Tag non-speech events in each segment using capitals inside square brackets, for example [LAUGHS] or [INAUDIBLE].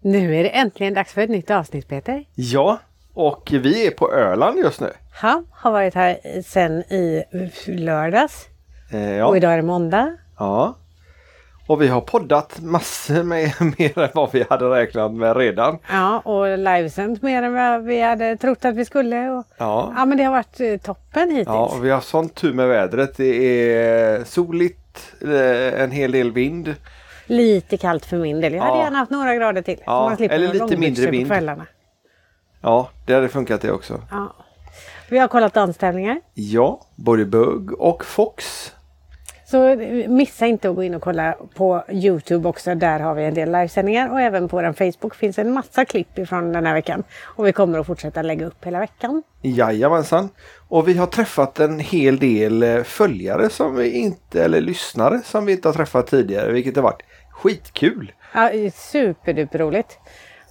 Nu är det äntligen dags för ett nytt avsnitt Peter. Ja, och vi är på Öland just nu. Han har varit här sedan i lördags Eh, ja. och idag är det måndag. ja. Och vi har poddat massor med [LAUGHS] mer än vad vi hade räknat med redan. Ja, och livesänt mer än vad vi hade trott att vi skulle. Och, Ja. ja men det har varit eh, toppen hittills. Ja, och vi har sån tur med vädret. Det är soligt, eh, en hel del vind. Lite kallt för min del. Jag hade Ja. gärna haft några grader till. Ja, eller lite mindre på vind. kvällarna. Ja, det hade funkat det också. Ja. Vi har kollat danstävlingar. Ja, både Bugg och Fox. Så eh, missa inte att gå in och kolla på Youtube också. Där har vi en del livesändningar och även på vår Facebook finns en massa klipp ifrån den här veckan. Och vi kommer att fortsätta lägga upp hela veckan. Jajamensan. Och vi har träffat en hel del eh, följare som vi inte, eller lyssnare som vi inte har träffat tidigare, vilket har varit skitkul. Ja, superduperroligt.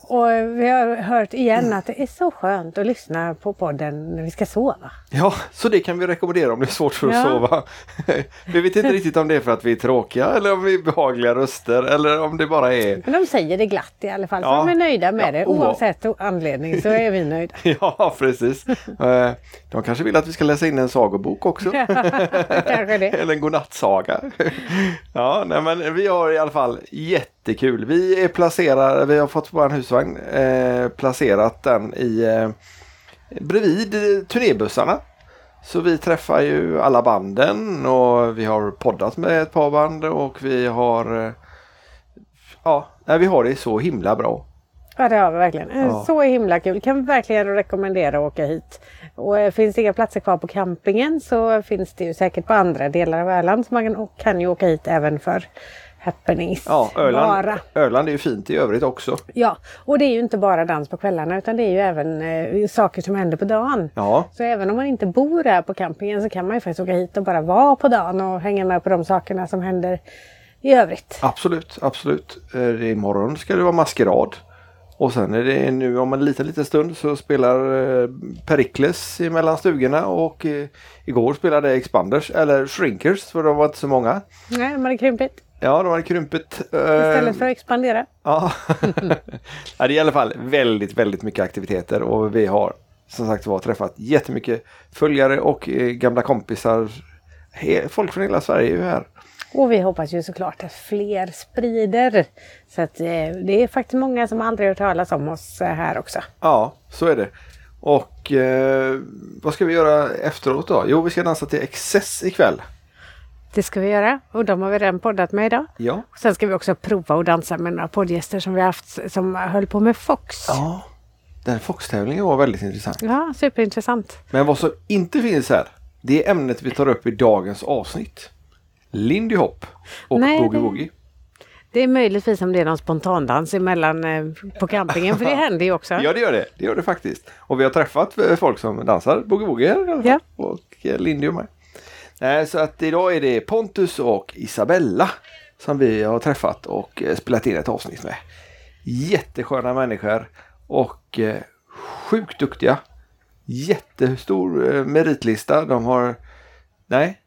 Och vi har hört igen att det är så skönt att lyssna på podden när vi ska sova. Ja, så det kan vi rekommendera om det är svårt för att Ja. sova. [LAUGHS] vi vet inte riktigt om det är för att vi är tråkiga eller om vi är behagliga röster eller om det bara är Men de säger det glatt i alla fall. Så Ja. de är nöjda med Ja, det. oa- Oavsett anledning så är vi nöjda. [LAUGHS] Ja, precis. [LAUGHS] Eh, De kanske vill att vi ska läsa in en sagobok också. Kanske det. Eller en godnattsaga. Ja, nej men vi har i alla fall jättekul. Vi är placerade, vi har fått vår husvagn eh, placerat den i eh, bredvid turnébussarna. Så vi träffar ju alla banden och vi har poddat med ett par band och vi har eh, Ja, nej, vi har det så himla bra. Ja det har vi verkligen. Eh, Ja. Så himla kul. Kan verkligen rekommendera att åka hit. Och eh, finns det inga platser kvar på campingen så finns det ju säkert på andra delar av Öland. Så man kan ju åka hit även för happenings. Ja, Öland, Bara. Öland är ju fint i övrigt också. Ja, och det är ju inte bara dans på kvällarna utan det är ju även eh, saker som händer på dagen. Ja, Så även om man inte bor här på campingen så kan man ju faktiskt åka hit och bara vara på dagen och hänga med på de sakerna som händer i övrigt. absolut, absolut. Eh, Imorgon ska det vara maskerad. Och sen är det nu om en liten, liten stund så spelar eh, Perikles mellan stugorna och eh, igår spelade Expanders, eller Shrinkers för de var inte så många. Nej, man är krympigt. Ja, de hade krympit. eh, Istället för att expandera. [LAUGHS] Ja. det är i alla fall väldigt, väldigt mycket aktiviteter och vi har som sagt var träffat jättemycket följare och eh, gamla kompisar. Folk från hela Sverige är ju här. Och vi hoppas ju såklart att fler sprider. Så att eh, det är faktiskt många som aldrig hört talas om oss här också. Ja, så är det. Och eh, vad ska vi göra efteråt då? Jo, vi ska dansa till Excess ikväll. Det ska vi göra och de har vi redan poddat med idag. Ja. Och sen ska vi också prova att dansa med några poddgäster som vi haft som höll på med Fox. Ja, den Fox-tävlingen var väldigt intressant. Ja, superintressant. Men vad som inte finns här, det är ämnet vi tar upp i dagens avsnitt. Lindy Hop och Nej, Boogie det- Woogie. Det är möjligtvis om det är någon spontandans emellan eh, på campingen, för det [LAUGHS] händer ju också. Ja, det gör det. Det gör det faktiskt. Och vi har träffat eh, folk som dansar Boogie Woogie här i alla fall. Ja. Och eh, Lindy och mig. Nej, så att idag är det Pontus och Isabella som vi har träffat och eh, spelat in ett avsnitt med. Jättesköna människor och eh, sjukt duktiga. Jättestor eh, meritlista. De har... Nej,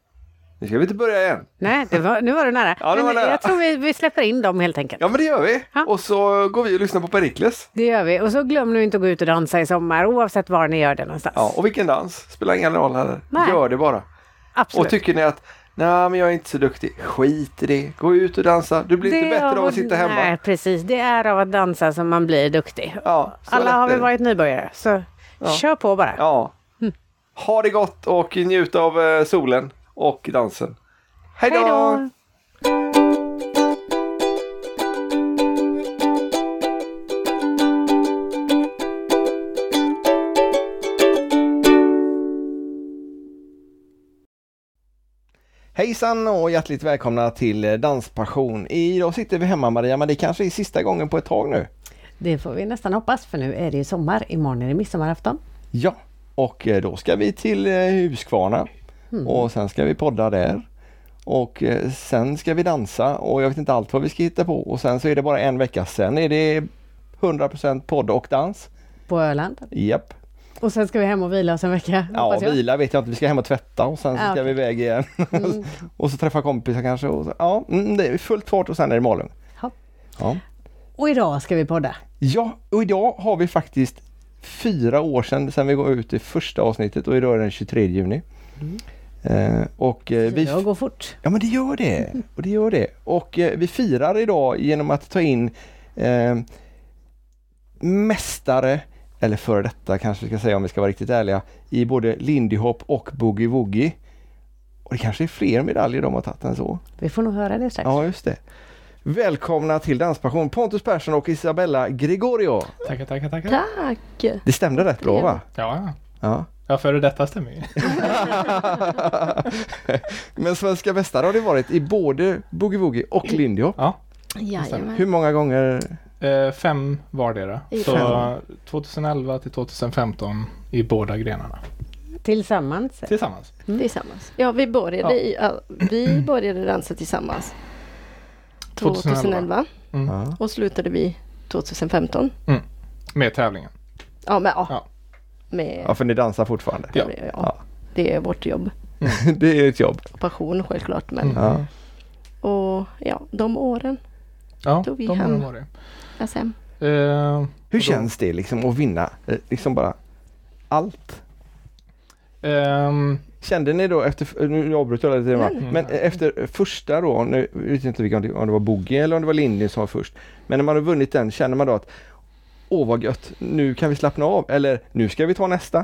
nu ska vi inte börja igen. Nej, var, nu var du nära. [LAUGHS] Ja, det var nära. Jag tror vi, vi släpper in dem helt enkelt. Ja, men det gör vi. Ja. Och så går vi och lyssnar på Perikles. Det gör vi. Och så glöm nu inte att gå ut och dansa i sommar oavsett var ni gör det någonstans. Ja, och vilken dans. Spelar ingen roll heller. Gör det bara. Absolut. Och tycker ni att nej men jag är inte så duktig. Skit i det. Gå ut och dansa. Du blir inte Det är bättre av att sitta hemma. Nej, precis. Det är av att dansa som man blir duktig. Ja, Alla har det. varit nybörjare, så kör på bara. Ja. Ha det gott och njut av eh, solen och dansen. Hej då! Hejsan och hjärtligt välkomna till eh, Danspassion. Idag sitter vi hemma Maria, men det kanske är sista gången på ett tag nu. Det får vi nästan hoppas för nu är det ju sommar. Imorgon är det midsommarafton. Ja, och eh, då ska vi till eh, Huskvarna och sen ska vi podda där. Och sen ska vi dansa och jag vet inte allt vad vi ska hitta på och sen så är det bara en vecka sen är det 100% podd och dans. På Öland. Japp. Och sen ska vi hem och vila oss en vecka. Ja, vila vet jag inte. Vi ska hem och tvätta och sen Ja, ska vi iväg igen. [LAUGHS] och så träffa kompisar kanske. Och så, ja, mm, det är fullt fart och sen är det Malung. Ja. Ja. Och idag ska vi podda. Ja, och idag har vi faktiskt fyra år sedan, sedan vi går ut i första avsnittet och idag är det den 23 juni. Eh, och eh, vi... Går fort. Ja men det gör det. [LAUGHS] Och det gör det. Och eh, vi firar idag genom att ta in eh, mästare, eller före detta kanske vi ska säga om vi ska vara riktigt ärliga, i både Lindy Hop och Boogie Woogie. Och det kanske är fler medaljer de har tagit än så. Vi får nog höra det strax. Ja, just det. Välkomna till Danspassion Pontus Persson och Isabella Gregorio. Tackar, tackar, tackar. Tack! Det stämde rätt bra va? Ja, Ja. ja före detta stämmer ju. [LAUGHS] Men svenska mästare har det varit i både Boogie Woogie och Lindy Hop. Ja, Jajamän. Hur många gånger? Eh, fem vardera. I Så fem. 2011 till 2015 i båda grenarna Tillsammans. tillsammans. Tillsammans. Ja, vi började, Ja. i, ja, vi började dansa tillsammans 2011. 2011 Mm. Och slutade vi 2015. Med tävlingen. Ja, men ja. Ja. Med, ja, för ni dansar fortfarande. Ja. ja. ja. Det är vårt jobb. [LAUGHS] det är ett jobb. Passion självklart. Men, Mm. Ja. Och ja, de åren. Ja, Tog vi de hem. var det. SM. Eh, Hur då- känns det liksom att vinna eh, liksom bara allt? ehm, Kände ni då efter, nu avbryter jag lite Mm. men efter första då, nu vet jag inte vilka, om det var Boogie eller om det var Lindy som var först. Men när man har vunnit den, känner man då att Åh vad gött, nu kan vi slappna av eller nu ska vi ta nästa?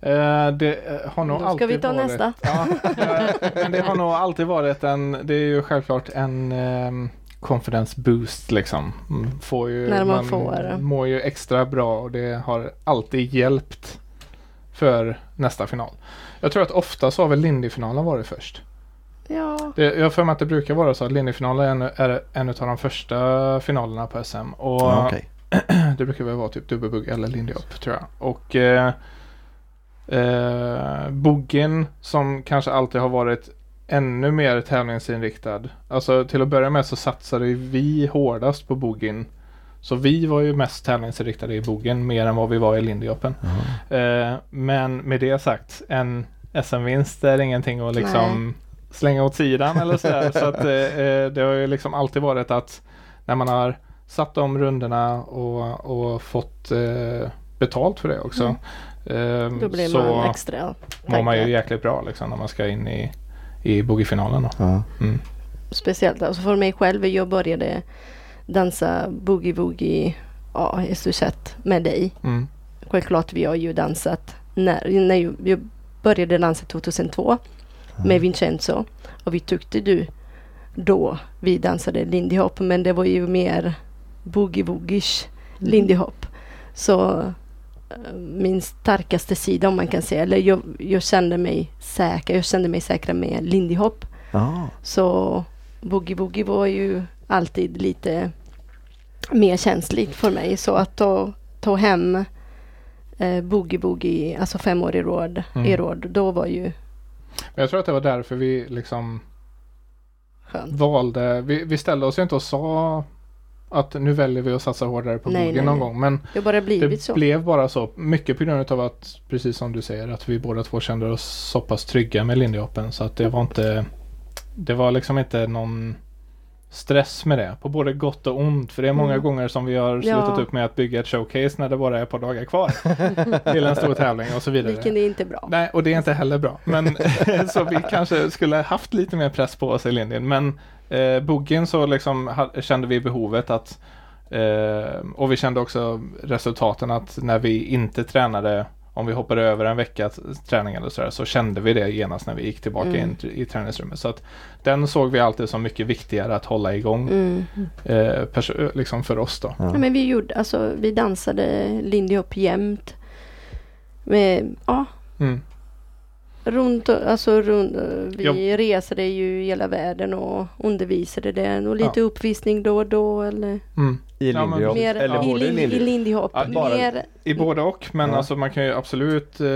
eh, det eh, har nog Då alltid ska vi ta varit, nästa. Ja, eh, men det har nog alltid varit en, det är ju självklart en um, confidence boost liksom. Mm, Får ju, När man får. mår ju extra bra och det har alltid hjälpt för nästa final. Jag tror att ofta så har väl Lindy-finalen varit först. Ja, Det, jag har för mig att det brukar vara så att Lindy-finalen är en, är en av de första finalerna på SM. Och Ja, okej. [CLEARS THROAT] det brukar väl vara typ dubbelbugg eller lindy up tror jag. Och eh, eh, buggen som kanske alltid har varit ännu mer tävlingsinriktad. Alltså till att börja med så satsade vi hårdast på buggen. Så vi var ju mest tävlingsinriktade i buggen mer än vad vi var i lindy upen. Eh, men med det sagt, en SM-vinst är ingenting att liksom slänga åt sidan eller sådär. så att eh, eh, det har ju liksom alltid varit att när man har satt de rundorna och, och fått eh, betalt för det också. eh, då blir så man extra mår man ju taggad. jäkligt bra liksom när man ska in i, i boogie-finalen. Då. Ja. Mm. Speciellt alltså för mig själv. Jag började dansa boogie-woogie ja, i stort sett med dig. Mm. Självklart vi har ju dansat när, när jag- började dansa 2002 med Vincenzo och vi tyckte du då vi dansade lindy hop men det var ju mer boogie-woogish lindy hop. Så min starkaste sida om man kan säga, eller jag, jag kände mig säker, jag kände mig säker med lindy hop. Ja. Så boogie woogie var ju alltid lite mer känsligt för mig. Så att ta, ta hem eh, boogie woogie, alltså fem år i råd, Mm. i råd, då var ju Men jag tror att det var därför vi liksom skönt. valde, vi, vi ställde oss ju inte och sa att nu väljer vi att satsa hårdare på Nej, nej, någon nej. gång. Men Det bara det blev bara så. Mycket på grund av att, precis som du säger, att vi båda två kände oss så pass trygga med lindy hoppen. Så att det var inte, det var liksom inte någon stress med det. På både gott och ont. För det är många Mm. gånger som vi har Ja. slutat upp med att bygga ett showcase när det bara är ett par dagar kvar. till en stor tävling och så vidare. Vilken är inte bra. Nej, och det är inte heller bra. Men [LAUGHS] [LAUGHS] så vi kanske skulle haft lite mer press på oss i linjen. Men eh, boogen så liksom kände vi behovet att eh, och vi kände också resultaten att när vi inte tränade om vi hoppade över en veckas träning eller sådär så kände vi det genast när vi gick tillbaka Mm. in i träningsrummet. Så att den såg vi alltid som mycket viktigare att hålla igång Mm. eh, perso- liksom för oss då. Ja. Ja, men vi gjorde, alltså vi dansade lindy hop jämt. Med, ja, Mm. Runt, alltså runt, vi Ja. resade ju hela världen och undervisade den och lite uppvisning då och då eller Mm. I Ja, men lindy hop. mer Eller både i lin, i lindy. lindy hop. Ja, bara- mer, I både och, men Ja. alltså man kan ju absolut eh,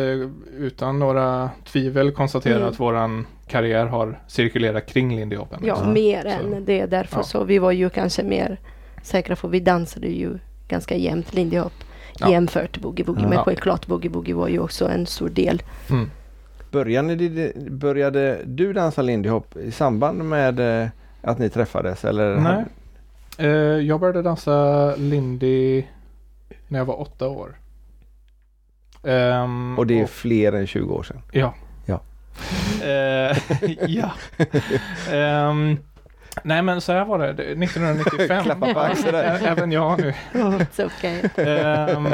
utan några tvivel konstatera Mm. att våran karriär har cirkulerat kring Lindy Open. ja, liksom. mer Så. än det. Därför Ja. så vi var ju kanske mer säkra för vi dansade ju ganska jämnt lindy hop Ja. jämfört boogie boogie. Ja. Men självklart boogie boogie var ju också en stor del. Mm. Började, ni, började du dansa lindy hop i samband med eh, att ni träffades? Eller Nej. Eh, jag började dansa Lindy när jag var åtta år. Ehm, Och det är fler än 20 år sedan. Ja. Ja. Eh, [LAUGHS] ja. Ehm, nej men så här var det. Det- [LAUGHS] 1995. Klappa på axeln Även jag nu. [LAUGHS] It's okay. Ehm,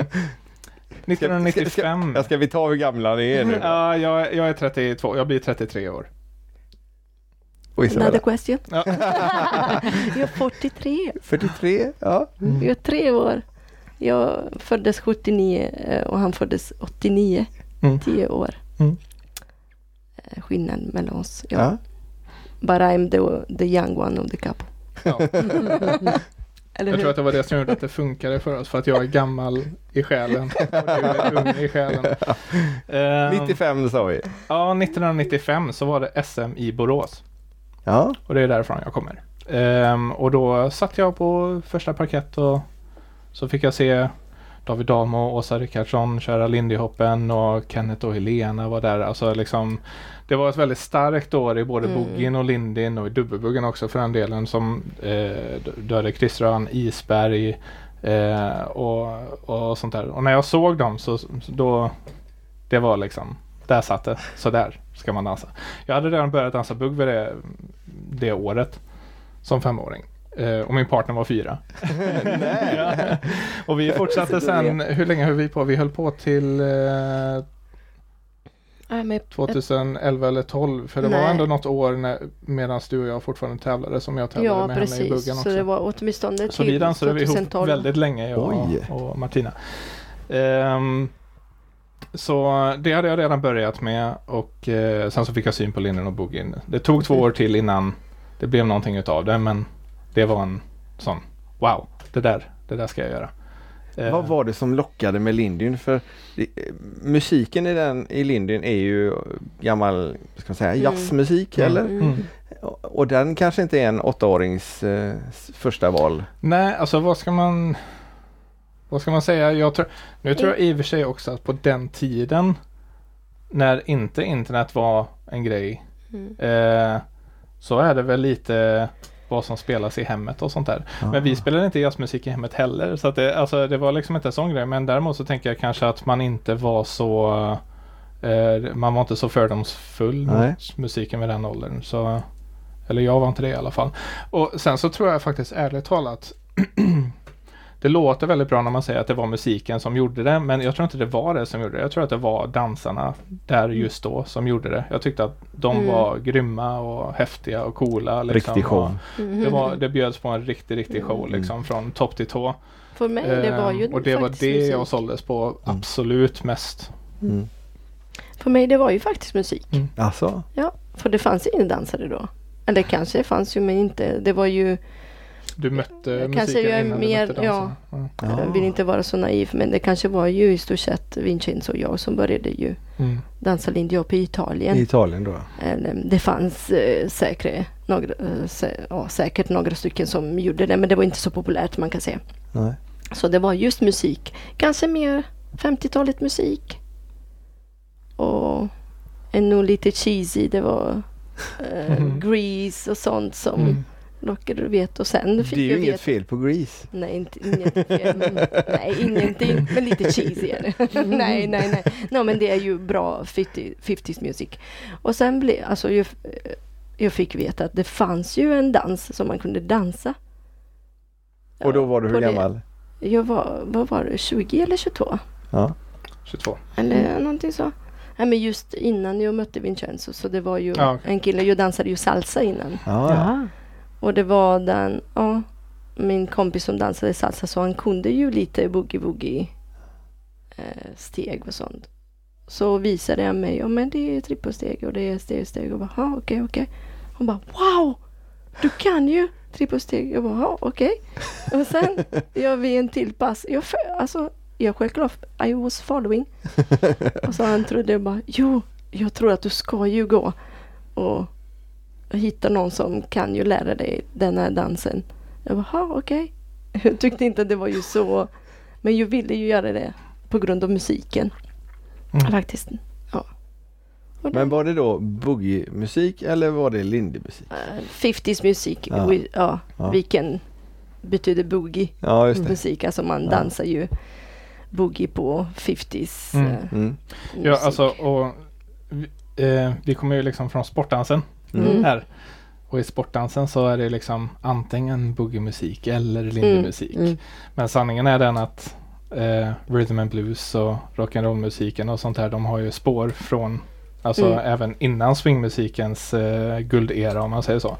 1995. Ja, ska vi ta hur gamla ni är nu? [LAUGHS] Ja, jag, jag är 32. Jag blir 33 år. Another question. Ja. [LAUGHS] Jag är 43. 43? Ja. Jag är tre år. Jag föddes 79 eh, och han föddes 89. Mm. 10 år. Mm. Eh, Skillnad mellan oss. Ja. ja. But I'm the, the young one of the couple. Ja. [LAUGHS] Eller Jag tror hur? att det var det som gjorde att det funkade för oss. För att jag är gammal i själen. [LAUGHS] Och du är ung i själen. Ehm, 95 sa vi. Ja, 1995 så var det SM i Borås. Ja. Och det är därifrån jag kommer. Ehm, och då satt jag på första parkett och så fick jag se David Damo Åsa Rickardsson köra Lindy Hoppen och Kenneth och Helena var där. Alltså liksom, det var ett väldigt starkt år i både Mm. boogien och lindin och i dubbelbuggen också för den delen som eh, Döde Kriströn, Isberg eh, och, och sånt där. Och när jag såg dem så, då det var liksom, där satt det. Så där ska man dansa. Jag hade redan börjat dansa bugg vid det, det året som femåring. Eh, och min partner var fyra. [LAUGHS] ja. [LAUGHS] Och vi fortsatte sen, hur länge höll vi på? Vi höll på till eh, Nej, men- 2011 eller 12 för det var Nej. ändå något år när, medan du och jag fortfarande tävlade som jag tävlade Ja med henne i buggen precis. också. Så det var åtminstone Så vi till dansade ihop 2012. väldigt länge jag Oj. och, och Martina. Ehm, så det hade jag redan börjat med och eh, sen så fick jag syn på linnen och boogien. Det tog två år till innan det blev någonting utav det men det var en sån wow, det där, det där ska jag göra. Eh, Vad var det som lockade med Lindyn? För det, eh, musiken i, den, i Lindyn är ju gammal ska man säga, Mm. jazzmusik Mm. eller? Mm. Och, och den kanske inte är en åttaårings eh, första val. Nej, alltså vad ska man Vad ska man säga? Jag tror, nu tror jag i och för sig också att på den tiden när inte internet var en grej Mm. eh, så är det väl lite vad som spelas i hemmet och sånt där. Men vi spelade inte jazzmusik i hemmet heller så att det, alltså, det var liksom inte en sån grej. Men däremot så tänker jag kanske att man inte var så eh, man var inte så fördomsfull Nej. mot musiken vid den åldern. Så, eller jag var inte det i alla fall. Och sen så tror jag faktiskt ärligt talat [CLEARS THROAT] Det låter väldigt bra när man säger att det var musiken som gjorde det men jag tror inte det var det som gjorde det. Jag tror att det var dansarna där just då som gjorde det. Jag tyckte att de Mm. var grymma och häftiga och coola. Liksom, Riktig show. Det, var, det bjöds på en riktig, riktig show Mm. liksom från topp till tå. För mig det var ju Ehm, och det var det jag musik. såldes på absolut mest. Mm. För mig det var ju faktiskt musik. Alltså? Ja, för det fanns ingen dansare då. Eller kanske fanns ju men inte. Det var ju, Du mötte Kanske musiken jag är innan mer- du mötte dansarna. Ja. jag vill inte vara så naiv men det kanske var ju i stort sett Vincenzo och jag som började ju Mm. dansa lindy i Italien. I Italien då? Eller, det fanns eh, säkert, några, sä, ja, säkert några stycken som gjorde det men det var inte så populärt man kan säga. Nej. Så det var just musik. Kanske mer 50-talet musik. Och en nog lite cheesy. Det var eh, [LAUGHS] Mhm. Grease och sånt som Mm. Lockade du vet. Och sen Det fick är ju inget veta. fel på Grease. Nej, inte, inget fel. Nej, ingenting. Men lite cheesy är det. nej, nej, nej. No, men det är ju bra 50, 50s musik. Och sen blev, alltså jag, jag fick veta att det fanns ju en dans som man kunde dansa. Och då var du hur på det. gammal? Jag var, vad var det, 20 eller 22? Ja. 22. Eller någonting så. Nej men just innan jag mötte Vincenzo så det var ju Ja, okej. en kille, jag dansade ju salsa innan. Ja, ja. Och det var den, ja, min kompis som dansade salsa så han kunde ju lite boogie-woogie eh, steg och sånt. Så visade han mig, ja men det är trippelsteg och det är steg-steg och bara, ja okej okej. Hon bara, wow! Du kan ju trippelsteg. Jag bara, ja okej. Och sen gör vi en till pass. Jag, för, alltså, jag självklart, I was following. Och så han trodde bara, jo, jag tror att du ska ju gå och hitta någon som kan ju lära dig den här dansen. Jag bara, "Ha, okej. [LAUGHS] Jag tyckte inte det var ju så, men jag ville ju göra det på grund av musiken. Mm. Faktiskt. Ja. Det- Men var det då boogie-musik eller var det Lindy-musik? eh, 50s musik, Ja. vi, ja, Ja. vilken betyder boogie Ja, just det. musik. Alltså man Ja. dansar ju boogie på 50s Mm. eh, Mm. Ja, alltså och vi, eh, vi kommer ju liksom från sportdansen Mm. här. Och i sportdansen så är det liksom antingen boogiemusik eller lindymusik. Mm. Men sanningen är den att eh, rhythm and blues och rock'n'roll-musiken och sånt här, de har ju spår från, alltså Mm. även innan swingmusikens eh, guldera om man säger så.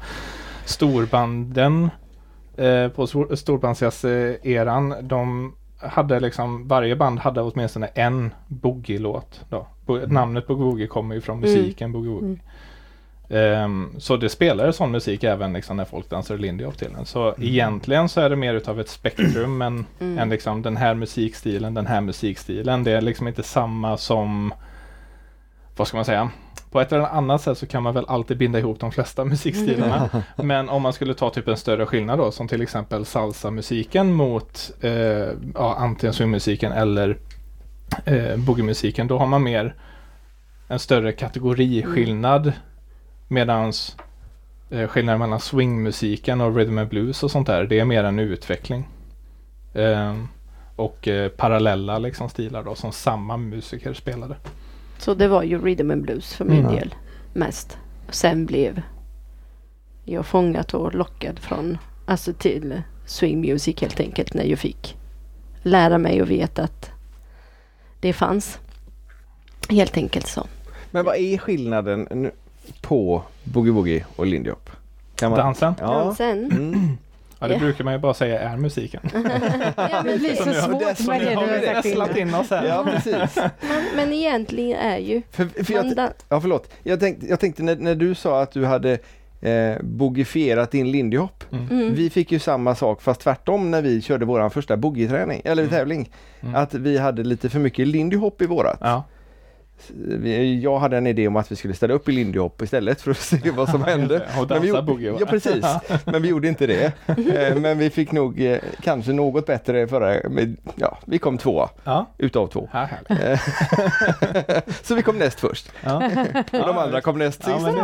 Storbanden eh, på stor- storbandsjazz-eran, de hade liksom, varje band hade åtminstone en boogie-låt. Bo- namnet på boogie kommer ju från Mm. musiken boogie woogie. Ehm, så det spelar sån musik även liksom när folk dansar lindy hop till den. Så egentligen så är det mer utav ett spektrum än, Mm. än liksom den här musikstilen, den här musikstilen. Det är liksom inte samma som, vad ska man säga? På ett eller annat sätt så kan man väl alltid binda ihop de flesta musikstilarna. [LAUGHS] Men om man skulle ta typ en större skillnad då, som till exempel salsa-musiken mot eh, ja, antingen swingmusiken eller eh, boogie-musiken, då har man mer en större kategoriskillnad medans eh, skillnaden mellan swingmusiken och rhythm and blues och sånt där, det är mer en utveckling. Eh, och eh, parallella liksom stilar då som samma musiker spelade. Så det var ju rhythm and blues för min Mm. del mest. Sen blev jag fångat och lockad från, alltså till swing music helt enkelt när jag fick lära mig och veta att det fanns. Helt enkelt så. Men vad är skillnaden nu på boogie woogie och lindy hop? Kan Dansen, Ja. Men sen, Mm. ja det Ja. brukar man ju bara säga är musiken. [LAUGHS] ja, Det blir så svårt med det du har sagt innan. in oss här. Ja, precis. [LAUGHS] men, men egentligen är ju För, för jag, man dan- ja, förlåt. Jag tänkte, jag tänkte när, när du sa att du hade eh, boogieferat din lindy hop. mm, Vi fick ju samma sak fast tvärtom när vi körde våran första boogie-träning, eller Mm. tävling. Mm. Att vi hade lite för mycket lindy hop i vårat. Ja. Jag hade en idé om att vi skulle ställa upp i lindy hop istället för att se [LAUGHS] vad som hände. Och Men vi dansa gjorde- boogie? Ja precis, [LAUGHS] men vi gjorde inte det. Eh, Men vi fick nog eh, kanske något bättre förra, med, ja vi kom tvåa Ja, utav två. här. Eh, [LAUGHS] Så vi kom näst först Ja. och de andra kom näst Ja, sist.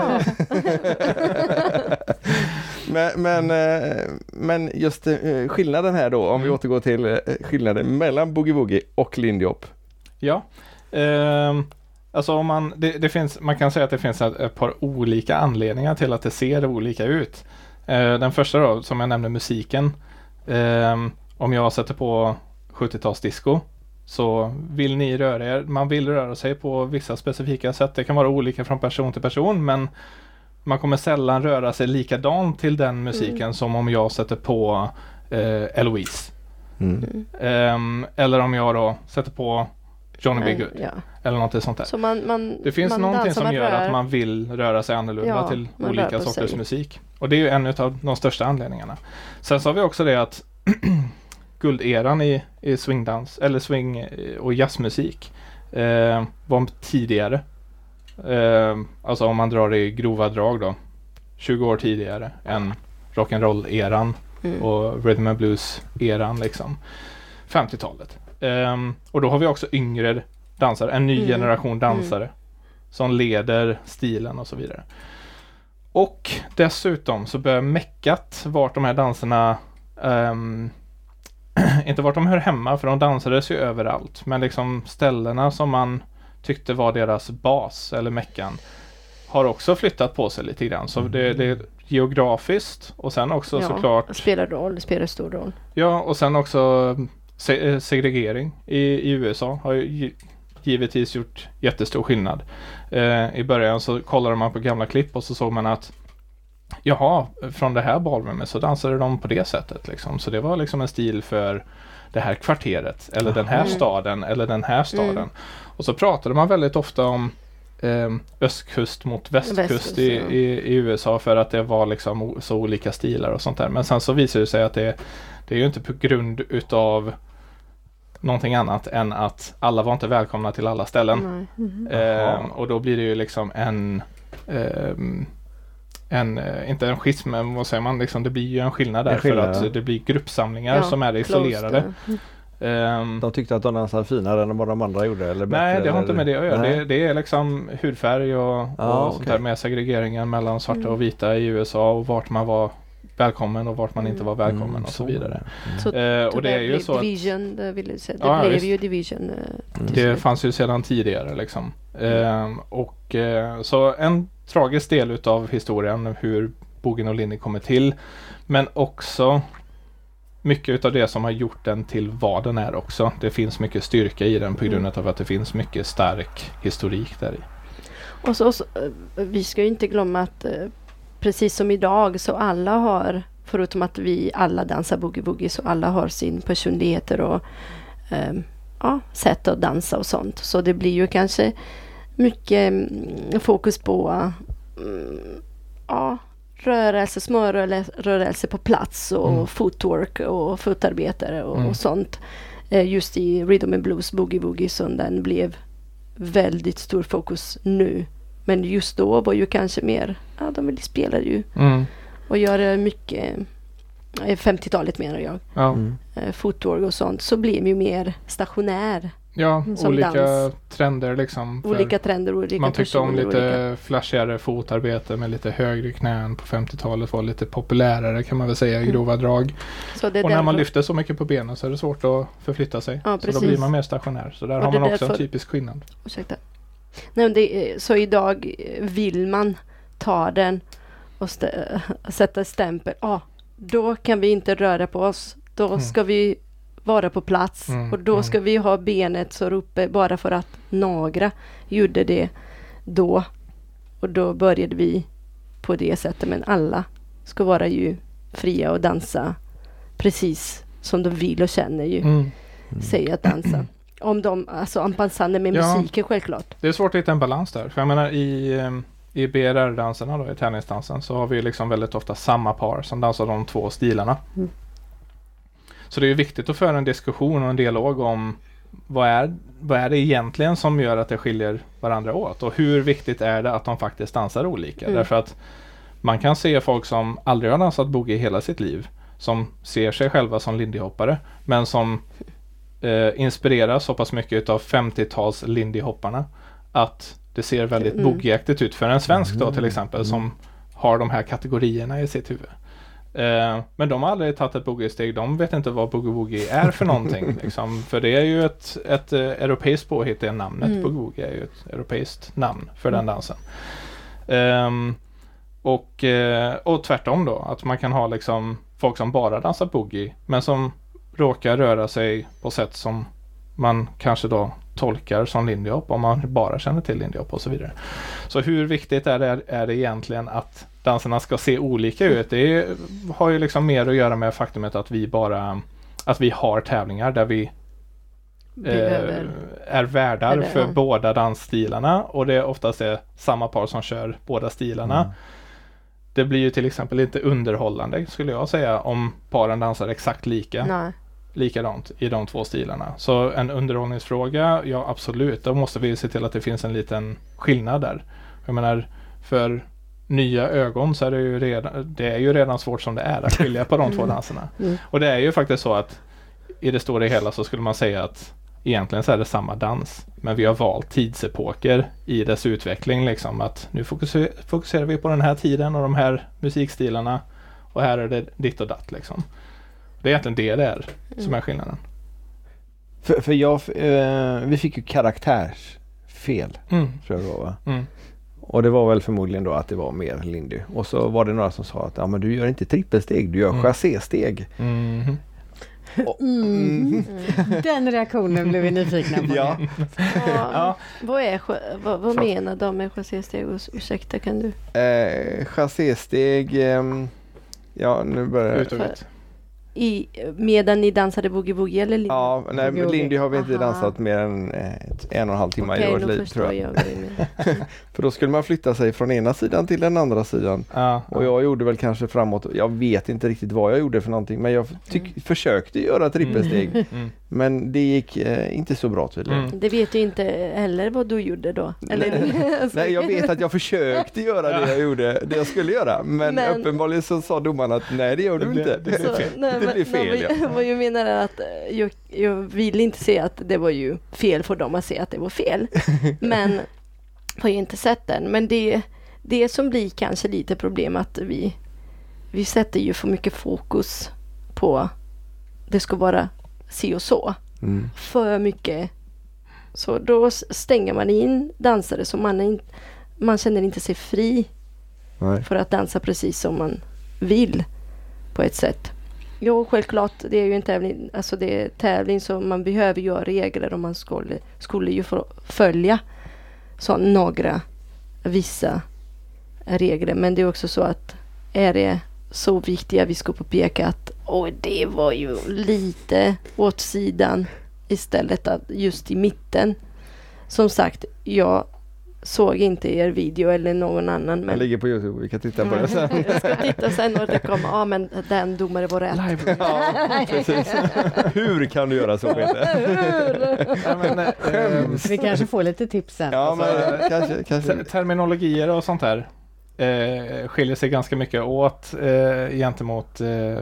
men Men, men, men just skillnaden här då, om vi Mm. återgår till skillnaden mellan boogie woogie och lindy hop. ja. Ehm, alltså om man, det, det finns, man kan säga att det finns ett, ett par olika anledningar till att det ser olika ut. Eh, den första då, som jag nämnde, musiken. Ehm, om jag sätter på 70-talsdisco så vill ni röra er. Man vill röra sig på vissa specifika sätt. Det kan vara olika från person till person men man kommer sällan röra sig likadant till den musiken som om jag sätter på eh, Eloise. Mm. Ehm, eller om jag då sätter på Johnny B. Good ja. Eller någonting sånt där. Så man, man, Det finns man någonting dansar, som gör rör. att man vill röra sig annorlunda Ja, till olika sorters sig. musik. Och det är ju en av de största anledningarna. Sen har vi också det att [CLEARS THROAT] gulderan i, i swingdans eller swing eh, och jazzmusik eh, var tidigare. Eh, alltså om man drar i grova drag då. 20 år tidigare än rock'n'roll-eran Mm. och rhythm and blues-eran liksom. 50-talet. Ehm, och då har vi också yngre dansare, en ny Mm. generation dansare som leder stilen och så vidare. Och dessutom så börjar meckat vart de här danserna ehm, [CLEARS THROAT] inte vart de hör hemma för de dansades ju överallt men liksom ställena som man tyckte var deras bas eller meckan har också flyttat på sig lite grann. Så det, det är geografiskt och sen också ja, såklart Spelar roll, spelar stor roll. Ja, och sen också se- segregering i, i USA har ju givetvis gjort jättestor skillnad. Eh, I början så kollade man på gamla klipp och så såg man att Jaha, från det här ballroomet så dansade de på det sättet liksom. Så det var liksom en stil för det här kvarteret eller den här Mm. staden eller den här staden. Mm. Och så pratade man väldigt ofta om eh, östkust mot västkust, Västkust, i, ja. i, i USA för att det var liksom så olika stilar och sånt där. Men sen så visar det sig att det, det är ju inte på grund utav någonting annat än att alla var inte välkomna till alla ställen. Nej. Ehm, och då blir det ju liksom en ehm, en, eh, inte en schism, men vad säger man, liksom, det blir ju en skillnad där En skillnad, för att ja. det blir gruppsamlingar Ja, som är isolerade. Closed, Ehm, De tyckte att de dansade finare än vad de andra gjorde? Eller bättre, Nej, det har eller? inte med det att göra. Det, det är liksom hudfärg och, Ja, och sånt okej. där med segregeringen mellan svarta Mm. och vita i USA och vart man var välkommen och vart man inte var välkommen Mm, och så så. vidare. Så, Eh, så och det är ju så att Division, det vill jag säga. Det Ja, blev visst. ju Division. eh, till det slut. fanns ju sedan tidigare liksom. Eh, och eh, så en tragisk del utav historien hur Bogen och Lindy kommer till. Men också mycket utav det som har gjort den till vad den är också. Det finns mycket styrka i den på grund Mm. av att det finns mycket stark historik där i. Och så, så, eh, vi ska ju inte glömma att eh, precis som idag så alla har, förutom att vi alla dansar boogie-woogie, så alla har sin personligheter och eh, ja, sätt att dansa och sånt. Så det blir ju kanske mycket mm, fokus på mm, ja, rörelse, små rörelse, rörelse på plats och Mm. footwork och fotarbetare och, Mm. och sånt. Eh, just i Rhythm and Blues, boogie-woogie, som den blev väldigt stor fokus nu. Men just då var ju kanske mer, ja de ville spela ju Mm. och göra mycket, eh, 50-talet menar jag, Ja, Mm. eh, footwork och sånt, så blev ju mer stationär. ja Som olika dans. trender liksom. Olika trender, olika man tyckte om lite Olika. flashigare fotarbete med lite högre knän på 50-talet var lite populärare kan man väl säga i Mm. grova drag. Så det är Och när man lyfter så mycket på benen så är det svårt att förflytta sig. Ja, så då blir man mer stationär. Så där Och har man också en därför- typisk skillnad. Ursäkta. Nej, men det, är- så idag eh, vill man ta den och stä- sätta stämpel. Ah, då kan vi inte röra på oss. Då Mm. ska vi vara på plats Mm, och då mm. ska vi ha benet så uppe bara för att några gjorde det då. Och då började vi på det sättet. Men alla ska vara ju fria och dansa precis som de vill och känner ju. Mm. Säger att dansa. [CLEARS THROAT] Om de, alltså anpassande med Ja. musiken självklart. Det är svårt att hitta en balans där. För jag menar i, ehm, i BRR-danserna då, i tävlingsdansen, så har vi liksom väldigt ofta samma par som dansar de två stilarna. Mm. Så det är viktigt att föra en diskussion och en dialog om vad är, vad är det egentligen som gör att det skiljer varandra åt? Och hur viktigt är det att de faktiskt dansar olika? Mm. Därför att man kan se folk som aldrig har dansat boogie hela sitt liv, som ser sig själva som lindyhoppare, men som eh, inspireras så pass mycket av 50-tals lindyhopparna att det ser väldigt Mm. boogieaktigt ut för en svensk då till Mm. exempel Mm. som har de här kategorierna i sitt huvud. Eh, men de har aldrig tagit ett boogie-steg. De vet inte vad boogie-woogie är för någonting. [LAUGHS] liksom. För det är ju ett, ett eh, europeiskt påhitt, det namnet. Mm. Boogie-woogie är ju ett europeiskt namn för den dansen. Ehm, och, eh, och tvärtom då, att man kan ha liksom folk som bara dansar boogie men som råkar röra sig på sätt som man kanske då tolkar som lindy hop om man bara känner till lindy hop och så vidare. Så hur viktigt är det, är det egentligen att danserna ska se olika ut? Det är, har ju liksom mer att göra med faktumet att vi bara att vi har tävlingar där vi eh, är värdar Eller, för ja. båda dansstilarna och det är oftast är samma par som kör båda stilarna. Mm. Det blir ju till exempel inte underhållande skulle jag säga om paren dansar exakt lika Nej. Likadant i de två stilarna. Så en underhållningsfråga, ja absolut, då måste vi se till att det finns en liten skillnad där. Jag menar, för nya ögon så är det ju redan, det är ju redan svårt som det är att skilja på de två [LAUGHS] Mm. danserna. Mm. Och det är ju faktiskt så att i det stora hela så skulle man säga att egentligen så är det samma dans. Men vi har valt tidsepoker i dess utveckling liksom att nu fokuser, fokuserar vi på den här tiden och de här musikstilarna och här är det ditt och datt liksom. Det är egentligen det det är som är skillnaden. För, för jag, eh, vi fick ju karaktärsfel Mm. tror jag det var va? Mm. Och det var väl förmodligen då att det var mer Lindy. Och så var det några som sa att ja, men du gör inte trippelsteg, du gör Mm. chassé-steg. Mhm. Och- Mm. Den reaktionen blev vi nyfikna på. [LAUGHS] Ja. Ja. Ja. Vad, är, vad, vad menar de med chassisteg? Urs- Ursäkta, kan du? Eh, chassé-steg, ehm, ja nu börjar Ut och ut. I, medan ni dansade boogie-woogie eller? Ja, nej, Boogie. Lindy har vi inte Aha. dansat mer än ett, en och en halv timme Okej, i vårt liv tror jag. jag. [LAUGHS] För då skulle man flytta sig från ena sidan till den andra sidan. Ja, Och jag gjorde väl kanske framåt, jag vet inte riktigt vad jag gjorde för någonting men jag tyck, försökte göra trippelsteg. Mm. Men det gick eh, inte så bra tydligen. Mm. Det vet du inte heller vad du gjorde då? Eller? [LAUGHS] Nej jag vet att jag försökte göra det jag gjorde, det jag skulle göra. Men, Men- uppenbarligen så sa domaren att nej det gör du inte. det fel. nej, blir fel, nej, ja. [LAUGHS] vad, jag menar är att eh, jag, jag vill inte säga att det var ju fel för dem att säga att det var fel. [LAUGHS] Men har ju inte sett den. Men det, det som blir kanske lite problem att vi vi sätter ju för mycket fokus på det ska vara si och så. Mm. För mycket. Så då stänger man in dansare så man, är in, man känner inte sig fri Nej. för att dansa precis som man vill på ett sätt. Jo, självklart, det är ju en tävling, alltså det är tävling så man behöver ju ha regler och man skulle, skulle ju följa så några, vissa regler. Men det är också så att är det så viktiga vi ska påpeka att oj, det var ju lite åt sidan istället att just i mitten. Som sagt, jag såg inte er video eller någon annan. Den Men ligger på Youtube, vi kan titta på det sen. jag ska titta sen och det kommer, ja men den domare var rätt. Live. Ja, precis. Hur kan du göra så Peter? [LAUGHS] Ja, men, eh, Vi kanske får lite tips sen. Ja, men Alltså, kanske, kanske. Ter- Terminologier och sånt här eh, skiljer sig ganska mycket åt eh, gentemot eh,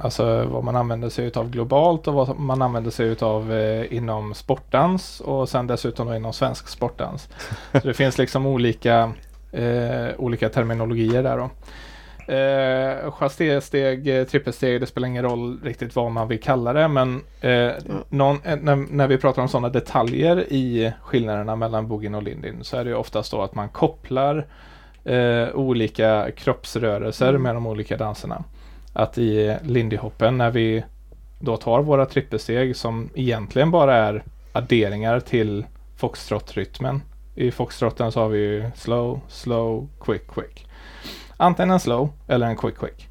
alltså vad man använder sig utav globalt och vad man använder sig utav eh, inom sportdans och sen dessutom då inom svensk sportdans. [LAUGHS] Så det finns liksom olika, eh, olika terminologier där då. Eh, chassé-steg, eh, trippelsteg, det spelar ingen roll riktigt vad man vill kalla det men eh, någon, eh, när, när vi pratar om sådana detaljer i skillnaderna mellan boogien och lindin så är det ju oftast då att man kopplar eh, olika kroppsrörelser Mm. med de olika danserna. Att i lindyhoppen när vi då tar våra trippelsteg som egentligen bara är adderingar till foxtrot-rytmen. I foxtrotten så har vi ju slow, slow, quick, quick. Antingen en slow eller en quick, quick.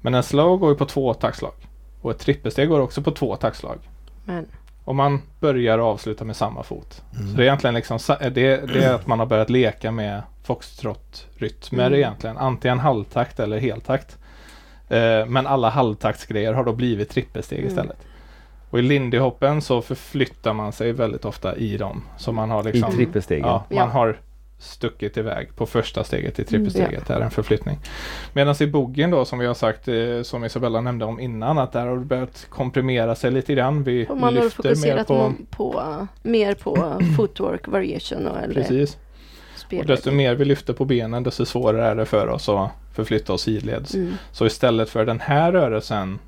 Men en slow går ju på två taktslag. Och ett trippelsteg går också på två taktslag. Men Och man börjar och avslutar med samma fot. Mm. Så det är egentligen liksom, sa- det, det är att man har börjat leka med foxtrot-rytmer Mm. egentligen. Antingen halvtakt eller heltakt. Eh, men alla halvtaktsgrejer har då blivit trippelsteg Mm. istället. Och i lindyhoppen så förflyttar man sig väldigt ofta i dem. Så man har I liksom, trippelstegen. ja, man Ja. har stuckit iväg på första steget i trippelsteget. Mm, är en förflyttning. Medan i boogien då som vi har sagt, eh, som Isabella nämnde om innan, att där har det börjat komprimera sig lite grann. Vi och man har lyfter mer fokuserat på... på, på, mer på [CLEARS THROAT] footwork variation och eller Precis. Och desto mer vi lyfter på benen desto svårare är det för oss att förflytta oss sidleds. Mm. Så istället för den här rörelsen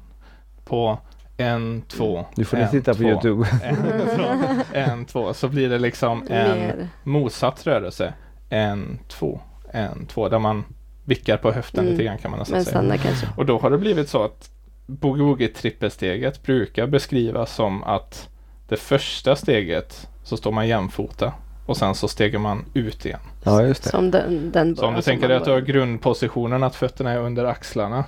på en, två, Nu får ni en, titta på två, Youtube. [LAUGHS] En, två, en, två. Så blir det liksom en Mer. motsatt rörelse. En, två, en, två. Där man vickar på höften Mm. lite grann kan man nästan säga. kanske. Och då har det blivit så att boogie trippelsteget brukar beskrivas som att det första steget så står man jämfota och sen så stegar man ut igen. Ja, just det. Som den, den Så om du alltså tänker dig att du har grundpositionen att fötterna är under axlarna.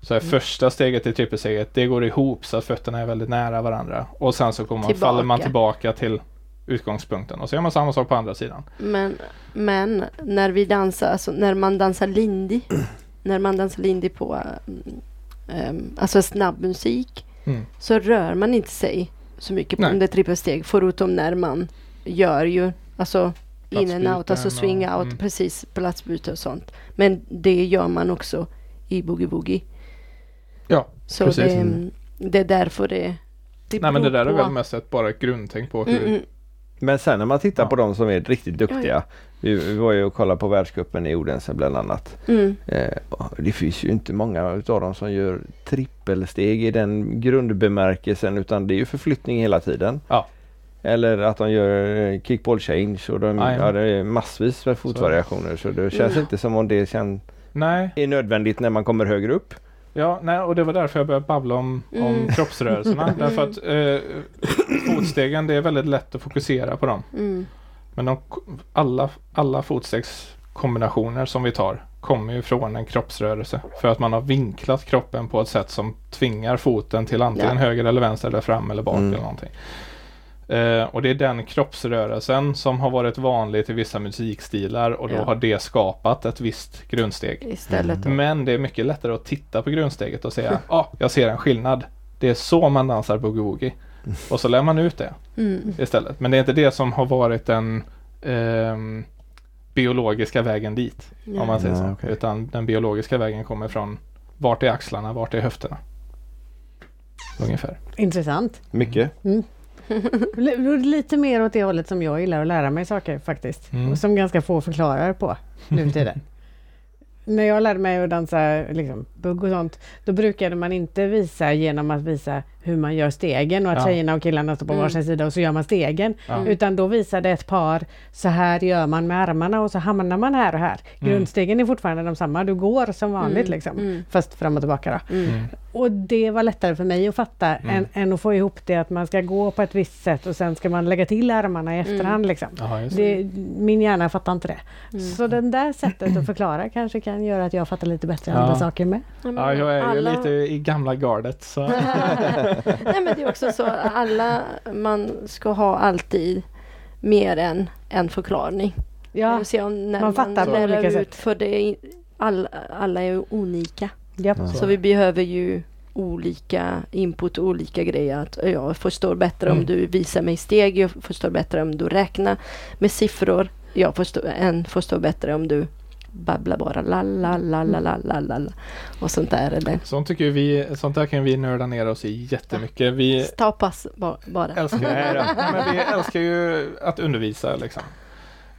Så är Mm. första steget i trippelsteget, det går ihop så att fötterna är väldigt nära varandra. Och sen så kommer man, faller man tillbaka till utgångspunkten. Och så gör man samma sak på andra sidan. Men, men när vi dansar, alltså när man dansar lindy, [CLEARS THROAT] när man dansar lindy på um, alltså snabb musik, Mm. så rör man inte sig så mycket Nej. under trippelsteg, förutom när man gör ju, alltså in and out, alltså swing och- out, mm. precis, platsbyte och sånt. Men det gör man också i boogie-woogie. Ja, Så precis. det, det är därför det, det Nej men det där är på. väl mest ett, bara ett grundtänk på hur... Mm, mm. Men sen när man tittar Ja. på de som är riktigt duktiga. Vi, vi var ju och kollade på världscupen i Odense bland annat. Mm. Eh, det finns ju inte många utav dem som gör trippelsteg i den grundbemärkelsen utan det är ju förflyttning hela tiden. Ja. Eller att de gör eh, kickball change och de, ja, det är massvis med fotvariationer så det känns Mm. inte som om det känns, Nej, är nödvändigt när man kommer högre upp. Ja, nej, och det var därför jag började babbla om, om Mm. [LAUGHS] kroppsrörelserna. Därför att eh, fotstegen, det är väldigt lätt att fokusera på dem. Mm. Men de, alla, alla fotstegskombinationer som vi tar kommer ju från en kroppsrörelse. För att man har vinklat kroppen på ett sätt som tvingar foten till antingen Ja. höger eller vänster eller fram eller bak Mm. eller någonting. Eh, och det är den kroppsrörelsen som har varit vanlig till vissa musikstilar och då Ja. har det skapat ett visst grundsteg. Istället då. Men det är mycket lättare att titta på grundsteget och säga ja, [LAUGHS] ah, jag ser en skillnad. Det är så man dansar boogie-woogie. Och så lär man ut det Mm. istället. Men det är inte det som har varit den ehm, biologiska vägen dit. Ja. Om man säger Nej, så. okej. Utan den biologiska vägen kommer från vart är axlarna, vart är höfterna. Ungefär. Intressant. Mycket. L- Lite mer åt det hållet som jag gillar att lära mig saker faktiskt. Mm. Och som ganska få förklarar på nu tiden. [LAUGHS] när jag lärde mig att dansa liksom, bugg och sånt, då brukade man inte visa genom att visa hur man gör stegen och att Ja. tjejerna och killarna står på Mm. varsin sida och så gör man stegen. Ja. Utan då visade ett par, så här gör man med armarna och så hamnar man här och här. Mm. Grundstegen är fortfarande de samma, du går som vanligt Mm, liksom. mm. Fast fram och tillbaka då. Mm. Mm. Och det var lättare för mig att fatta Mm. än, än att få ihop det att man ska gå på ett visst sätt och sen ska man lägga till armarna i efterhand. Liksom. Just det. Det, min hjärna fattar inte det. Mm. Så den där sättet att förklara kanske kan göra att jag fattar lite bättre Ja. andra saker med. Ja, jag är ju alla- lite i gamla gardet. Så. [LAUGHS] [LAUGHS] [LAUGHS] Nej men det är också så alla, man ska ha alltid mer än en förklaring. Ja, vill säga när man man, fattar på lär olika ut, sätt. för det är, all, alla är ju unika. japp. Ja. Så vi behöver ju olika input och olika grejer. Att jag förstår bättre om Mm. du visar mig steg, jag förstår bättre om du räknar med siffror. Jag förstår, en förstår bättre om du babblar bara la la la la la la la och sånt där. Eller? Sånt, tycker vi, sånt där kan vi nörda ner oss i jättemycket. Vi Stoppas ba bara. Älskar, [LAUGHS] nej, men vi älskar ju att undervisa liksom.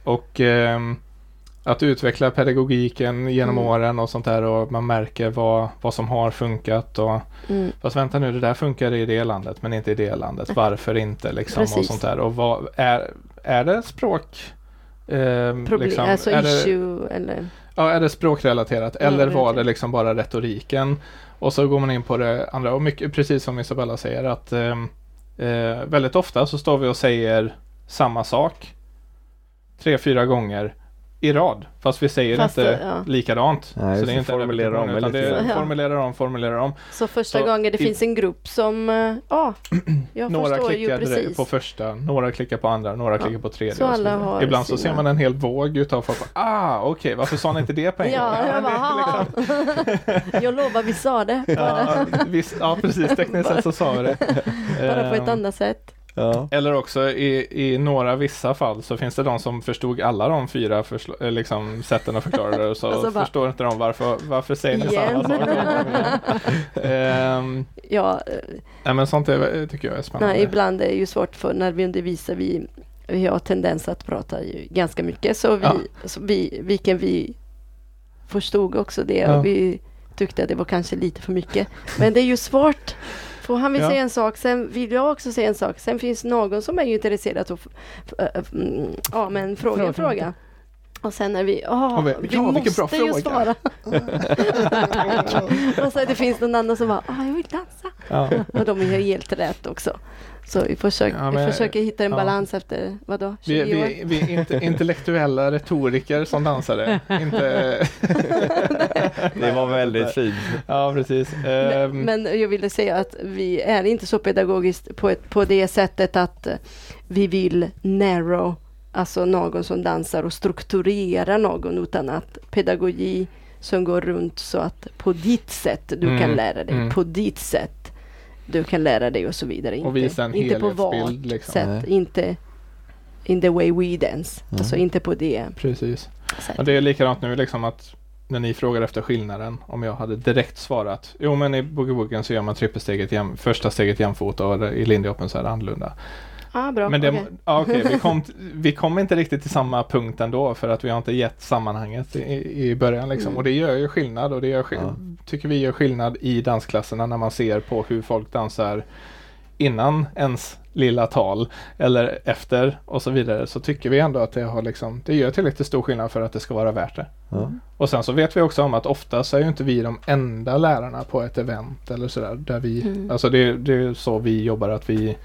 Och eh, att utveckla pedagogiken genom mm. åren och sånt där och man märker vad, vad som har funkat. Och, mm. Fast vänta nu, det där funkar i det landet men inte i det landet. Varför inte? Liksom, Precis. och sånt där. Och vad, är, är det språk ehm, Problem, liksom, alltså är det, issue eller Ja, är det språkrelaterat Ja, eller var det liksom bara retoriken? Och så går man in på det andra och mycket, precis som Isabella säger att ehm, eh, väldigt ofta så står vi och säger samma sak tre, fyra gånger i rad. Fast vi säger Fast, inte ja. likadant. Nej, så så det är inte formulera om utan det är grann. formulerar om, formulerar om. Så första Så gången det i- finns en grupp som, eh, ja, jag Några förstår ju klickar precis. på första, några klickar på andra, några Ja. klickar på tredje. Så och alla har Ibland så sina- ser man en hel våg utav folk. Ah, okej, varför sa ni inte det på en gång? Ja, jag det- bara, [LAUGHS] liksom- [LAUGHS] jag lovar vi sa det. Ja, visst, ja precis, tekniskt sett så sa vi det. bara på ett Ehm, annat sätt. Ja. Eller också i, i några vissa fall så finns det de som förstod alla de fyra eh, liksom, sätten att förklara det och så Och så bara- förstår inte de varför, varför säger ni Igen. samma [LAUGHS] sak. Ehm, Ja, eh, nej men sånt är, tycker jag är spännande. nej, ibland är det ju svårt för när vi undervisar, vi, vi har tendens att prata ju ganska mycket. Så vi, Ja. så vi vilken vi förstod också det Ja. och vi tyckte att det var kanske lite för mycket. Men det är ju svårt. För han vill Ja. säga en sak, sen vill jag också säga en sak. Sen finns någon som är intresserad av att mm, ja, men fråga en Fråga. fråga. Och sen är vi, åh, vi- vi, ja, vilken bra måste ju fråga." svara. [LAUGHS] och så det finns någon annan som bara, ah, jag vill dansa. Ja. Och de är helt rätt också. Så vi försöker, Ja, men- vi försöker hitta en ja. balans efter, vadå, 20 Vi, år? vi, vi är inte, intellektuella retoriker som dansare. inte... [LAUGHS] [LAUGHS] Det var väldigt fint. Ja, precis. Men, Ehm, men jag ville säga att vi är inte så pedagogiskt på, ett, på det sättet att vi vill narrow, alltså någon som dansar och strukturera någon utan att pedagogi som går runt så att på ditt sätt du Mm, kan lära dig, mm. på ditt sätt du kan lära dig och så vidare. Och visa en inte på vårt liksom. sätt, Nej. inte in the way we dance, Mm. alltså inte på det Precis. sättet. Och det är likadant nu liksom att när ni frågar efter skillnaden, om jag hade direkt svarat Jo men i boogie-woogien så gör man trippelsteget jäm, första steget jämfota och i lindy hoppen så är det annorlunda. Ah, bra, Men det, okej. ja, okej, vi, kom, [LAUGHS] vi kom inte riktigt till samma punkt ändå för att vi har inte gett sammanhanget i, i början liksom. Mm. Och det gör ju skillnad och det gör, Ja. tycker vi gör skillnad i dansklasserna när man ser på hur folk dansar innan ens lilla tal eller efter och så vidare så tycker vi ändå att det har liksom, det gör tillräckligt stor skillnad för att det ska vara värt det. Ja. Och sen så vet vi också om att oftast är ju inte vi de enda lärarna på ett event eller sådär. Där vi, Mm. Alltså det, det är så vi jobbar att vi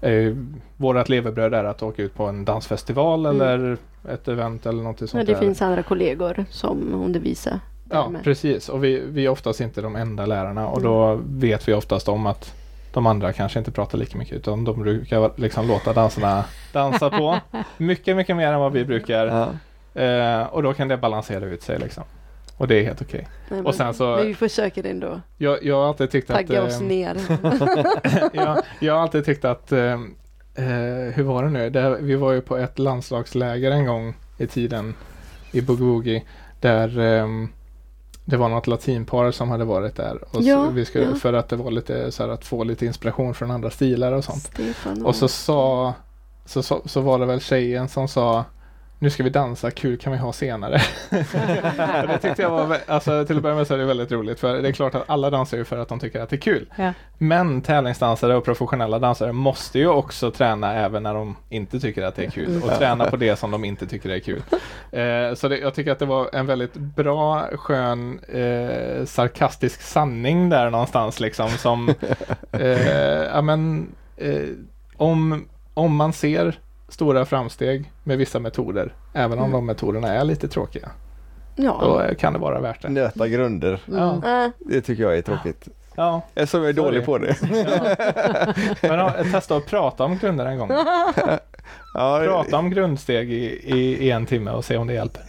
eh, Vårat levebröd är att åka ut på en dansfestival Mm. eller ett event eller Ja, sånt det där. finns andra kollegor som undervisar. Ja precis och vi, vi är oftast inte de enda lärarna och Mm. då vet vi oftast om att de andra kanske inte pratar lika mycket utan de brukar liksom låta dansarna dansa på [LAUGHS] mycket, mycket mer än vad vi brukar. Ja. Eh, och då kan det balansera ut sig liksom. Och det är helt okej. Men, Och sen så- men vi försöker ändå Jag, jag har alltid tyckt att... tagga oss eh, ner. [LAUGHS] jag, jag har alltid tyckt att, eh, eh, hur var det nu? Det, vi var ju på ett landslagsläger en gång i tiden i Boogie Woogie där ehm, det var något latinpar som hade varit där. Och Ja, vi skulle, ja. För att det var lite så att få lite inspiration från andra stilar och sånt. Stefan Och så sa, så, så, så var det väl tjejen som sa nu ska vi dansa, kul kan vi ha senare. [LAUGHS] Det tyckte jag var, alltså till att börja med så är det väldigt roligt för det är klart att alla dansar ju för att de tycker att det är kul. Ja. Men tävlingsdansare och professionella dansare måste ju också träna även när de inte tycker att det är kul och träna på det som de inte tycker är kul. [LAUGHS] Eh, så det, jag tycker att det var en väldigt bra, skön, eh, sarkastisk sanning där någonstans liksom som [LAUGHS] eh, ja, men, eh, om, om man ser stora framsteg med vissa metoder, även om de metoderna är lite tråkiga, då Ja. eh, kan det vara värt det. Nöta grunder. Ja, Äh, Det tycker jag är tråkigt. ja. Eftersom jag är är dålig på det. [LAUGHS] Men ja, testa att prata om grunder en gång. [LAUGHS] Ja, Prata om grundsteg i, i, i en timme och se om det hjälper.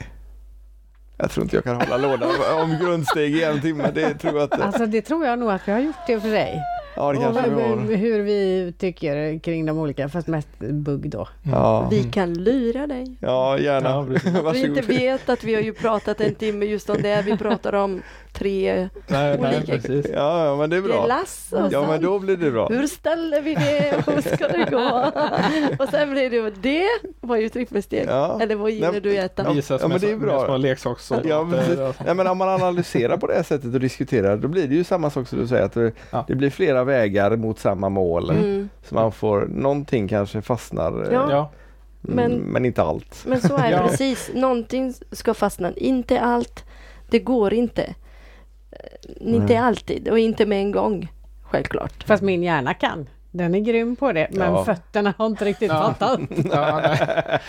jag tror inte jag kan hålla låda om grundsteg i en timme. Det tror jag inte. Alltså det tror jag nog att vi har gjort det för dig. Ja, det Och kanske vi har. hur, vi tycker kring de olika, fast mest bugg då. Ja, vi kan lura dig. ja gärna. Ja, precis. [LAUGHS] Vi inte Varsågod. vet att vi har ju pratat en timme just om det. Vi pratar om tre Nej, nej, Olika- precis. Ja, ja, men det är bra. glass och Ja, sånt. men då blir det bra. Hur ställer vi det? Hur ska det gå? [LAUGHS] och sen blir det, det var ju trippelsteg. Ja. Eller vad gillar Nej, du äta? Visa Ja, men det är bra. små leksakssoldater. Ja, precis. och- Nej, men om man analyserar på det här sättet och diskuterar då blir det ju samma sak som du säger att det, Ja. det blir flera vägar mot samma mål. Mm. Så man får, någonting kanske fastnar eh, Ja. Ja, men, Men- men inte allt. Men så är det Ja. precis. Någonting ska fastna. Inte allt. Det går inte. Inte alltid och inte med en gång. Självklart. Fast min hjärna kan. Den är grym på det, men Ja. fötterna har inte riktigt Ja. fattat. [LAUGHS] ja. [LAUGHS]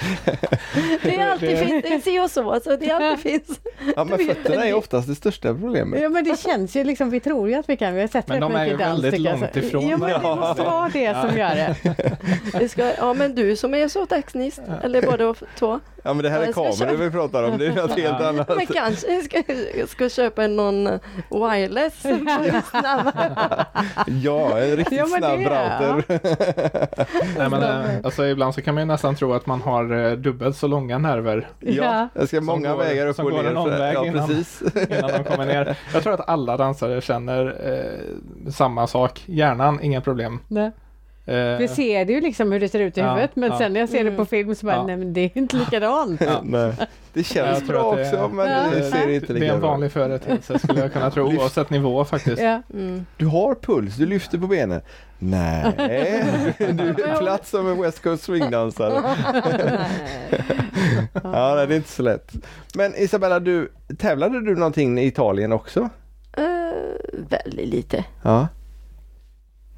Det är alltid finns. Det är si och så. Alltså, det alltid finns. Ja, men fötterna är oftast det största problemet. Ja men det känns ju liksom, vi tror ju att vi kan, vi har sett Men rätt de är mycket ju dans, väldigt långt Så- ifrån Ja men det måste vara det som gör det. Det ska, ja men du som är så tekniskt. Eller och två. Ja men det här är kameror vi pratar om, det är något helt Ja. annat. Men kanske ska, ska köpa någon wireless. [LAUGHS] Ja, en riktigt Ja, men snabb det- router. [LAUGHS] nej, men, eh, alltså, ibland så kan man ju nästan tro att man har eh, dubbelt så långa nerver Ja, jag ska många går- vägar upp som och går ner. en omväg ja, innan. precis. [LAUGHS] innan de kommer ner. Jag tror att alla dansare känner eh, samma sak. Hjärnan, inga problem. Nej. Eh, Vi ser det ju liksom hur det ser ut i Ja, huvudet men ja. sen när jag ser det på Mm. film så bara, Ja. nej men det är inte likadant. Ja. Nej. Det känns Jag bra det är- också men Ja. det ser inte det är en vanlig företeelse skulle jag kunna tro oavsett nivå faktiskt. Ja. Mm. Du har puls, du lyfter på benen. Nej, [LAUGHS] du är platt som en West Coast swingdansare. [LAUGHS] [LAUGHS] Ja, det är inte så lätt. Men Isabella, du, tävlade du någonting i Italien också? Eh, väldigt lite. Ja.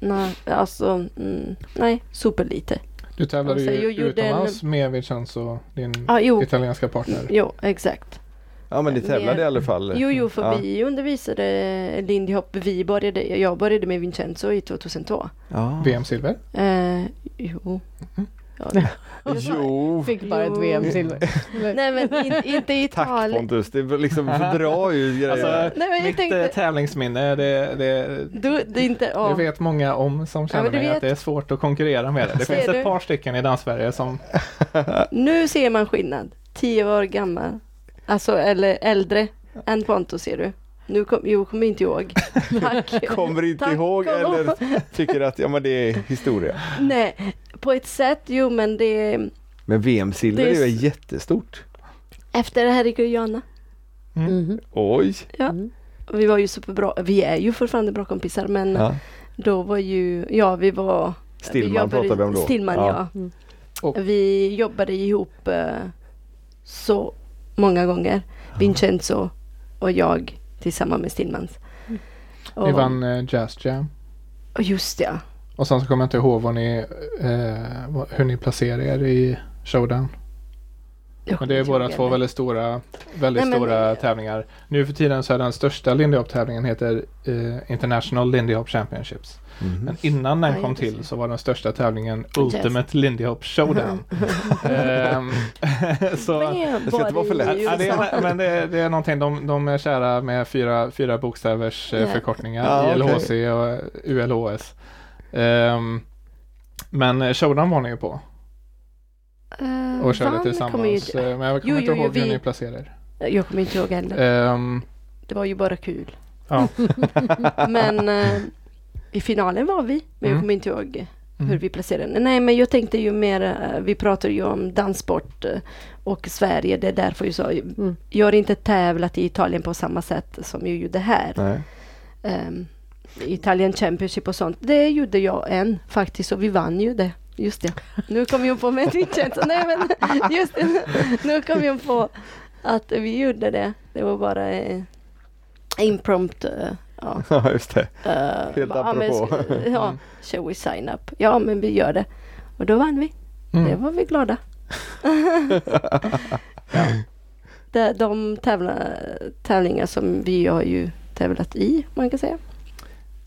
Nej, alltså, mm, nej, superlite. Du tävlade Alltså, ju utomlands med Vincenzo, din Ah, jo, italienska partner. jo, exakt. Ja, men ni tävlade i alla fall. Jo, jo, för Ja. vi undervisade Lindy Hop. Vi började, jag började med Vincenzo i 2002. Ja. VM-silver. Eh, jo. Ja. [LAUGHS] Jo, Fick bara ett. VM-silver. [LAUGHS] Nej, men in, inte i tack Italien. Pontus. Det liksom fördrar ju [LAUGHS] grejer. Alltså, Nej, men mitt tänkte- eh, tävlingsminne, det, det, Du, det är inte, det ja. vet många om som känner du mig vet- att det är svårt att konkurrera med det. Det Ser finns du? ett par stycken i Danssverige som Nu ser man skillnad. Tio år gammal. Alltså, eller äldre än Pontus ser du. Nu kom, jo, kommer inte ihåg. Tack. Kommer inte Tack ihåg eller tycker att ja, men det är historia. Nej, på ett sätt, jo men det Men VM-silver Det är ju jättestort. efter Henrik och Johanna. Mhm. Oj! Ja. Mm. Vi var ju superbra, vi är ju fortfarande bra kompisar men Ja. då var ju, ja vi var Stillman vi jobbade- pratar vi om då. Stillman Ja. ja. Mm. Och- Vi jobbade ihop eh, så många gånger. Vincenzo och jag tillsammans med Stillmans. Mm. Och, ni vann eh, Jazz Jam. och just det, ja. Och sen så kommer jag inte ihåg vad ni, eh, hur ni placerar er i Showdown. Men det är båda två väldigt stora, väldigt Nej, men- stora tävlingar. Nu för tiden så är den största Lindy Hop-tävlingen heter eh, International Lindy Hop Championships. Mhm. Men innan den Ja, kom till så var den största tävlingen Ultimate Lindy Hop Showdown. [LAUGHS] Ehm, [LAUGHS] så, Men Det ska inte vara för lätt. Ja, det är, men det är, det är någonting, de, de är kära med fyra, fyra bokstävers Ja. förkortningar. Ja, ILHC och ULHS. Ehm, men Showdown var ni ju på Eh, och körde tillsammans. ju inte- eh, Men jag kommer Jo, inte jo, jo, ihåg hur vi- ni placerar er. Jag kommer inte ihåg heller. Ehm, Det var ju bara kul. ja. [LAUGHS] Men eh, i finalen var vi, men jag Mm. kommer inte ihåg. Mm. hur vi placerar den. Nej men jag tänkte ju mer, vi pratar ju om danssport och Sverige, det är därför jag sa, Mm. jag har inte tävlat i Italien på samma sätt som jag gjorde här. Nej. Um, Italian Championship och sånt. Det gjorde jag en faktiskt och vi vann ju det. Just det. Nu kom jag på med Vincenzo. Nej men [LAUGHS] just det. Nu kom jag på att vi gjorde det. Det var bara eh, impromptu. eh, ja. [LAUGHS] Ja, just det. eh, Helt bara, ja, men apropå. sk- ja, shall we sign up? Ja men vi gör det. Och då vann vi. Mm. Det var vi glada. [LAUGHS] ja. de, de tävla, tävlingar som vi har ju tävlat i, man kan säga.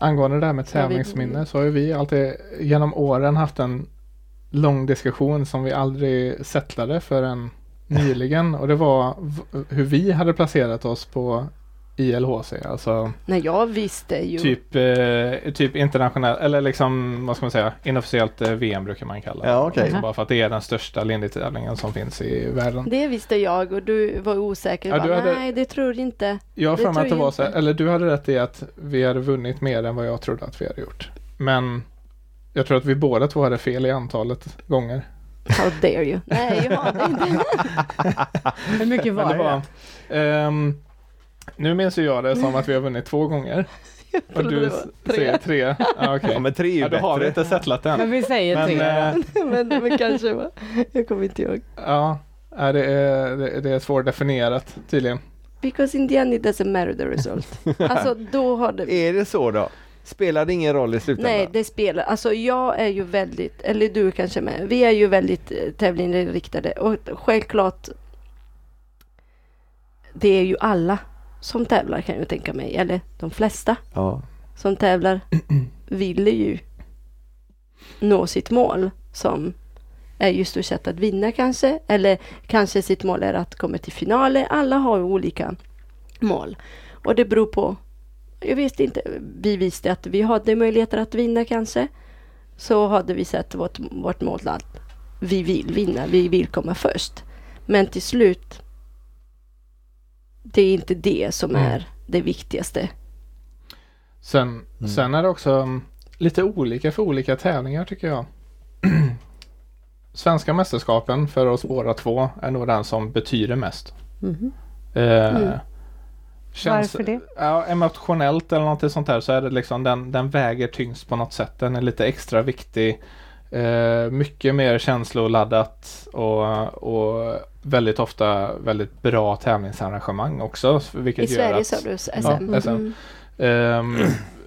Angående det här med tävlingsminne så har ju vi alltid genom åren haft en lång diskussion som vi aldrig settlade förrän nyligen. Och det var hur vi hade placerat oss på ILHC, alltså Nej, jag visste ju. typ, eh, typ internationell, eller liksom vad ska man säga, inofficiellt eh, VM brukar man kalla det. Ja, okej. Alltså bara för att det är den största linjetävlingen som finns i världen. Det visste jag och du var osäker. Ja, bara, du hade- Nej, det tror jag inte. Jag har Det för mig att det tror jag var så eller du hade rätt i att vi hade vunnit mer än vad jag trodde att vi hade gjort. Men jag tror att vi båda två hade fel i antalet gånger. How dare you? Nej, jag hade inte. [LAUGHS] Hur mycket var det det? var, ehm, nu minns ju jag det som att vi har vunnit två gånger. [LAUGHS] Och du tre. säger tre. Ja, okej. Ja, men tre är ju Ja, då har vi inte settlat Men än. vi säger Men, tre. eh, [LAUGHS] men, men kanske var. Jag kommer inte ihåg. ja, det är, det, det är svårdefinierat tydligen. Because in the end it doesn't matter the result. [LAUGHS] Alltså då har det... Är det så då? Spelar det ingen roll i slutändan? Nej, det spelar. Alltså jag är ju väldigt, eller du kanske med. Vi är ju väldigt eh, tävlingsinriktade och självklart det är ju alla som tävlar kan jag tänka mig. Eller de flesta Ja. som tävlar [CLEARS THROAT] vill ju nå sitt mål som är just stort sett att vinna kanske. Eller kanske sitt mål är att komma till finaler. Alla har olika mål. Och det beror på. Jag vet inte. Vi visste att vi hade möjligheter att vinna kanske. Så hade vi sett vårt, vårt mål att vi vill vinna. Vi vill komma först. Men till slut. Det är inte det som Mm. är det viktigaste. Sen, Mm. sen är det också mm, lite olika för olika tävlingar tycker jag. [CLEARS THROAT] Svenska mästerskapen för oss båda två är nog den som betyder mest. Mhm. Eh, Mm. känns- Varför det? Ja, emotionellt eller något sånt där så är det liksom den, den väger tyngst på något sätt. Den är lite extra viktig. Eh, mycket mer känsloladdat och, och väldigt ofta väldigt bra tävlingsarrangemang också. Vilket I Sverige sa du SM. Ja, SM. Mm. Ehm,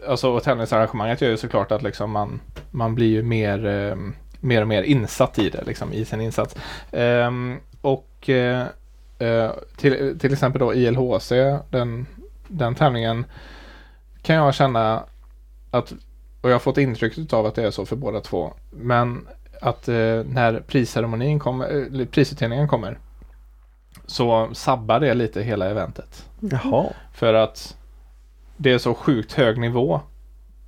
alltså och tävlingsarrangemanget gör ju såklart att liksom man, man blir ju mer, ehm, mer och mer insatt i det, liksom, i sin insats. Ehm, och eh, eh, till, till exempel då ILHC, den, den tävlingen kan jag känna att, och jag har fått intrycket av att det är så för båda två, men att eh, när prisceremonin kommer, eller prisutdelningen kommer så sabbar det lite hela eventet. Jaha. För att det är så sjukt hög nivå.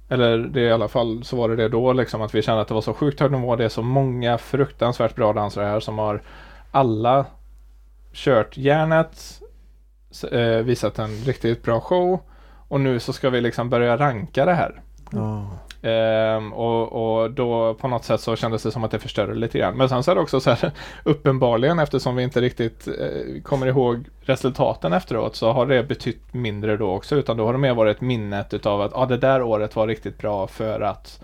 Eller det är i alla fall så var det det då liksom att vi kände att det var så sjukt hög nivå. Det är så många fruktansvärt bra dansare här som har alla kört järnet, eh, visat en riktigt bra show och nu så ska vi liksom börja ranka det här. Ja. Ehm, och, och då på något sätt så kändes det som att det förstörde lite grann. Men sen så är det också så här [LAUGHS] uppenbarligen eftersom vi inte riktigt eh, kommer ihåg resultaten efteråt så har det betytt mindre då också utan då har det mer varit minnet utav att ah, det där året var riktigt bra för att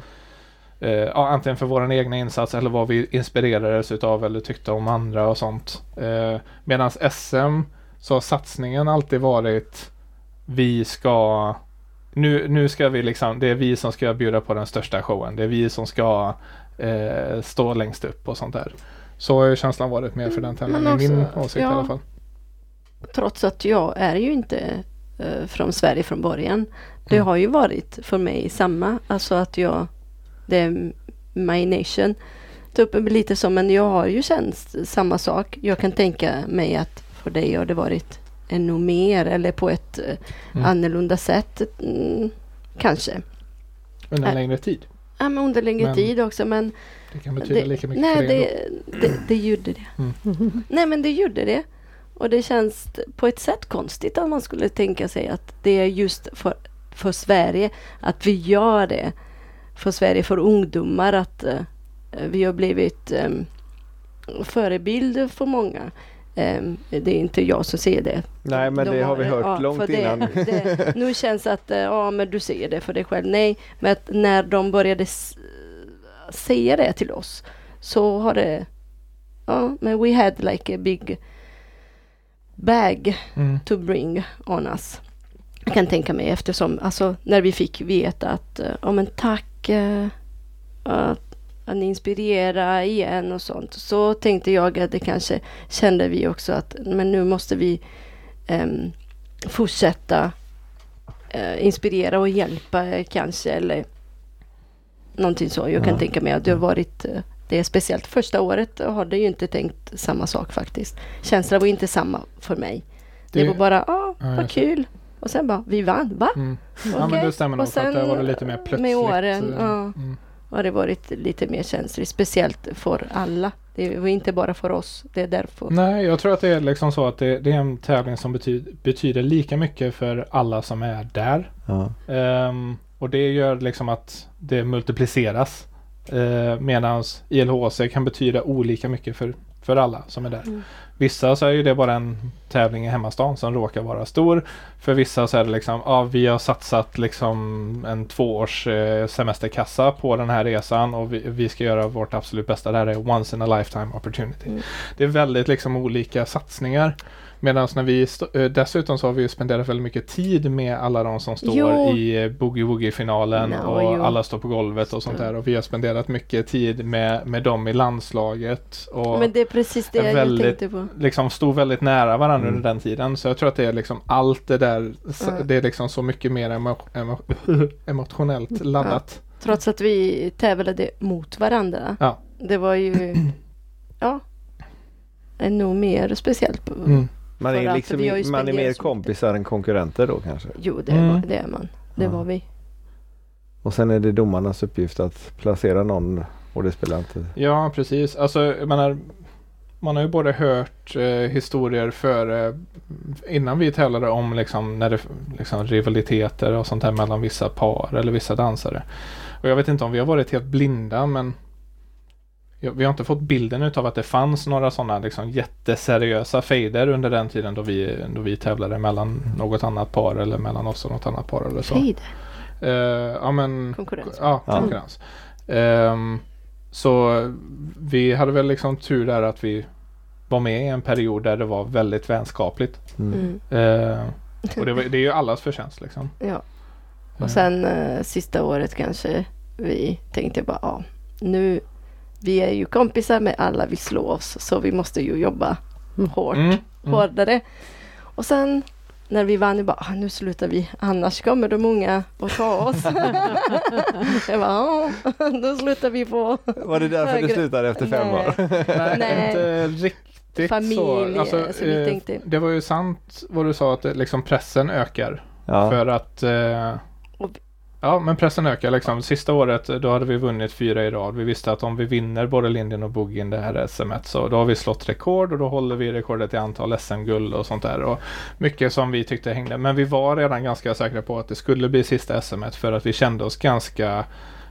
eh, ja, antingen för våran egna insats eller vad vi inspirerades utav eller tyckte om andra och sånt. Eh, Medan SM så har satsningen alltid varit vi ska nu, nu ska vi liksom, det är vi som ska bjuda på den största showen. Det är vi som ska eh, stå längst upp och sånt där. Så har ju känslan varit mer för den tävlingen, Men i min åsikt i ja. alla fall. Trots att jag är ju inte eh, från Sverige från början. Det Mm. har ju varit för mig samma. Alltså att jag, det är my nation. Typ lite som, men jag har ju känt samma sak. Jag kan tänka mig att för dig har det varit ännu mer eller på ett eh, Mm. annorlunda sätt. Mm, kanske. Under en längre tid. Ja, men under längre Men tid också men Det kan betyda det, lika mycket nej, för det, det, det gjorde det. Mm. [LAUGHS] Nej men det gjorde det. Och det känns på ett sätt konstigt att man skulle tänka sig att det är just för, för Sverige att vi gör det. för Sverige, för ungdomar att eh, vi har blivit eh, förebild för många. Eh, det är inte jag som säger det. Nej men De det har vi hört ja, långt för det, innan. Det, [LAUGHS] nu känns det att, eh, ja men du säger det för dig själv. Nej, men när de började säga det till oss så har det, ja men we had like a big bag Mm. to bring on us. Jag kan tänka mig eftersom, alltså när vi fick veta att, eh, ja men tack eh, att, inspirerar igen och sånt. Så tänkte jag att det kanske kände vi också att, men nu måste vi ehm, fortsätta eh, inspirera och hjälpa eh, kanske eller någonting så. Jag kan Ja. tänka mig att det har varit eh, det är speciellt första året har det ju inte tänkt samma sak faktiskt. Känslan var inte samma för mig. Det, Det- var bara, ah, Ja, vad kul. Och sen bara, vi vann, va? Mm. Ja Okej. men det stämmer nog Och det varit lite mer plötsligt. med åren, eh, ja. mm. Har det varit lite mer känsligt, speciellt för alla. Det var inte bara för oss, det är därför. Nej, jag tror att det är liksom så att det, det är en tävling som betyder, betyder lika mycket för alla som är där. Ja. Ehm, och det gör liksom att det multipliceras. Uh, Medan ILHC kan betyda olika mycket för, för alla som är där. Mm. Vissa så är ju det bara en tävling i hemmastan som råkar vara stor. För vissa så är det liksom, ja vi har satsat liksom en tvåårs eh, semesterkassa på den här resan och vi, vi ska göra vårt absolut bästa. Det här är once in a lifetime opportunity. Mm. Det är väldigt liksom olika satsningar. Medan när vi eh, dessutom så har vi spenderat väldigt mycket tid med alla de som står Jo. i eh, Boogie Woogie-finalen No, och jo. alla står på golvet och sånt där. Och vi har spenderat mycket tid med, med dem i landslaget. Och Men det är precis det jag väldigt- tänkte på. Liksom stod väldigt nära varandra Mm. under den tiden. Så jag tror att det är liksom allt det där, Ja. det är liksom så mycket mer emo, emo, [LAUGHS] emotionellt laddat. Trots att vi tävlade mot varandra. Ja. Det var ju, [CLEARS THROAT] ja, ännu mer speciellt. På, Mm. Man är, liksom, man är mer kompisar än konkurrenter då kanske. Jo, det, Mm. var, det är man. Det Ja. var vi. Och sen är det domarnas uppgift att placera någon och det spelar inte... Ja, precis. Alltså, jag menar, man har ju både hört eh, historier före, innan vi tävlade om liksom, när det, liksom, rivaliteter och sånt här mellan vissa par eller vissa dansare. Och jag vet inte om vi har varit helt blinda men ja, vi har inte fått bilden utav att det fanns några sådana liksom, jätteseriösa fejder under den tiden då vi, då vi tävlade mellan något annat par eller mellan oss och något annat par eller så. Fejd. Eh, ja men Konkurrens. Ja, konkurrens. Ehm, så vi hade väl liksom tur där att vi var med i en period där det var väldigt vänskapligt. Mm. Mm. Ehm, och det, var, det är ju allas förtjänst liksom. Ja. Ehm, Och sen eh, sista året kanske vi tänkte bara, ja, nu, vi är ju kompisar med alla vill slå oss så vi måste ju jobba hårt, Mm, mm. hårdare. Och sen när vi vann, jag bara, ah, nu slutar vi, annars kommer de unga att ta oss. [LAUGHS] jag bara, ja, då slutar vi på Var det därför Högre. det slutade efter fem Nej. år? Nej, Nej. inte riktigt Familj, så. Alltså, så vi eh, tänkte- Det var ju sant vad du sa att det, liksom pressen ökar. Ja. För att eh, Och- Ja men pressen ökar liksom. Sista året eh, då hade vi vunnit fyra i rad. Vi visste att om vi vinner både linden och Boogien det här SMet så då har vi slått rekord och då håller vi rekordet i antal SM-guld och sånt där. Och mycket som vi tyckte hängde. Men vi var redan ganska säkra på att det skulle bli sista SMet för att vi kände oss ganska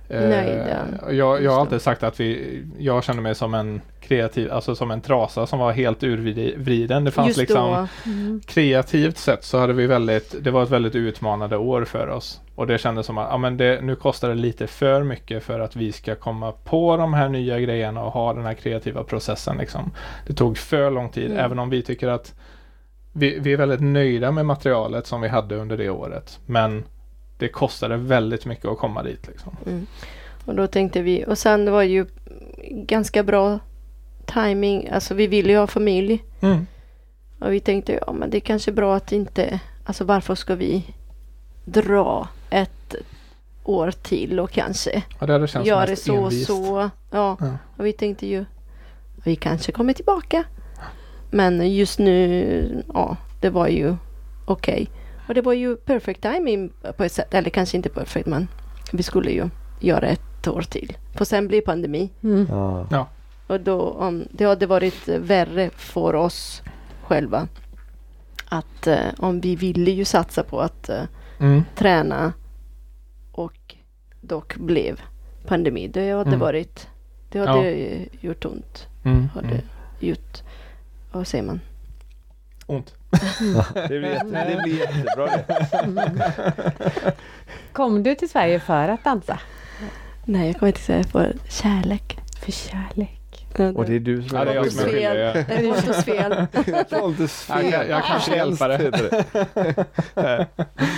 eh, Nöjda. Jag, jag har alltid sagt att vi, jag kände mig som en kreativ, alltså som en trasa som var helt urvriden. Det fanns Just liksom då, kreativt sett så hade vi väldigt, det var ett väldigt utmanande år för oss. Och det kändes som att ja, men det, nu kostar det lite för mycket för att vi ska komma på de här nya grejerna och ha den här kreativa processen. Liksom. Det tog för lång tid, Mm. även om vi tycker att vi, vi är väldigt nöjda med materialet som vi hade under det året. Men det kostade väldigt mycket att komma dit. Liksom. Mm. Och då tänkte vi, och sen var ju ganska bra timing. Alltså vi ville ju ha familj. Mm. Och vi tänkte, ja men det är kanske bra att inte, alltså varför ska vi dra ett år till och kanske Ja, det hade känts göra det så och så. Ja. Ja. Och vi tänkte ju, vi kanske kommer tillbaka. Men just nu, ja, det var ju okej. Och det var ju perfect timing på ett sätt. Eller kanske inte perfect, men vi skulle ju göra ett år till. För sen blir pandemi. Mm. Ja. Och då, om, det hade varit värre för oss själva. Att eh, om vi ville ju satsa på att eh, Mm. träna och dock blev pandemi. Det hade Mm. varit, det Ja. hade ju gjort ont. Mm. Hade Mm. gjort, vad säger man? Ont. Det blir, jätte, det blir jättebra det. [LAUGHS] Kom du till Sverige för att dansa? Nej, jag kommer inte säga för kärlek. För kärlek. Och det är du som Ja, det är jag som är Fel. [LAUGHS] skyldig. Det var så fel. Pontus [LAUGHS] Jag kan- jag kan inte hjälpa det. det.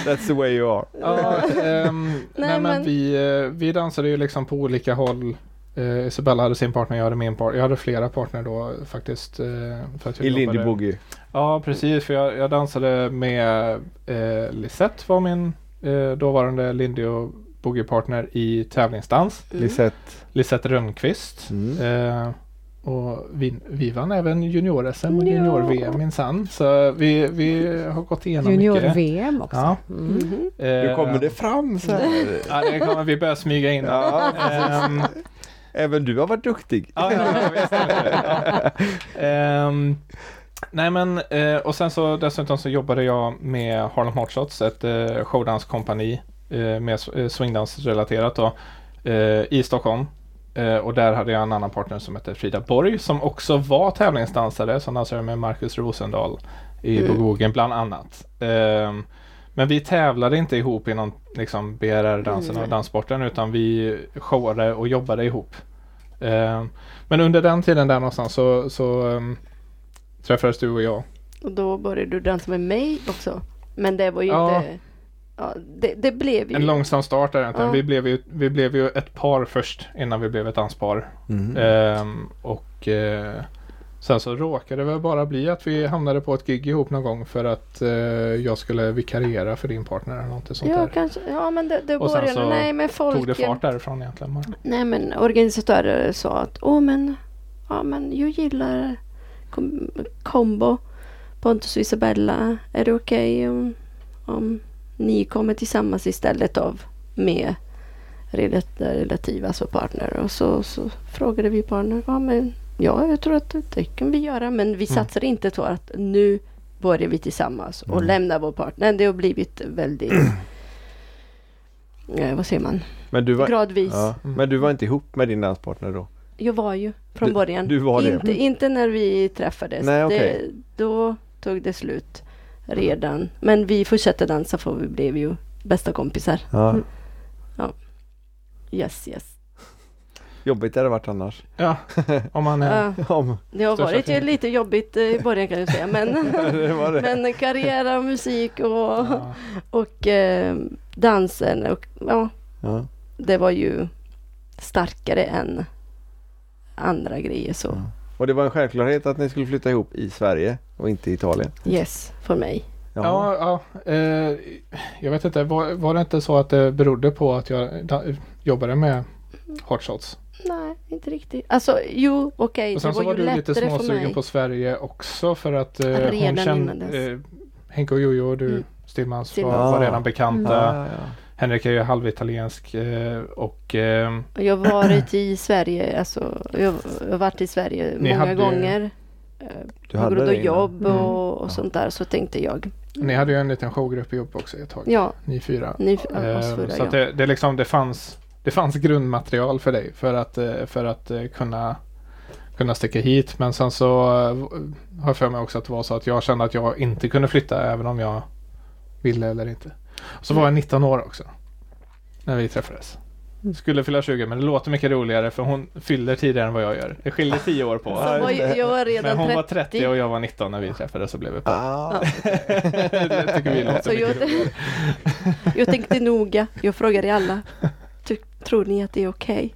That's the way you are. Ja, ehm, nej, men, men- vi, eh, vi dansade ju liksom på olika håll. Eh, Isabella hade sin partner, jag hade min partner. Jag hade flera partner då faktiskt. Eh, för att jag I Lindy Boogie. Ja, precis. För jag, jag dansade med eh, Lisette var min eh, dåvarande Lindy och Boogie-partner i tävlingsdans. Mm. Lisette. Lisette Rönnqvist. Mm. Eh, och vi, vi vann även junior-SM och junior-VM minsann. Så vi, vi har gått igenom mycket. Junior-VM också. Ja. Mm. Nu Eh, kommer det fram så här. Ja, det kommer vi börja smyga in. Ja, Även du har varit duktig. ja, ja, visst. [LAUGHS] Ehm, nej men eh, och sen så dessutom så jobbade jag med Harlem Hot Shots, ett eh, showdanskompani eh, med swingdansrelaterat då i Stockholm. Och där hade jag en annan partner som hette Frida Borg som också var tävlingsdansare som dansade med Marcus Rosendahl i Mm. Boogie bland annat. Ehm, men vi tävlade inte ihop inom liksom BRR-dansen Mm. och danssporten utan vi showade och jobbade ihop. Ehm, men under den tiden där någonstans så, så ehm, träffades du och jag. Och då började du dansa med mig också. Men det var ju Ja. inte... Ja, det, det blev ju... En långsam start där egentligen. Ja. Vi, blev ju, vi blev ju ett par först innan vi blev ett danspar. Mm. Ehm, och eh, sen så råkade det väl bara bli att vi hamnade på ett gig ihop någon gång för att eh, jag skulle vikariera för din partner eller något sånt Ja, där. kanske. Ja, men det, det började... så Nej, men folk... Tog det fart därifrån egentligen bara. Nej, men organisatörer sa att åh, men... Ja, men jag gillar kom, kombo. Pontus och Isabella. Är det okej om, om ni kommer tillsammans istället av med relat- relativa, alltså partner? Och så, så frågade vi partner. Ja, men ja, jag tror att det, kan vi göra. Men vi Mm. satsade inte på att nu börjar vi tillsammans och Mm. lämnar vår partner. Det har blivit väldigt... [CLEARS THROAT] eh, vad säger man? Men, du var, Gradvis. ja, men du var inte ihop med din danspartner då? Jag var ju från Du- början. du var det? inte, inte när vi träffades. Nej, okej. det, då tog det slut redan. Men vi fortsatte dansa för vi blev ju bästa kompisar. Ja. Mm. Yes, yes. Jobbigt hade det varit annars. Ja, om man är... Om, det har varit ju lite jobbigt i början kan jag säga. Men, [LAUGHS] det var det. men karriär och musik och, Ja. och eh, dansen. Och, ja, Ja. det var ju starkare än andra grejer. Så Ja. Och det var en självklarhet att ni skulle flytta ihop i Sverige och inte i Italien? yes, för mig. Ja, ja eh, jag vet inte. Var, var det inte så att det berodde på att jag da, jobbade med hotshots? Nej, inte riktigt. Alltså jo, okej. Och sen det så var var ju du lite småsugen på Sverige också för att eh, Redan hon kände eh, Henke och Jojo och du Mm. Stillmans var, var redan bekanta. Ja, ja. Henrik är ju halvitaliensk eh, och eh, Jag har varit i Sverige, alltså jag har varit i Sverige många hade- gånger. eh, Du På hade grund av jobb Mm. och, och sånt där så tänkte jag. ni hade ju en liten showgrupp ihop också ett tag. Ja, Ni fyra. ni Eh, oss fyra så ja. att det, det, liksom, det, fanns, det fanns grundmaterial för dig för att, eh, för att eh, kunna, kunna sticka hit. Men sen så eh, har jag för mig också att det var så att jag kände att jag inte kunde flytta även om jag ville eller inte. Så var jag 19 år också. När vi träffades. Skulle fylla 20 men det låter mycket roligare för hon fyller tidigare än vad jag gör. Det skiljer 10 år på [LAUGHS] var jag, jag var Men redan hon 30. var 30 och jag var 19 när vi träffades och blev ett par. Ah. [LAUGHS] det tycker vi låter Så jag, mycket roligare. jag tänkte noga. Jag frågade alla. [LAUGHS] Tror ni att det är okej?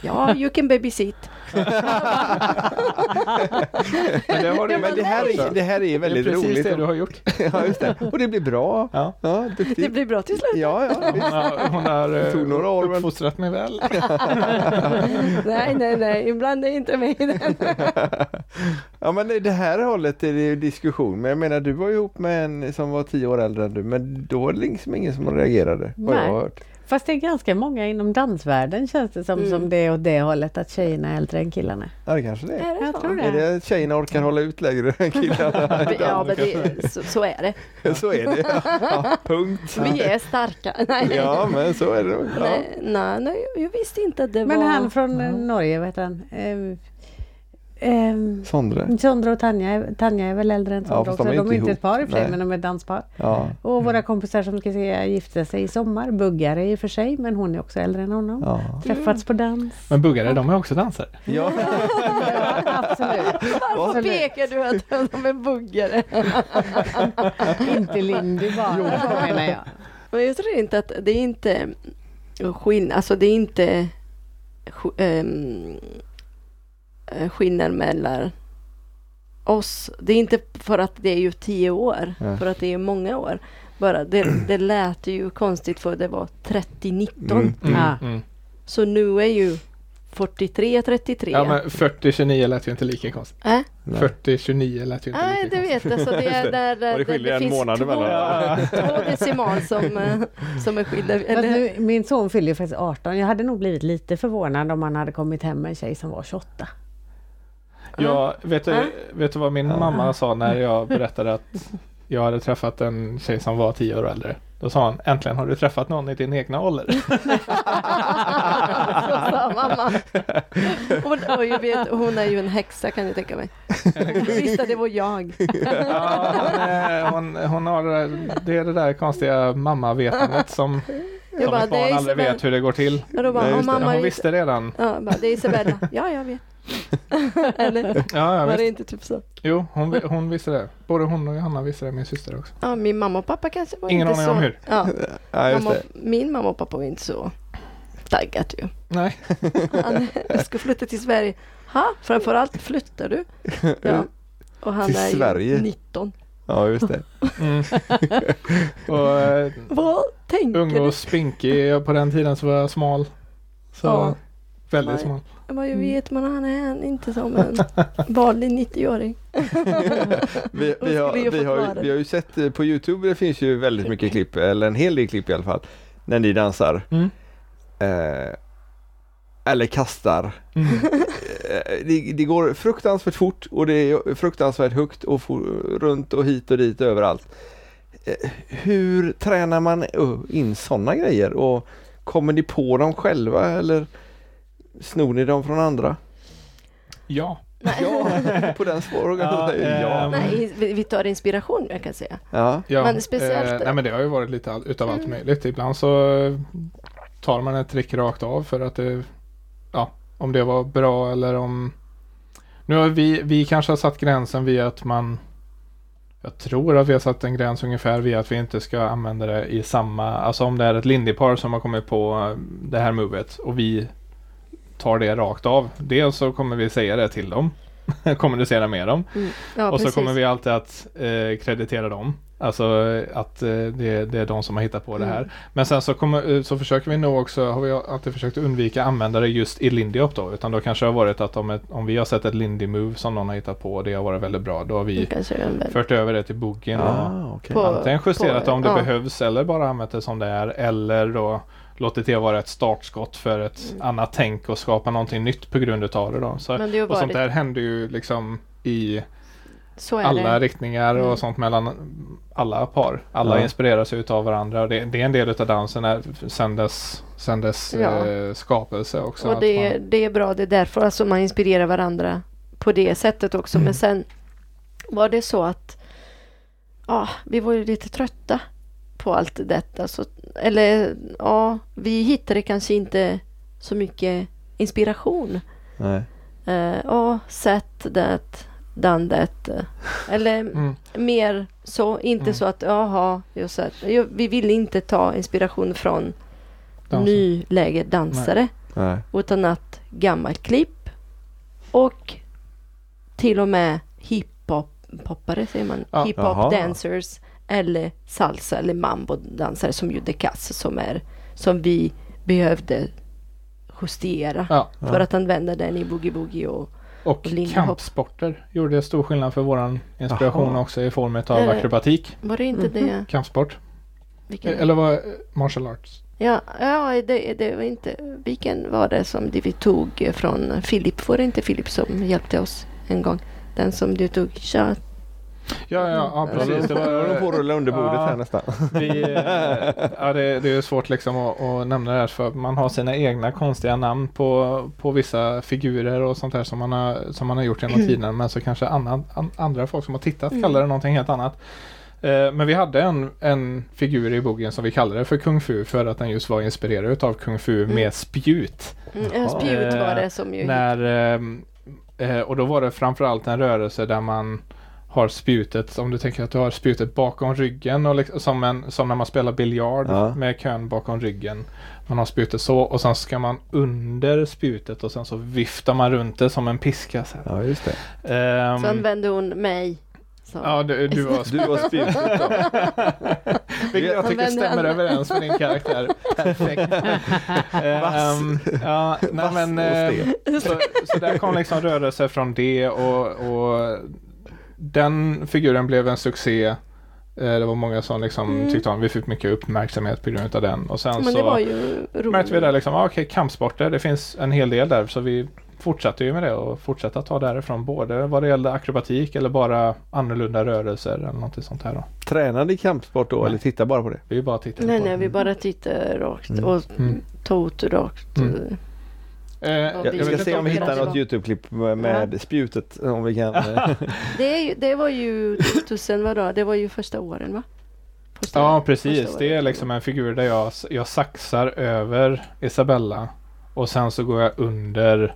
Ja, you can babysit. [LAUGHS] Men det har du Men det här är, det här är väldigt det är precis roligt. det du har gjort. [LAUGHS] Ja, just det. Och det blir bra. Ja. Ja, Det blir bra till slut. Ja, ja. Hon har, hon har tog några år, eh, men- uppfostrat mig väl. [LAUGHS] Nej, nej, nej. Ibland är inte mig i den. Ja men det här hållet är det ju diskussion. Men jag menar du var ihop med en som var tio år äldre än du. Men då var det liksom ingen som reagerade. Vad jag Nej. har hört. Fast det är ganska många inom dansvärlden känns det som, Mm. som det är åt det hållet att tjejerna är äldre än killarna. Ja, det kanske det är. Är det Jag så? tror Är det. det att tjejerna orkar hålla ut längre än killarna? [LAUGHS] Ja, men det, så, så är det. så är det. Ja, punkt. Vi är starka. [LAUGHS] Nej, Ja, men så är det nog. Ja. nej, nej, nej, jag visste inte att det Men var... han från eh, Norge, vad heter han? Ehm, Sondre. Sondre och Tanja, Tanja är väl äldre än Ja, Sondre fast också. de är De är inte ett par i och för sig men de är danspar. Ja. Och våra kompisar som ska se gifta sig i sommar, Buggare i och för sig men hon är också äldre än honom. Ja. Träffats på dans. Men buggare, de är också dansare. ja. Ja, absolut. Varför pekar du att de är buggare? [LAUGHS] Inte Lindy bara då, menar jag. Men jag tror inte att det är inte skillnad, alltså det är inte sk- eh, skillnad mellan oss. Det är inte för att det är ju tio år, Ja. för att det är många år. Bara det, det lät ju konstigt för det var 30-19. Mm. Ja. Mm. Så nu är ju 43-33. Ja men 40-29 lät ju inte lika konstigt. Äh? Nej. 40-29 lät ju inte Nej, lika du konstigt. vet. Alltså det är där, det skiljer en finns månad två, emellan. två decimal som, eh, som är skilda. Fast Eller, nu, min son fyller ju faktiskt 18. Jag hade nog blivit lite förvånad om han hade kommit hem med en tjej som var 28. Ja, vet, du, vet du vad min mamma sa när jag berättade att jag hade träffat en tjej som var 10 år äldre? Då sa hon, äntligen har du träffat någon i din egna ålder. [LAUGHS] så sa mamma. Hon, och jag vet, hon är ju en häxa kan jag tänka mig. Att det var jag. [LAUGHS] Ja, hon, är- hon, hon har det där- det är det där konstiga mammavetandet som, Jag bara, ett det är barn aldrig vet hur det går till. Då bara, det. mamma Hon visste redan. Ja, bara, det är Isabella. [LAUGHS] Ja, jag vet. [LAUGHS] Eller Ja, ja var det inte typ så? Jo, hon, hon visste det. Både hon och Johanna visste det, min syster också. Ja, min mamma och pappa kanske var Ingen inte aning så. om hur. Ja, [LAUGHS] Ja, just mamma, det. min mamma och pappa var inte så taggat ju. Nej. Han ska flytta till Sverige. Ha? Framförallt flyttar du? Ja. Och han Till är Sverige? ju 19. Ja, just det. Mm. [LAUGHS] och eh, Vad tänker ung du? och spinkig. På den tiden så var jag smal. Så Ja. väldigt Nej. smal. Jag vet men han är inte som en [LAUGHS] vanlig 90-åring. [LAUGHS] Vi, vi, har, vi, har, ju- vi har ju sett eh, på Youtube, det finns ju väldigt mycket klipp, eller en hel del klipp i alla fall, när ni dansar. Mm. Eh, eller kastar. Mm. [LAUGHS] Eh, det, det går fruktansvärt fort och det är fruktansvärt högt och for, runt och hit och dit överallt. Eh, hur tränar man eh, in sådana grejer och kommer ni på dem själva eller snor ni dem från andra? Ja. Ja, på den frågan. Ja, säger jag ja. Nej, vi tar inspiration jag kan säga. ja. Ja, Men speciellt- Eh, nej men det har ju varit lite all, utav allt möjligt. Ibland så eh, tar man ett trick rakt av för att det, ja, om det var bra eller om... Nu har vi, vi kanske har satt gränsen via att man jag tror att vi har satt en gräns ungefär via att vi inte ska använda det i samma, alltså om det är ett lindypar som har kommit på eh, det här movet och vi tar det rakt av. Dels så kommer vi säga det till dem, kommunicera med dem. Mm. Ja, och så precis. kommer vi alltid att eh, kreditera dem. Alltså eh, att eh, det, det är de som har hittat på det här. Mm. Men sen så, kommer, eh, så försöker vi nog också, har vi alltid försökt undvika att använda det just i Lindy Hop då. Utan då kanske det har varit att om, ett, om vi har sett ett Lindy Move som någon har hittat på och det har varit väldigt bra. Då har vi fört över det till boogien. Ah. På- Antingen justerat på- om det ja. behövs eller bara använt det som det är. Eller då låtit det vara ett startskott för ett Mm. annat tänk och skapa någonting nytt på grund utav det då. Så, Men det och sånt där händer ju liksom i så är alla det. riktningar och Mm. sånt mellan alla par. Alla Ja. inspireras utav varandra det, det är en del utav dansen är, sen dess, sen dess Ja. eh, skapelse också. Och att det, man, det är bra, det är därför alltså man inspirerar varandra på det sättet också. Mm. Men sen var det så att ja, vi var ju lite trötta på allt detta. Så, eller ja, vi hittade kanske inte så mycket inspiration. Nej. Uh, ja, sett det, done that. eh, Eller [LAUGHS] mm, mer så, inte Mm. så att jaha, jag sett. Jag, vi vill inte ta inspiration från dansen. nyläge dansare. Nej. Utan att gammalt klipp och till och med hiphop-poppare säger man. Ja. Hiphop dancers eller salsa eller mambo-dansare som gjorde kass som är som vi behövde justera Ja, för att använda den i boogie-boogie och och kampsporter gjorde stor skillnad för våran inspiration Jaha. också i form av Eh. akrobatik. var det inte Mhm. det? Kampsport. Vilken? Eller var martial arts? Ja, ja det, det var inte... Vilken var det som det vi tog från Filip? Var det inte Filip som hjälpte oss en gång? Den som du tog kött. Ja, ja, ja precis. Det Jag håller på var, att rulla under bordet Ja. här nästan. vi, eh, ja, det, det är svårt liksom att, att nämna det här för man har sina egna konstiga namn på, på vissa figurer och sånt här som man har, som man har gjort genom tiden. Men så kanske annan, an, andra folk som har tittat Mm. kallar det någonting helt annat. Eh, Men vi hade en, en figur i boken som vi kallade för Kung Fu för att den just var inspirerad utav Kung Fu Mm. med spjut. Mm, spjut var det som ju... När, eh, och då var det framförallt en rörelse där man har spjutet, om du tänker att du har spjutet bakom ryggen och liksom, som, en, som när man spelar biljard Ja. med kön bakom ryggen. Man har spjutet så och sen ska man under spjutet och sen så viftar man runt det som en piska. Så. Ja, just det. Ehm, Så använde hon mig. Så. ja, du, du var Du var spjutet. [LAUGHS] Vilket jag tycker stämmer överens med din karaktär. Perfekt. Ehm, ja, nej, men, och eh, så, så där kom liksom rörelse från det och, och den figuren blev en succé. Eh, Det var många som liksom Mm. tyckte om Vi fick mycket uppmärksamhet på grund av den. Och sen Men så det var ju märkte vi där liksom, ah, okej kampsporter, det finns en hel del där. Så vi fortsatte ju med det och fortsatte ta därifrån. Både vad det gällde akrobatik eller bara annorlunda rörelser eller något sånt här. Då. Tränade i kampsport då Nej. eller titta bara på det? Vi bara tittade Nej, på nej, det. vi bara tittade rakt Mm. och Mm. tog ut rakt. Mm. Eh, Ja, Jag, vet ska se om vi hittar något Youtube-klipp med, med spjutet om vi kan. [LAUGHS] Det, är ju, det var ju 2000, vadå? Det var ju första åren va? Första Ja precis, Första det är liksom en figur där jag, jag saxar över Isabella och sen så går jag under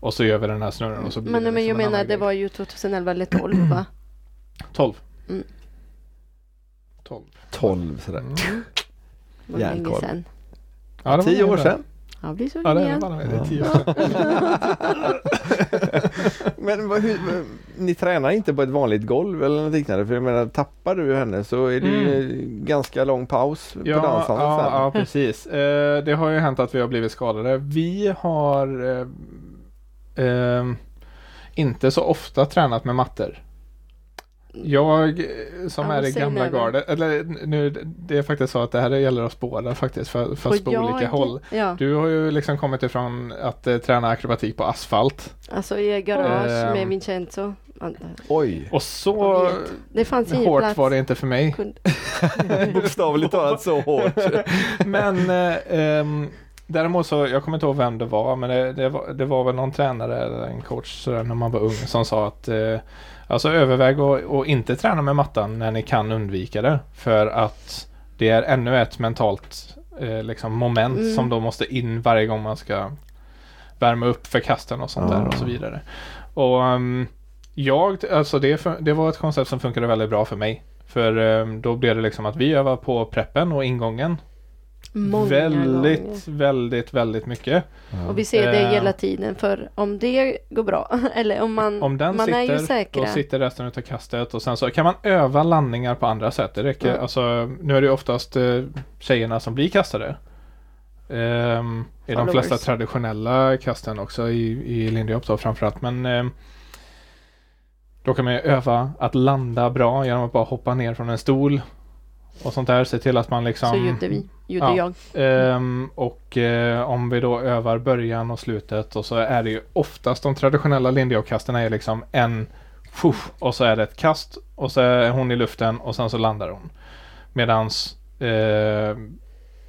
och så gör vi den här snurren och så blir Men, det men liksom jag en menar det grej. var ju 2011 eller 12 va? [CLEARS THROAT] 12. Mm. 12. 12 sådär. Mm. Det var länge Järnkoll. sedan. Ja, Tio år sedan. Ja, blir så Ja, det är bara det är tio år. [LAUGHS] Men vad- hur, ni tränar inte på ett vanligt golv eller något liknande? För jag menar, tappar du henne så är det ju ganska lång paus på Ja, dansandet ja, sen. ja, precis. Eh, det har ju hänt att vi har blivit skadade. Vi har eh, eh, inte så ofta tränat med mattor. Jag eh, som Ja, är i gamla gardet, eller nu, det är faktiskt så att det här gäller oss båda faktiskt, för, fast på jag olika inte- håll. Ja, Du har ju liksom kommit ifrån att eh, träna akrobatik på asfalt. alltså i garage Ehm. med Vincenzo. Oj, Och så. Det fanns ingen hårt plats. var det inte för mig. [LAUGHS] Bokstavligt talat så hårt. [LAUGHS] Men eh, ehm, däremot så, jag kommer inte ihåg vem det var, men det, det, var, det var väl någon tränare eller en coach sådär, när man var ung som sa att eh, alltså överväg att inte träna med mattan när ni kan undvika det. För att det är ännu ett mentalt eh, liksom moment Mm. som då måste in varje gång man ska värma upp för kasten och sånt där Ja. och så vidare. Och ehm, jag, alltså det, det var ett koncept som funkade väldigt bra för mig. För ehm, då blev det liksom att vi övar på preppen och ingången Många väldigt, gånger. väldigt, väldigt mycket. Och vi ser det Eh. hela tiden för om det går bra [LAUGHS] eller om man, Om den man är ju sitter, säkra. då sitter resten av kastet och sen så kan man öva landningar på andra sätt. Det räcker, Ja. alltså, nu är det ju oftast eh, tjejerna som blir kastade. Ehm, I de flesta traditionella kasten också i, i lindyhopp då framförallt. Men ehm, då kan man ju öva att landa bra genom att bara hoppa ner från en stol. Och sånt där. Se till att man liksom Så gjorde vi, gjorde Ja. jag. Ehm, och eh, om vi då övar början och slutet och så är det ju oftast de traditionella lindyhoppkasten är liksom en fuff, och så är det ett kast och så är hon i luften och sen så landar hon. Medans eh,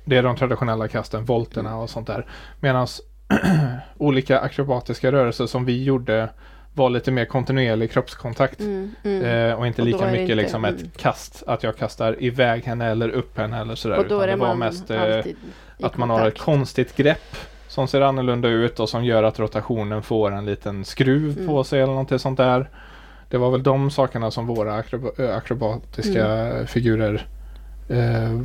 det är de traditionella kasten, volterna och sånt där. Medans [CLEARS THROAT] olika akrobatiska rörelser som vi gjorde var lite mer kontinuerlig kroppskontakt. Mm, mm. Eh, och inte Och lika mycket inte- liksom ett mm. kast, att jag kastar iväg henne eller upp henne eller sådär. och då utan är det var mest eh, att man har ett kontakt. konstigt grepp som ser annorlunda ut och som gör att rotationen får en liten skruv Mm. på sig eller någonting sånt där. Det var väl de sakerna som våra akroba- akrobatiska Mm. figurer eh,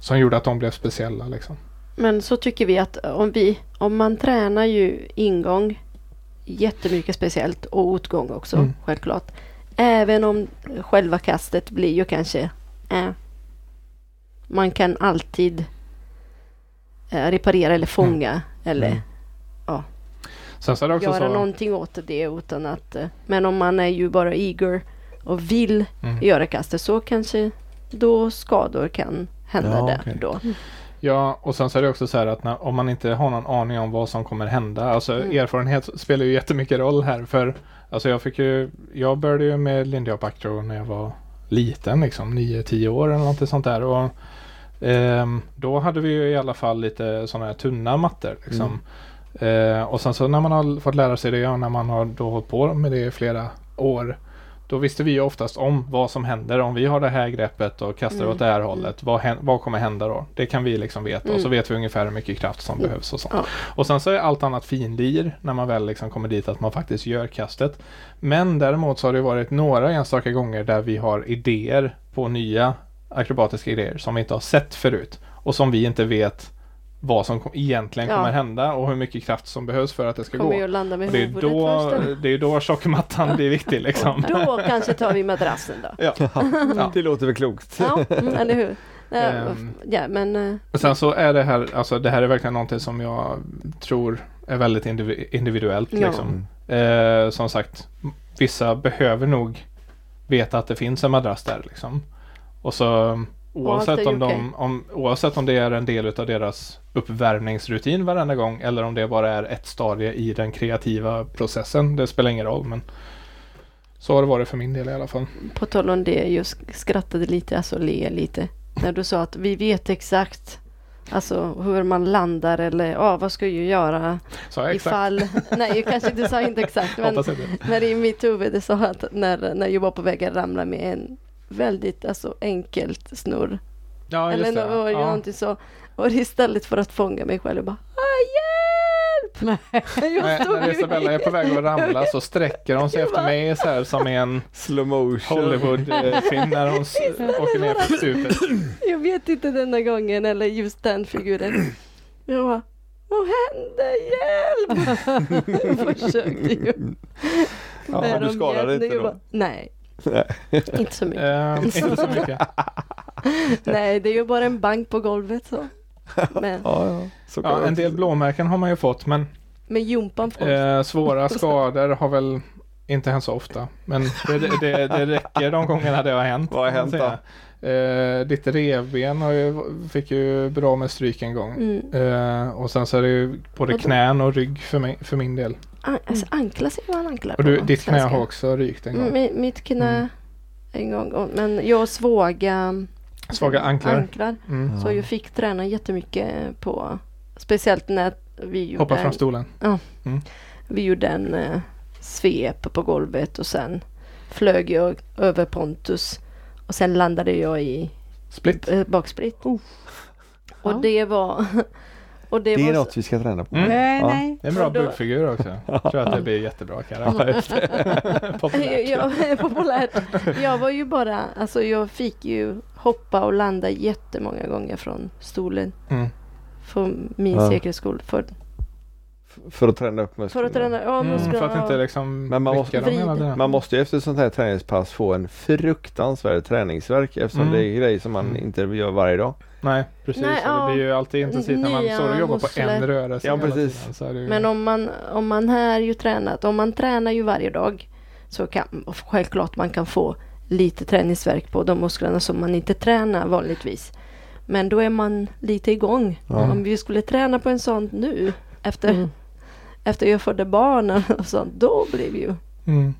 som gjorde att de blev speciella liksom. Men så tycker vi att om, vi, om man tränar ju ingång jättemycket speciellt och utgång också Mm. självklart. Även om själva kastet blir ju kanske eh, man kan alltid eh, reparera eller fånga eller Mm. Sen så är det också göra så, någonting åt det utan att eh, men om man är ju bara eager och vill mm. göra kastet så kanske då skador kan hända Ja, där okej. då. Ja, och sen så är det också så här att när, om man inte har någon aning om vad som kommer hända. Alltså Mm. erfarenhet spelar ju jättemycket roll här. För alltså jag fick ju, jag började ju med Lindy Acro när jag var liten liksom, 9-10 år eller något sånt där. Och, ehm, då hade vi ju i alla fall lite sådana här tunna mattor liksom. Eh, och sen så när man har fått lära sig det och när man har då hållit på med det i flera år. Då visste vi ju oftast om vad som händer om vi har det här greppet och kastar Mm. åt det här hållet. Vad, vad kommer hända då? Det kan vi liksom veta och så Mm. vet vi ungefär hur mycket kraft som Mm. behövs och sånt. Ja. Och sen så är allt annat finlir när man väl liksom kommer dit att man faktiskt gör kastet. Men däremot så har det varit några enstaka gånger där vi har idéer på nya akrobatiska idéer som vi inte har sett förut och som vi inte vet vad som egentligen Ja. kommer hända och hur mycket kraft som behövs för att det ska Kommer gå. att landa med Och det är då, först. eller? det är då tjockmattan blir viktig liksom. [LAUGHS] Då kanske tar vi madrassen då. Ja. Ja. Det låter väl klokt. Ja, mm, eller hur? [LAUGHS] Ja, Ehm. ja men eh, Och sen så är det här, alltså det här är verkligen någonting som jag tror är väldigt indivi- individuellt. Ja. Liksom. Eh, som sagt, vissa behöver nog veta att det finns en madrass där. Liksom. Och så oavsett om, de, om, oavsett om det är en del av deras uppvärmningsrutin varenda gång eller om det bara är ett stadie i den kreativa processen. Det spelar ingen roll men så har det varit för min del i alla fall. på tal om det, jag sk- skrattade lite, alltså le lite. När du sa att vi vet exakt Alltså hur man landar eller ja, vad ska jag göra Så jag exakt. ifall... Nej, kanske du sa inte exakt. [LAUGHS] Men inte. när i mitt huvud det sa att när, när jag var på väg att ramla med en väldigt alltså, enkelt snurr. Ja, eller just det. nå- Ja. någonting så. Och istället för att fånga mig själv, bara ah, hjälp! [LAUGHS] jag När, stod när ju Isabella är på väg att ramla så sträcker hon sig efter mig så här som i en Slow motion. Hollywood-film när hon [LAUGHS] åker ner för stupet. [CLEARS THROAT] Jag vet inte denna gången eller just den figuren. [CLEARS THROAT] Jag bara, vad hände? Hjälp! [LAUGHS] jag försökte ju. Ja, du de skadade inte då? bara, Nej, Nej. Inte så mycket. Eh, inte så mycket. [LAUGHS] Nej, det är ju bara en bank på golvet så. Men Ja, ja. Så Ja, en del blåmärken har man ju fått men med jumpan på. eh, svåra skador har väl inte hänt så ofta. Men det, det, det, det räcker de gångerna det har hänt. Vad har hänt säga. Eh, ditt revben har ju, fick ju bra med stryk en gång. Mm. Eh, och sen så är det ju både knän och rygg för, mig, för min del. An- alltså, anklar säger man anklar Och du, på ditt knä har också rykt en gång. Mm, mi- Mitt knä Mm. en gång. Men jag har svaga Svaga anklar. anklar. Mm. Så jag fick träna jättemycket på Speciellt när vi gjorde, Hoppa från en, stolen. vi gjorde en eh, svep på golvet och sen flög jag över Pontus och sen landade jag i Split. eh, bakspritt. Och Ja. det var... Och det, Det är var något vi ska träna på. Mm. Nej, Ja. nej. Det är en bra då- buggfigur också. Jag tror att det blir jättebra Kara. [LAUGHS] Populärt. jag, [LAUGHS] populärt. Jag var ju bara, alltså jag fick ju hoppa och landa jättemånga gånger från stolen. Mm. För min Ja. säkerhetsskola. För, För att träna upp för musklerna. att träna, ja Mm, musklerna. för att inte liksom Men man måste- dem. Man måste ju efter sånt här träningspass få en fruktansvärd träningsverk eftersom Mm. det är grejer som man Mm. inte gör varje dag. Nej, precis. Nej, och ja. det blir ju alltid intensivt när man Nya står och jobbar på en rörelse Ja, precis. tiden, så är det ju... Men om man, om man är ju tränat, om man tränar ju varje dag så kan självklart man kan få lite träningsverk på de musklerna som man inte tränar vanligtvis. Men då är man lite igång. Ja. Om vi skulle träna på en sån nu efter, Mm. efter jag födde barnen och [LAUGHS] sånt, då blir det ju Mm.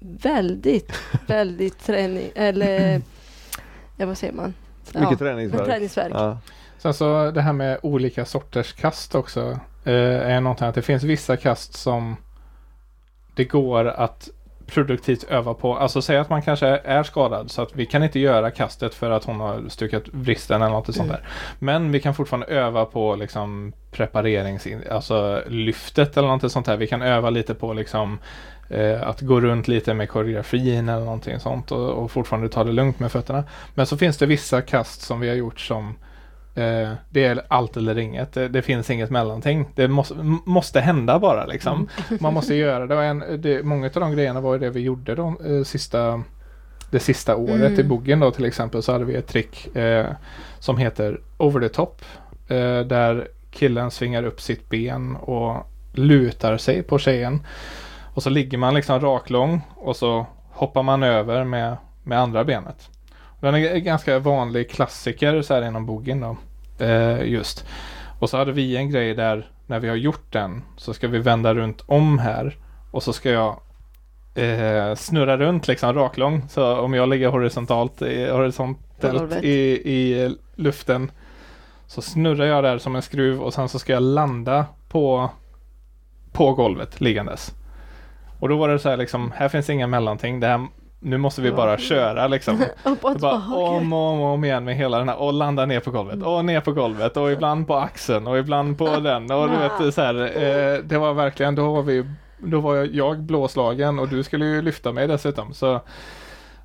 väldigt, väldigt träning eller [LAUGHS] ja, vad säger man? Mycket träningsverk. träningsverk. Ja. Sen så det här med olika sorters kast också. Eh, är någonting att det finns vissa kast som det går att produktivt öva på. Alltså säg att man kanske är skadad så att vi kan inte göra kastet för att hon har stukat vristen eller något sånt där. Men vi kan fortfarande öva på liksom preparerings, alltså lyftet eller något sånt där. Vi kan öva lite på liksom eh, att gå runt lite med koreografin eller någonting sånt och, och fortfarande ta det lugnt med fötterna. Men så finns det vissa kast som vi har gjort som Eh, det är allt eller inget. Det, det finns inget mellanting. Det måste, måste hända bara liksom. [LAUGHS] Man måste göra det. Och en, det. Många av de grejerna var ju det vi gjorde de, eh, sista, det sista året Mm. i boggen då till exempel. Så hade vi ett trick eh, som heter over the top. Eh, där killen svingar upp sitt ben och lutar sig på tjejen. Och så ligger man liksom raklång och så hoppar man över med, med andra benet. Den är en ganska vanlig klassiker så här inom boggen då. Eh, just. Och så hade vi en grej där när vi har gjort den så ska vi vända runt om här och så ska jag eh, snurra runt liksom raklång. Så om jag ligger horisontalt, i, horisontellt i, i luften så snurrar jag där som en skruv och sen så ska jag landa på, på golvet liggandes. Och då var det så här liksom, här finns inga mellanting. Det här, nu måste vi bara köra liksom. [LAUGHS] Bara om och om, om igen med hela den här och landa ner på golvet och ner på golvet och ibland på axeln och ibland på den och du vet så här, eh, det var verkligen, då var vi, då var jag, jag blåslagen och du skulle ju lyfta mig dessutom så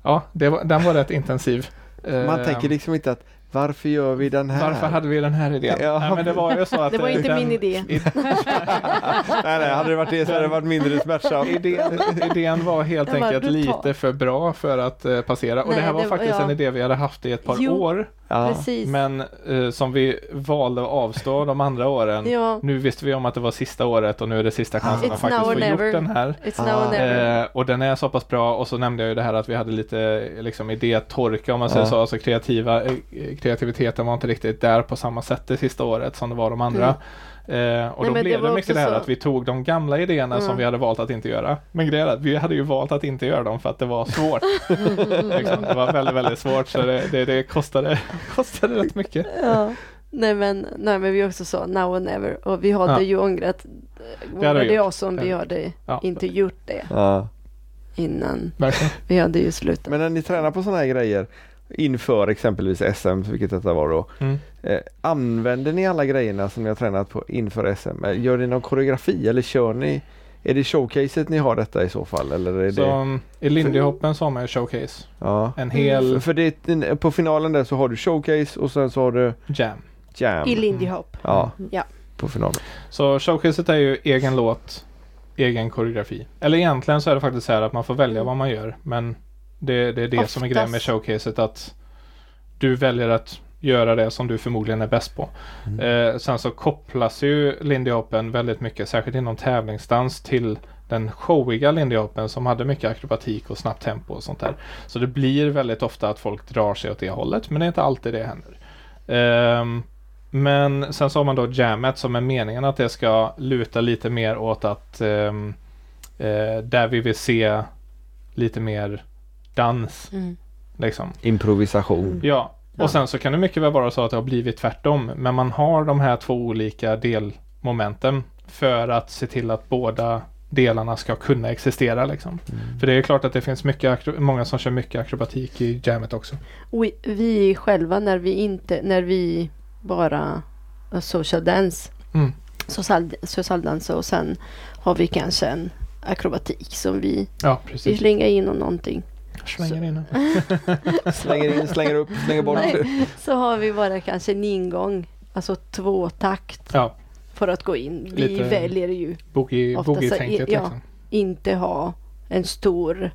ja, det var, den var rätt intensiv. Man Eh, tänker liksom inte att varför gör vi den här? varför hade vi den här idén? Ja. Nej men det var ju så att [LAUGHS] Det var inte den, min idé. [LAUGHS] nej, nej, hade det varit det så hade det varit mindre smärtsamt. [LAUGHS] Idén, idén var helt Den var enkelt brutal. lite för bra för att eh, passera och Nej, det här var det- faktiskt ja. en idé vi hade haft i ett par Jo. år. Ja. Precis. Men eh, som vi valde att avstå [LAUGHS] de andra åren. Ja, Nu visste vi om att det var sista året och nu är det sista chansen It's att faktiskt få never. gjort den här. it's now or Ah. never. Eh, och den är så pass bra och så nämnde jag ju det här att vi hade lite liksom idétorka om man säger Ja. så. Alltså kreativa, eh, kreativiteten var inte riktigt där på samma sätt det sista året som det var de andra. Eh, och Nej, då det blev det mycket det här så- att vi tog de gamla idéerna som Mm. vi hade valt att inte göra. Men grejen är att vi hade ju valt att inte göra dem för att det var svårt. [LAUGHS] liksom. Det var väldigt, väldigt svårt så det, det, det kostade, [LAUGHS] kostade rätt mycket. Ja. Nej men, nej men vi också sa now or never och vi hade Ja. ju ångrat. Vi det som Det vi hade hade Ja. inte gjort det Ja. innan. Verkligen. Vi hade ju slutat. Men när ni tränar på sådana här grejer inför exempelvis SM, vilket detta var då. Mm. Eh, använder ni alla grejerna som ni har tränat på inför SM? Eh, Gör ni någon koreografi eller kör ni? Är det showcaset ni har detta i så fall? Eller är Så det, i Lindy Hoppen så har man ju showcase. ja. En hel För det, på finalen där så har du showcase och sen så har du jam. jam. I Lindy Hop. Ja, Ja. på finalen. Så showcaset är ju egen låt, egen koreografi. Eller egentligen så är det faktiskt så här att man får välja vad man gör. Men det, det är det som är grejen med Oftast. showcaset att du väljer att göra det som du förmodligen är bäst på. Mm. Eh, sen så kopplas ju Lindy Hoppen väldigt mycket, särskilt inom tävlingsdans, till den showiga Lindy Hoppen som hade mycket akrobatik och snabbt tempo och sånt där. Så det blir väldigt ofta att folk drar sig åt det hållet, men det är inte alltid det händer. Ehm, men sen så har man då jammet som är meningen att det ska luta lite mer åt att ehm, eh, där vi vill se lite mer dans. Mm. Liksom. Improvisation. Ja, Ja. och sen så kan det mycket väl vara så att det har blivit tvärtom. Men man har de här två olika delmomenten för att se till att båda delarna ska kunna existera. Liksom. För det är klart att det finns mycket många som kör mycket akrobatik i jammet också. Och vi- vi själva när vi inte, när vi bara social dance, Mm. social, social dance och sen har vi kanske en akrobatik som vi, Ja, vi slänger in och någonting. Slänger in. [LAUGHS] Slänger in, slänger upp, slänger bort. Nej, så har vi bara kanske en ingång, alltså två takt Ja, för att gå in. Vi Lite- väljer ju boogie- boogie-tänket. ja. liksom. inte ha en stor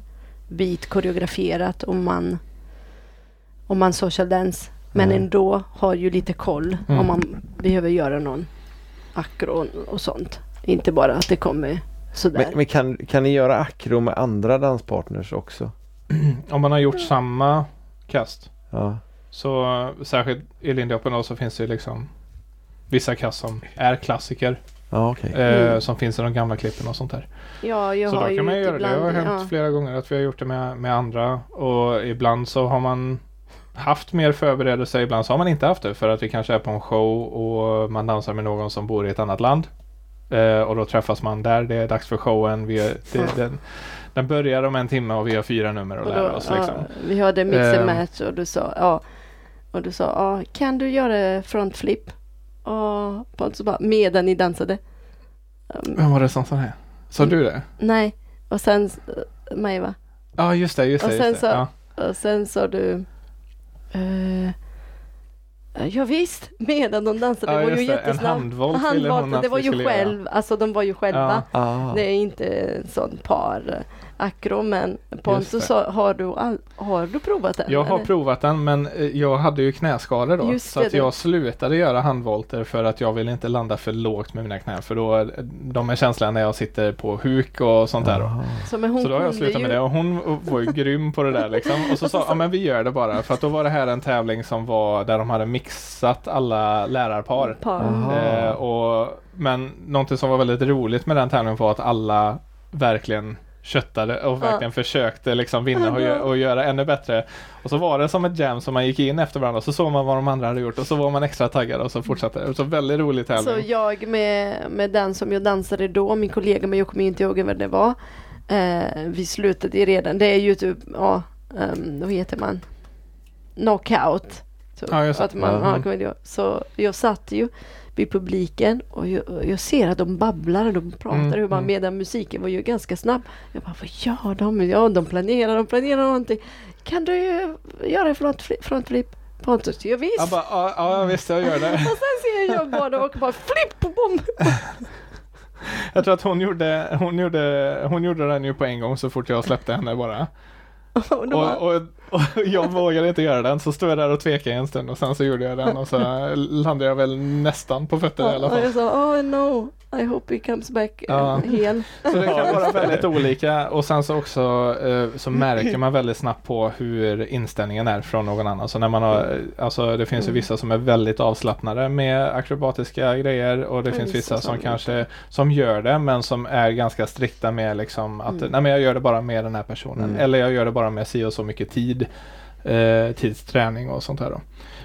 bit koreograferat om man om man social dance. Men Nej. ändå har ju lite koll Mm. om man behöver göra någon akro och sånt. Inte bara att det kommer sådär. Men, men kan, kan ni göra akro med andra danspartners också? [CLEARS THROAT] Om man har gjort samma kast. Ja. Så särskilt i Lindy Hoppen då så finns det ju liksom vissa kast som är klassiker. Ja, okej. Eh, Mm. Som finns i de gamla klippen och sånt där. ja, jag så har då ju kan man göra det. Det har ibland- hänt ja. flera gånger att vi har gjort det med, med andra. Och ibland så har man haft mer förberedelse. Ibland så har man inte haft det. För att vi kanske är på en show och man dansar med någon som bor i ett annat land. Eh, och då träffas man där. Det är dags för showen. Vi är, det, [LAUGHS] den, den börjar om en timme och vi har fyra nummer att Och lära då, oss. Liksom. ja, vi hade mix and Ehm. match och du sa ja. Och du sa ja, kan du göra front flip? Och Pontus bara medan ni dansade. Um, Vem var det som sa det? Sa du det? nej, och sen uh, mig va? Ja just det, just Och det. sen Just det. så- Ja. Och sen sa du eh, Ja visst, medan de dansade. Ja, det var ju det. En jättesnabbt. handvolt ville hon att det var vi ju göra. själv, alltså de var ju själva. Ah. Det är inte en sån par eh, akro men. Pontus har du, all, har du provat den? Jag har eller? provat den men eh, jag hade ju knäskador då. Just så det, att det. jag slutade göra handvolter för att jag vill inte landa för lågt med mina knän. För då, är- de är känsliga när jag sitter på huk och sånt där. Då. Så, men hon Så då har jag slutat ju, med det och hon var ju grym på det där liksom. Och så sa ja men vi gör det bara. För att då var det här en tävling som var där de hade mixat alla lärarpar. Eh, och, men någonting som var väldigt roligt med den tävlingen var att alla verkligen köttade och verkligen försökte liksom vinna och, och göra ännu bättre. Och så var det som ett jam som man gick in efter varandra och så såg man vad de andra hade gjort och så var man extra taggad och så fortsatte det. Så väldigt rolig Så tävling. jag med, med den som jag dansade då, min kollega, men jag kommer inte ihåg vad det var. Eh, vi slutade redan, det är ju typ, ja, um, vad heter man? Knockout. Så, Ja, att man, Ja. ja, så jag satt ju vid publiken och jag, jag ser att de babblar och de pratar Mm, hur man mm. medan musiken var ju ganska snabb. Jag bara, vad gör de? Ja, de planerar, de planerar någonting. Kan du göra frontflip? frontflip? Pontus, ja, visst. Jag bara, ja, ja visst jag gör det. [LAUGHS] Och sen ser jag båda och bara flipp på bomb. [LAUGHS] Jag tror att hon gjorde, hon gjorde, hon gjorde den ju på en gång så fort jag släppte henne bara. [LAUGHS] Och då bara, Och, och, och jag vågade inte göra den så stod jag där och tvekade en stund och sen så gjorde jag den och så landade jag väl nästan på fötter i alla och fall. jag sa, oh no, I hope he comes back Ja. uh, [LAUGHS] hel. Så det kan vara väldigt olika och sen så också eh, så märker man väldigt snabbt på hur inställningen är från någon annan. Så när man har, alltså det finns ju Mm. vissa som är väldigt avslappnade med akrobatiska grejer och det Ja, finns vissa som kanske som gör det men som är ganska strikta med liksom att Mm. nej men jag gör det bara med den här personen Mm. eller jag gör det bara med si och så mycket tid eh, tidsträning och sånt här då.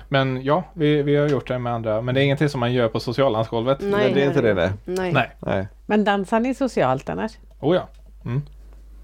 Men ja, vi, vi har gjort det med andra men det är ingenting som man gör på socialdansgolvet. Nej, Men det är inte det, nej. Nej. Nej. Nej. Men dansar ni socialt annars? Oh ja. Mm.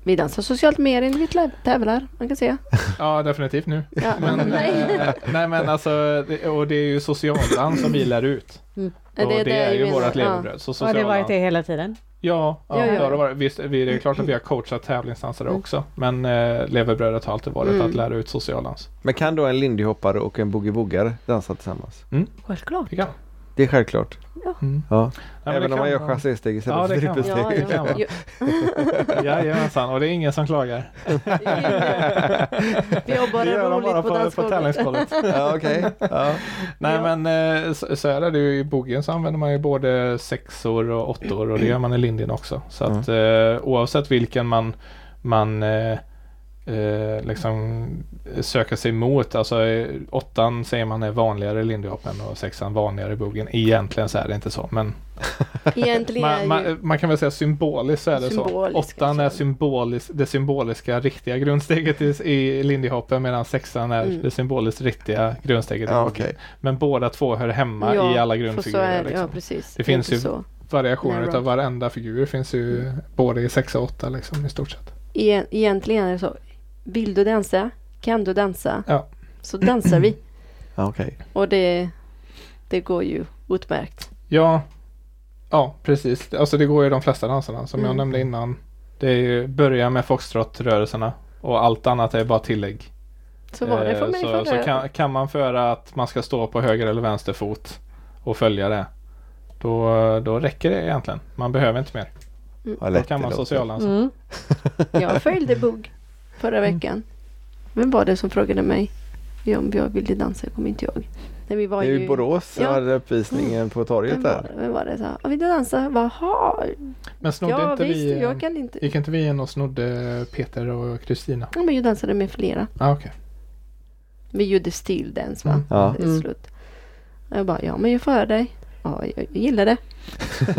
Vi dansar socialt mer än vi tä- tävlar, man kan säga. [LAUGHS] Ja, definitivt nu. Ja, Men, [LAUGHS] nej. eh, nej men alltså, det, och det är ju socialdans som vi lär ut. Mm. Och det, är jag ju vårt levebröd. Så Har det varit det hela tiden? Ja, ja, Ja, ja. det har varit. Visst, vi, det är klart att vi har coachat tävlingsdansare Mm. också. Men eh, levebrödet har alltid varit Mm. att lära ut socialdans. Men kan då en lindyhoppare och en boogie-woogare dansa tillsammans? Självklart. Det kan. Det är självklart. Mm. Ja. Ja, men Även det om man gör chassé-steg istället Ja, för det trippelsteg. Ja, Det kan ja. [LAUGHS] Jajamensan, och det är ingen som klagar. [LAUGHS] Vi har bara Det roligt bara på på, på dansgolvet. [LAUGHS] ja, okej. Ja. Nej Ja. men eh, så, är det ju i boogen så använder man ju både sexor och åttor och det gör man i lindin också. Så att eh, oavsett vilken man, man eh, eh, liksom söker sig mot. Alltså eh, åttan säger man är vanligare i lindyhoppen och sexan vanligare i boogen. Egentligen så är det inte så men [LAUGHS] Egentligen är man, man, man kan väl säga symboliskt så är det så. Åttan är kanske. symbolis, det symboliska riktiga grundsteget i, i lindyhoppen medan sexan är Mm. det symboliskt riktiga grundsteget i Ja, okej. Men båda två hör hemma Ja, i alla för så grundfigurer. är det, liksom. Ja, precis. Det finns inte ju- så. Variationer Nej, utav varenda figur finns ju både i sex och åtta liksom i stort sett. Egen- Egentligen är det så. Vill du dansa? Kan du dansa? Ja. Så dansar vi. [CLEARS THROAT] Okej. Och det, det går ju utmärkt. Ja, ja precis. Alltså det går ju de flesta danserna som jag Mm. nämnde innan. Det är ju börja med foxtrot-rörelserna och allt annat är bara tillägg. Så var det för Eh, mig så, förra så kan, kan man föra att man ska stå på höger eller vänster fot och följa det. Då, då räcker det egentligen. Man behöver inte mer. Vad Då kan man socialdansa. Mm. Jag följde bugg förra Mm. veckan. Vem var det som frågade mig om jag ville dansa? Jag kommer inte ihåg. Nej, vi var Det är ju ju Borås Ja. hade uppvisningen på torget där. var, vem var det? Så, här, vill du dansa? Jag bara, "Ha." Men snodde Ja inte visst, vi... jag kan inte. Gick inte vi in och snodde Peter och Kristina? Ja, men jag dansade med flera. Ah, okej. Vi gjorde still dance va? Mm. Ja. Till Mm. slut. Jag bara, ja men jag för dig. Ja, jag, jag gillar det.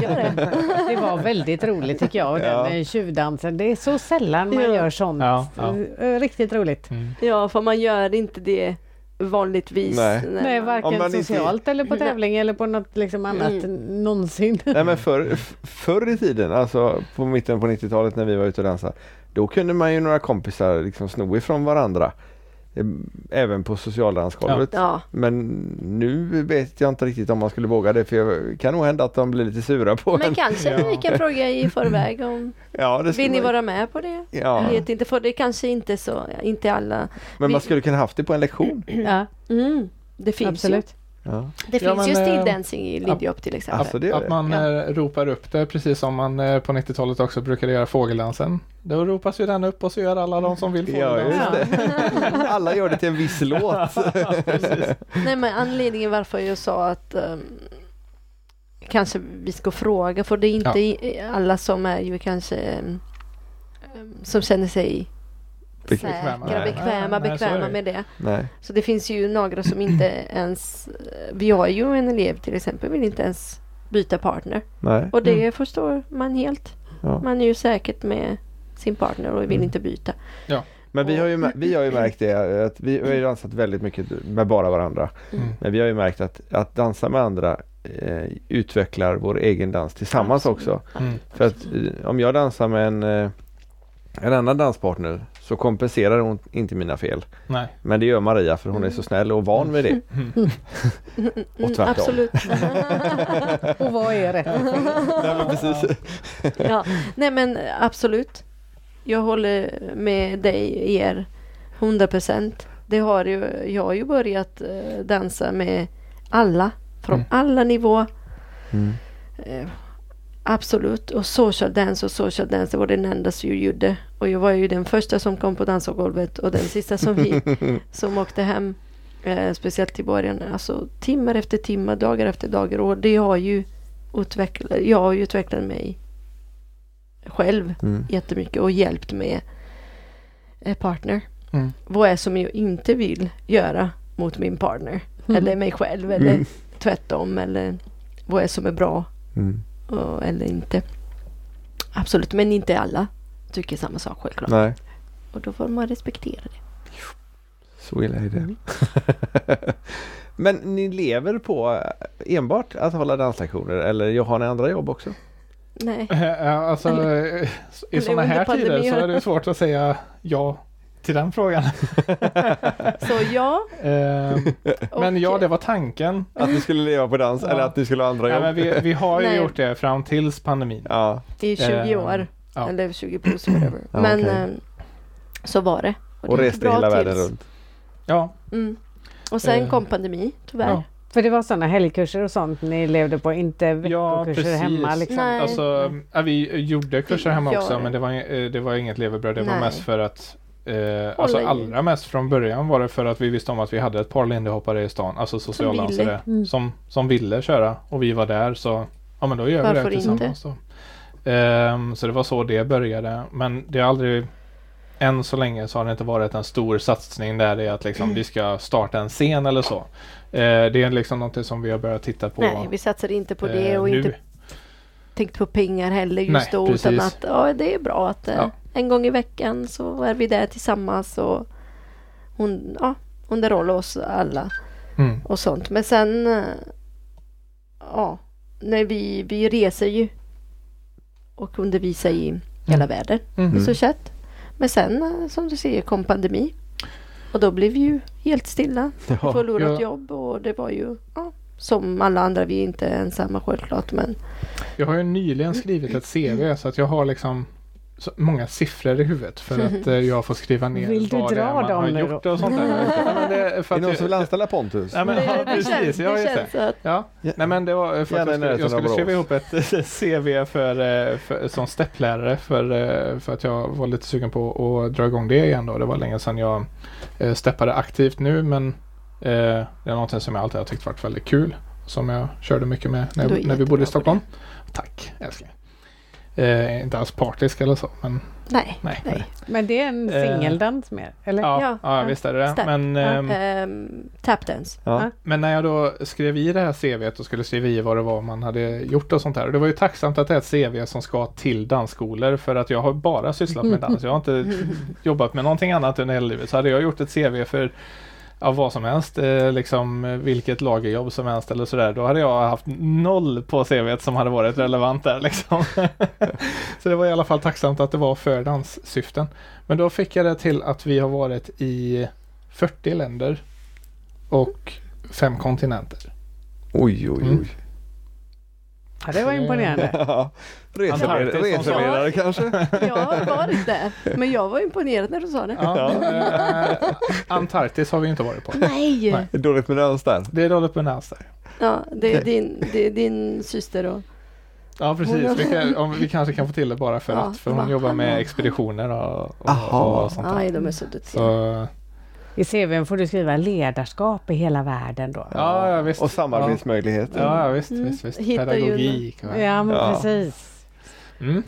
Gör det. [LAUGHS] Det var väldigt roligt tycker jag, Ja. den eh, tjuvdansen. Det är så sällan man Ja. gör sånt. Ja, ja. Eh, Riktigt roligt. Mm. Ja, för man gör inte det vanligtvis. Nej. Nej, varken man inte- socialt eller på tävling eller på något liksom annat Mm. någonsin. Nej men förr, f- förr i tiden, alltså på mitten på 90-talet när vi var ute och dansade. Då kunde man ju några kompisar liksom sno ifrån varandra. Eh, Även på socialdansgolvet. Ja, Men nu vet jag inte riktigt om man skulle våga det för det kan nog hända att de blir lite sura på men en. kanske Ja. vi kan fråga i förväg om [LAUGHS] Ja, vill ni vara med på det? Ja, Jag vet inte, för det är kanske inte så, inte alla. men man vi- skulle kunna haft det på en lektion. Ja, Mm, det finns absolut. Ja. ju. Det Ja, finns ju men, still eh, dancing i Lidingö till exempel. Alltså det gör Att det. man Ja. eh, ropar upp det precis som man eh, på 90-talet också brukade göra fågeldansen. Då ropas ju den upp och så gör alla de som vill Ja, just det. [LAUGHS] Alla gör det till en viss låt. [LAUGHS] Nej men anledningen varför jag sa att ehm, kanske vi ska fråga för det är inte alla som är ju kanske ehm, som känner sig Bekväma. säkra, bekväma, Nej, bekväma det. med det. Nej. Så det finns ju några som inte ens... Vi har ju en elev till exempel vill inte ens byta partner. Och det Mm. förstår man helt. Ja. Man är ju säkert med sin partner och vill Mm. inte byta. Men vi har, ju, vi har ju märkt det att vi har ju dansat väldigt mycket med bara varandra. Mm. Men vi har ju märkt att, att dansa med andra eh, utvecklar vår egen dans tillsammans Absolut. också. Mm. För att eh, om jag dansar med en, eh, en annan danspartner så kompenserar hon inte mina fel. Nej. Men det gör Maria för hon är så snäll och van vid det. Mm. [LAUGHS] Och tvärtom. absolut. [LAUGHS] Och vad är rätt? [LAUGHS] Nej, men precis. ja. Nej men absolut. Jag håller med dig, er, 100 procent. Det har ju, jag har ju börjat eh, dansa med alla, från Mm. alla nivåer. Mm. Absolut. Och social dance och social dance det var den enda som jag gjorde. Och jag var ju den första som kom på dansgolvet och den sista som gick. [LAUGHS] som åkte hem. Eh, speciellt i början. Alltså timmar efter timmar, dagar efter dagar. Och det har ju utvecklat, jag har ju utvecklat mig själv Mm. jättemycket och hjälpt med eh, partner. Mm. Vad är som jag inte vill göra mot min partner. Mm. Eller mig själv eller Mm. tvärtom. Eller vad är som är bra Mm. Och, eller inte. Absolut, men inte alla tycker samma sak självklart. Nej, Och då får man respektera det. så illa är det. Mm. [LAUGHS] Men ni lever på eh, enbart att hålla danslektioner eller har ni andra jobb också? Nej. Ja, alltså, Eller- eh, I sådana här tider så är det svårt att säga ja till den frågan. [LAUGHS] Så ja. Ehm, men ja, och- det var tanken. Att ni skulle leva på dans Ja. eller att ni skulle ha andra Nej, jobb? men vi, vi har ju Nej. gjort det fram tills pandemin. Ja, I 20 Ehm, år. ja. Eller 20 plus whatever. Ja, men okej. ehm, så var det. och det gick reste bra hela världen tills- runt. Ja, Mm. Och sen Eh, kom pandemi, tyvärr. ja. För det var sådana helgkurser och sånt ni levde på, inte veckokurser precis. hemma liksom. Nej. Alltså, ja, vi gjorde kurser hemma Ja. också men det var, eh, det var inget levebröd. Det var Nej. mest för att eh, alltså allra mest från början var det för att vi visste om att vi hade ett par lindyhoppare i stan, alltså socialdansare Mm. som, som ville köra och vi var där så ja men då gör vi Varför det tillsammans då. Ehm, så det var så det började men det har aldrig än så länge så har det inte varit en stor satsning där det är att liksom vi ska starta en scen eller så. Eh, det är liksom något som vi har börjat titta på Nej, vi satsade inte på det eh, och nu. inte tänkt på pengar heller just Nej, då. Utan precis. att ja, det är bra att eh, Ja. En gång i veckan så är vi där tillsammans och hon, ja, underhåller oss alla Mm. och sånt. Men sen, eh, ja, när vi, vi reser ju och undervisar i hela världen Mm. i stort sett. Men sen, eh, som du ser, kom pandemi. Och då blev vi ju helt stilla. Ja. Förlorat Ja. jobb och det var ju, ja, som alla andra, vi är inte ensamma självklart. Men Jag har ju nyligen skrivit ett CV så att jag har liksom så många siffror i huvudet för att [LAUGHS] eh, jag får skriva ner Vill du vad det är dra man har dem nu gjort och sånt där. [LAUGHS] Nej, men det, är för Är att det någon jag- som vill anställa Pontus? Ja, men, ja, precis. känns, ja, det just det. Ja, nej men det var för att jag skulle, jag skulle skriva ihop ett CV för, eh, för, som stepplärare för, eh, för att jag var lite sugen på att dra igång det igen då. Det var länge sedan jag eh, steppade aktivt nu men eh, det är någonting som jag alltid har tyckt varit väldigt kul. Som jag körde mycket med när, när vi bodde i Stockholm. Tack älskling. Eh, inte alls partisk eller så men nej, nej. nej. Men det är en Eh, singeldans mer, eller? Ja, Ja, ja, visst är det det. Men, Ja. ehm, Ehm, tapdance. Ja. Men när jag då skrev i det här CVt och skulle skriva i vad det var man hade gjort och sånt där. Och det var ju tacksamt att det är ett CV som ska till dansskolor för att jag har bara sysslat med dans. Jag har inte [LAUGHS] jobbat med någonting annat under hela livet. Så hade jag gjort ett CV för ja, vad som helst, eh, liksom vilket lagerjobb som helst eller sådär. Då hade jag haft noll på CVt som hade varit relevant där liksom. [LAUGHS] så det var i alla fall tacksamt att det var för danssyften. Men då fick jag det till att vi har varit i 40 länder och fem kontinenter. Oj, oj, Mm. oj. Ja, det var imponerande. [LAUGHS] [LAUGHS] Ja. Reseledare, kanske? Jag har varit där. Men jag var imponerad när du sa det. Ja, eh, Antarktis har vi inte varit på. Nej! Nej. Det är dåligt med dans där. Det är dåligt med dans där. Ja, det är din, det är din syster och... Ja precis, vi, kan, om, vi kanske kan få till det bara för Ja, att. För hon jobbar med expeditioner och, och, Aha. och sånt där. de är så duktiga. Så, I CVn får du skriva ledarskap i hela världen då. ja, ja visst. Och samarbetsmöjligheter. Ja, ja visst, Mm. visst, visst. Ju Pedagogik. Och, Ja, men Ja. precis. Mm.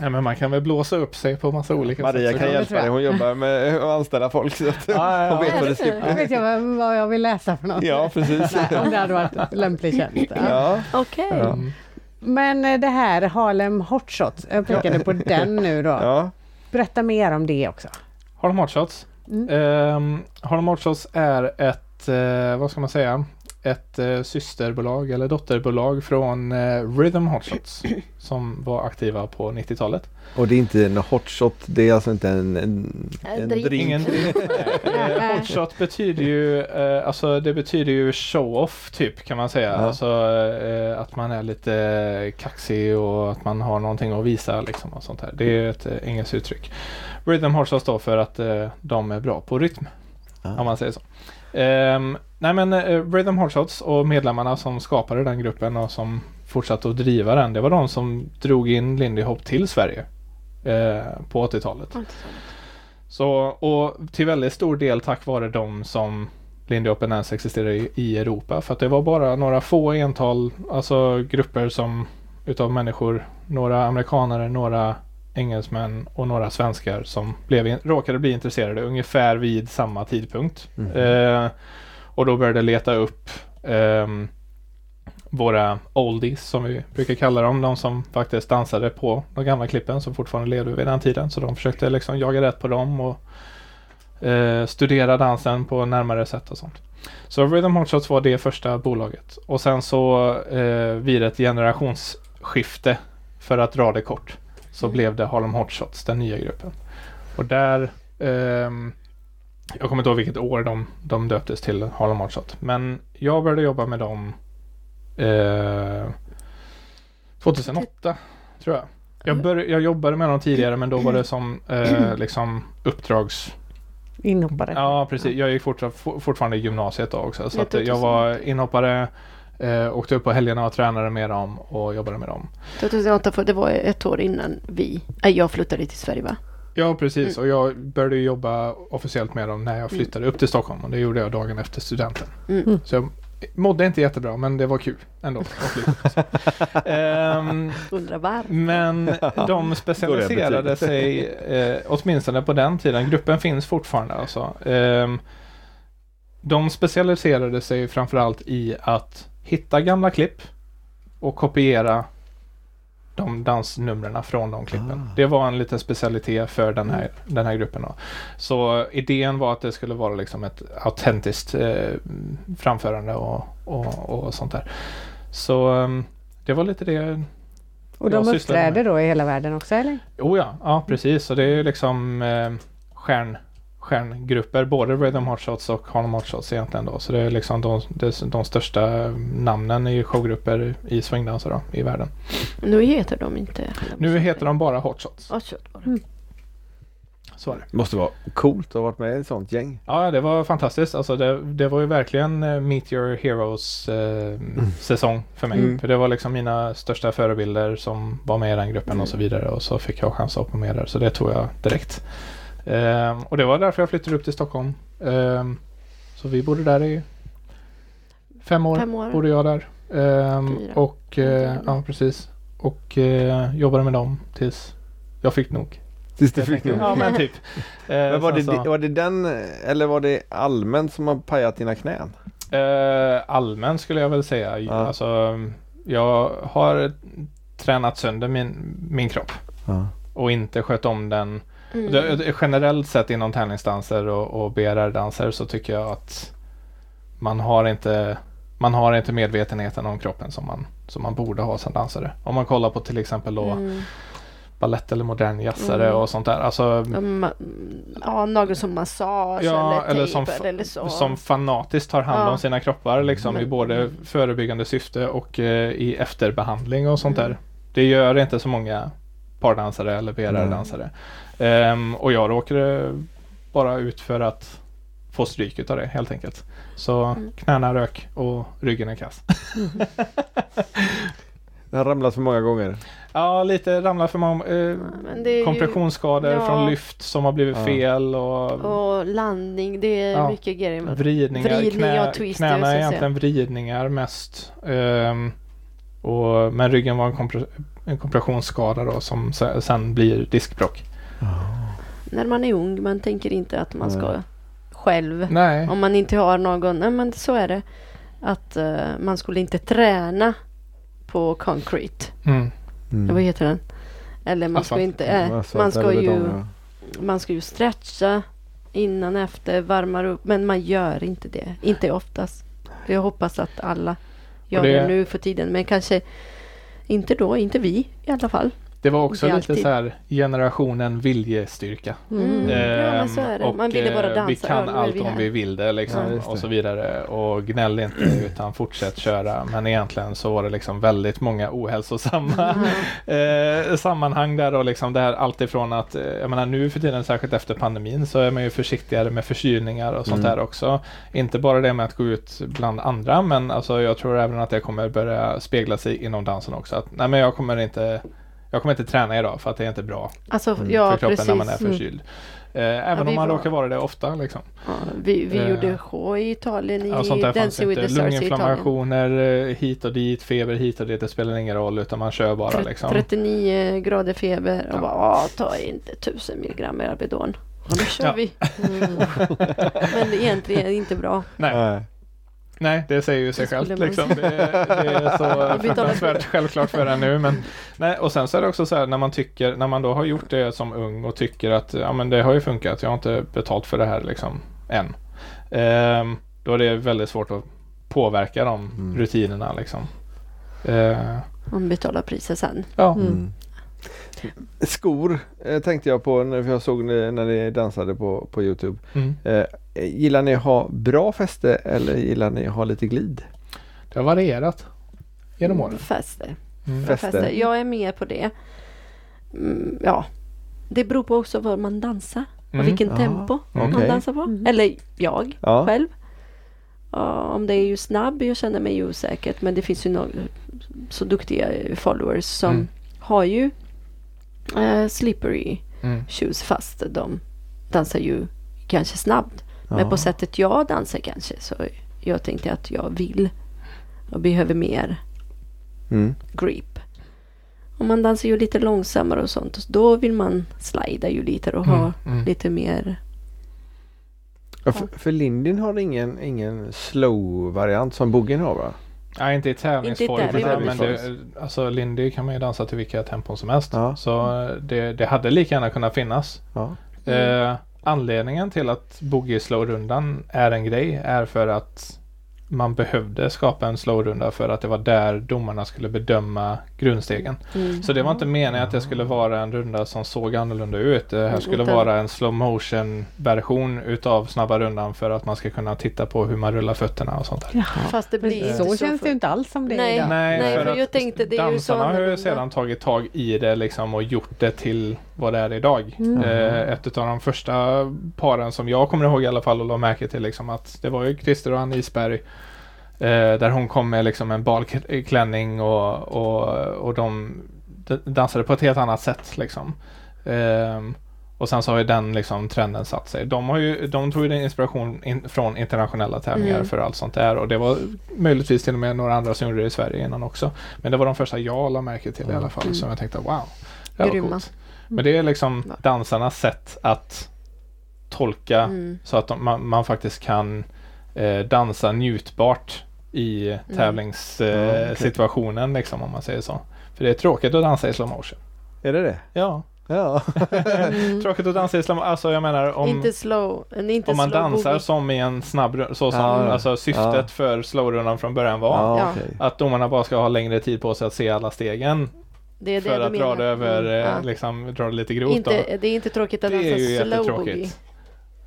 Ja, men man kan väl blåsa upp sig på massa olika Maria sätt. kan hjälpa dig, hon jobbar med att anställa folk. Så att Ja, ja, hon vet ja. vad det ska Nu vet jag vad, jag vill läsa för något. Ja, precis. Nej, om det hade varit lämplig tjänst. Ja. Ja. Okej. Mm. Men eh, det här Harlem Hot Shots, jag pekade på den nu då. Ja. Berätta mer om det också. Harlem Hot Shots. Mm. Um, Harlem Hot Shots är ett, eh, vad ska man säga, ett eh, systerbolag eller dotterbolag från eh, Rhythm Hot Shots [COUGHS] som var aktiva på 90-talet. Och det är inte en hot shot, det är alltså inte en, en, En en drink. drink. Ingen [LAUGHS] eh, Hot Shot betyder ju, eh, alltså det betyder ju show-off typ kan man säga. Ja. Alltså eh, att man är lite kaxig och att man har någonting att visa liksom och sånt här. Det är ett eh, engelskt uttryck. Rhythm Hot Shots står för att eh, de är bra på rytm. Ja. Om man säger så. Ehm, nej men uh, Rhythm Hot Shots och medlemmarna som skapade den gruppen och som fortsatte att driva den. Det var de som drog in Lindy Hop till Sverige eh, på 80-talet. Så, och till väldigt stor del tack vare dem som Lindy Hop Dance existerade i, i Europa. För att det var bara några få ental, alltså grupper som utav människor, några amerikanare, några engelsmän och några svenskar som blev råkade bli intresserade ungefär vid samma tidpunkt. Mm. Eh, och då började leta upp ehm, våra oldies som vi brukar kalla dem. De som faktiskt dansade på de gamla klippen som fortfarande levde vid den tiden. Så de försökte liksom jaga rätt på dem och eh, studera dansen på närmare sätt och sånt. Så Rhythm Hot Shots var det första bolaget. Och sen så eh, vid ett generationsskifte för att dra det kort så Mm. blev det Harlem Hot Shots, den nya gruppen. Och där ehm, jag kommer inte ihåg vilket år de, de döptes till Harlem Hot Shot. Men jag började jobba med dem eh, 2008 tror jag. Jag, Mm. bör, jag jobbade med dem tidigare men då var det som eh, liksom uppdrags... Inhoppare. Ja precis. Jag gick fortfar, for- fortfarande i gymnasiet då också. Så jag 2008. var inhoppare, eh, åkte upp på helgerna och tränade med dem och jobbade med dem. 2008, för det var ett år innan vi, nej, jag flyttade till Sverige va? Ja precis och jag började jobba officiellt med dem när jag flyttade upp till Stockholm och det gjorde jag dagen efter studenten. Mm. Så jag mådde inte jättebra men det var kul ändå. [LAUGHS] Ehm, Undrar varför. men de specialiserade sig, eh, åtminstone på den tiden, gruppen finns fortfarande alltså. Ehm, de specialiserade sig framförallt i att hitta gamla klipp och kopiera de dansnumren från de klippen. Ah. Det var en liten specialitet för den här, den här gruppen. Då. Så idén var att det skulle vara liksom ett autentiskt eh, framförande och, och, och sånt där. Så ehm, det var lite det och de uppträder då i hela världen också eller? Oh ja, ja precis. Så det är ju liksom eh, stjärn, stjärngrupper, både Rhythm Hot Shots och Harlem Hot Shots egentligen då. Så det är liksom de, de, de största namnen i showgrupper i swingdanser då, i världen. Nu heter de inte Nu heter de bara Hot Shots. Ja, kött bara. Så är det. Måste vara coolt att ha varit med i ett sånt gäng. Ja, det var fantastiskt. Alltså det, det var ju verkligen eh, Meet Your Heroes eh, säsong för mig. Mm. För det var liksom mina största förebilder som var med i den gruppen och så vidare. Och så fick jag chans att hoppa med där. Så det tog jag direkt. Ehm, och det var därför jag flyttade upp till Stockholm. Ehm, så vi bodde där i fem år. Fem år. Bodde jag där. Ehm, och eh, ja, precis. Och eh, jobbade med dem tills jag fick nog. Tills du fick nog. Ja, men typ. [LAUGHS] Eh, Men var det, så- var det den eller var det allmänt som har pajat dina knän? Eh, allmän skulle jag väl säga. Ja. Alltså, jag har tränat sönder min, min kropp Ja. och inte skött om den. Mm. Det, generellt sett inom tävlingsdanser och, och BRR-danser så tycker jag att man har inte man har inte medvetenheten om kroppen som man, som man borde ha som dansare. Om man kollar på till exempel då Mm. ballett eller modern jazzare Mm. och sånt där. Alltså, Ja, ma- Ja, något som massage Ja, eller eller tejp som, eller så. som fanatiskt tar hand Ja. om sina kroppar liksom i Men- både förebyggande syfte och eh, i efterbehandling och sånt Mm. där. Det gör inte så många pardansare eller BRR-dansare. Ehm, och jag råkade bara ut för att få stryk utav det helt enkelt. Så Mm. knäna rök och ryggen är kass. [LAUGHS] Det har ramlat för många gånger. ja, lite ramlar för många eh, det är ju- kompressionsskador ja. från lyft som har blivit Ja. fel och Och landning, det är Ja. mycket grejer. med- Vridningar, Vridningar knä, och twisters, knäna är egentligen vridningar mest. Ehm, och, men ryggen var en kompre, en kompressionsskada då som se- sen blir diskbråck. När man är ung, man tänker inte att man ska själv, Nej, om man inte har någon, nej men så är det. Att eh, man skulle inte träna på concrete. mm. Mm. Vad heter den? Eller man ska Asfalt. inte, äh, Asfalt man ska ju ja. man ska ju stretcha innan efter, varmar upp, men man gör inte det. Inte oftast. Jag hoppas att alla gör det- det... nu för tiden, men kanske inte då, inte vi i alla fall. Det var också Inte lite alltid. så här generationen viljestyrka. Mm. Ja, men så är det. Ehm, Man ville bara eh, dansa. Vi Ja, kan allt vi om vi vill det liksom Ja, det. och så vidare. Och gnäll inte utan fortsätt köra. Men egentligen så var det liksom väldigt många ohälsosamma [LAUGHS] eh, sammanhang där och liksom det här alltifrån att, eh, jag menar nu för tiden särskilt efter pandemin så är man ju försiktigare med förkylningar och sånt Mm. där också. Inte bara det med att gå ut bland andra men alltså jag tror även att det kommer börja spegla sig inom dansen också. Att, nej men jag kommer inte jag kommer inte träna idag för att det är inte bra Alltså, Mm. ja för kroppen precis. när man är Mm. förkyld. Eh, även vi om man var- råkar vara det ofta. Liksom. Ja, vi vi Eh, gjorde show i Italien, i Ja, sånt där fanns Dancing with the i Italien. Lunginflammationer eh, hit och dit, feber hit och dit. Det spelar ingen roll utan man kör bara liksom. 39 grader feber och Ja. bara, "Ah, ta inte 1000 milligram Alvedon. Och då kör Ja. vi. [LAUGHS] Men egentligen är det inte bra. Nej, Nej. det säger ju sig självt. Liksom. Det, det är så [LAUGHS] fruktansvärt självklart för en nu. Men, nej, och sen så är det också så här när man tycker, när man då har gjort det som ung och tycker att ja, men det har ju funkat. Jag har inte betalt för det här liksom än. Ehm, då är det väldigt svårt att påverka de Mm. rutinerna liksom. Eh, Man betalar priset sen. ja. Mm. Skor eh, tänkte jag på när jag såg när när ni dansade på, på Youtube. Mm. Eh, gillar ni att ha bra fäste eller gillar ni att ha lite glid? Det har varierat genom åren. Fäste. Mm. Fäste. Fäste. Jag är med på det. Mm, ja. Det beror på också vad man dansar och Mm. vilken Ja, tempo man okej. dansar på. Mm. Eller jag Ja. själv. Om det är ju snabb, jag känner mig ju osäkert. Men det finns ju några så duktiga followers som Mm. har ju eh, slippery Mm. shoes fast de dansar ju kanske snabbt. Men Ja. på sättet jag dansar kanske så jag tänkte att jag vill och behöver mer Mm. grip. Om man dansar ju lite långsammare och sånt, då vill man slida ju lite och ha Mm. Mm. lite mer. Ja, för, för Lindin har ingen, ingen slow-variant som Boogien har va? Nej, inte i tävlingsform. Inte i men- det, alltså Lindy kan man ju dansa till vilka tempon som helst. Ja. Så eh, det, det hade lika gärna kunnat finnas. Ja. Eh, anledningen till att boogie slow-rundan är en grej är för att man behövde skapa en slow-runda för att det var där domarna skulle bedöma grundstegen. Mm. Så det var inte meningen att det skulle vara en runda som såg annorlunda ut. Det här skulle vara en slow motion version utav snabba rundan för att man ska kunna titta på hur man rullar fötterna och sånt där. Jaha. Fast det blir så så känns för- det ju inte alls som det är Nej. idag. Nej, för att jag tänkte, det är ju dansarna så har ju sedan tagit tag i det liksom och gjort det till vad det är idag. Mm. Eh, ett av de första paren som jag kommer ihåg i alla fall och la märke till liksom att det var ju Christer och Ann Isberg eh, där hon kom med liksom en balklänning och, och, och de dansade på ett helt annat sätt liksom. Ehm, och sen så har ju den liksom trenden satt sig. De, har ju, de tog ju inspiration in, från internationella tävlingar Mm. för allt sånt där och det var möjligtvis till och med några andra som gjorde det i Sverige innan också. Men det var de första jag la märke till i alla fall Mm. som jag tänkte wow, det här var Grymma. coolt. Men det är liksom Ja. dansarnas sätt att tolka Mm. så att de, man, man faktiskt kan eh, dansa njutbart i Mm. Tävlingssituationen okej. situationen liksom om man säger så. För det är tråkigt att dansa i slow motion. Är det det? Ja, Ja. Mm. [LAUGHS] tråkigt att dansa i slow motion. Alltså jag menar om, inte slow, inte om man slow dansar boogie. som i en snabb så som Ja, alltså syftet ja. för slowrundan från början var. Ja, Ja. okej. Att domarna bara ska ha längre tid på sig att se alla stegen Det är det för att dra det över, Mm, eh, liksom dra det lite grovt. då. inte, Det är inte tråkigt att Det är ju dansa slow jättetråkigt. boogie.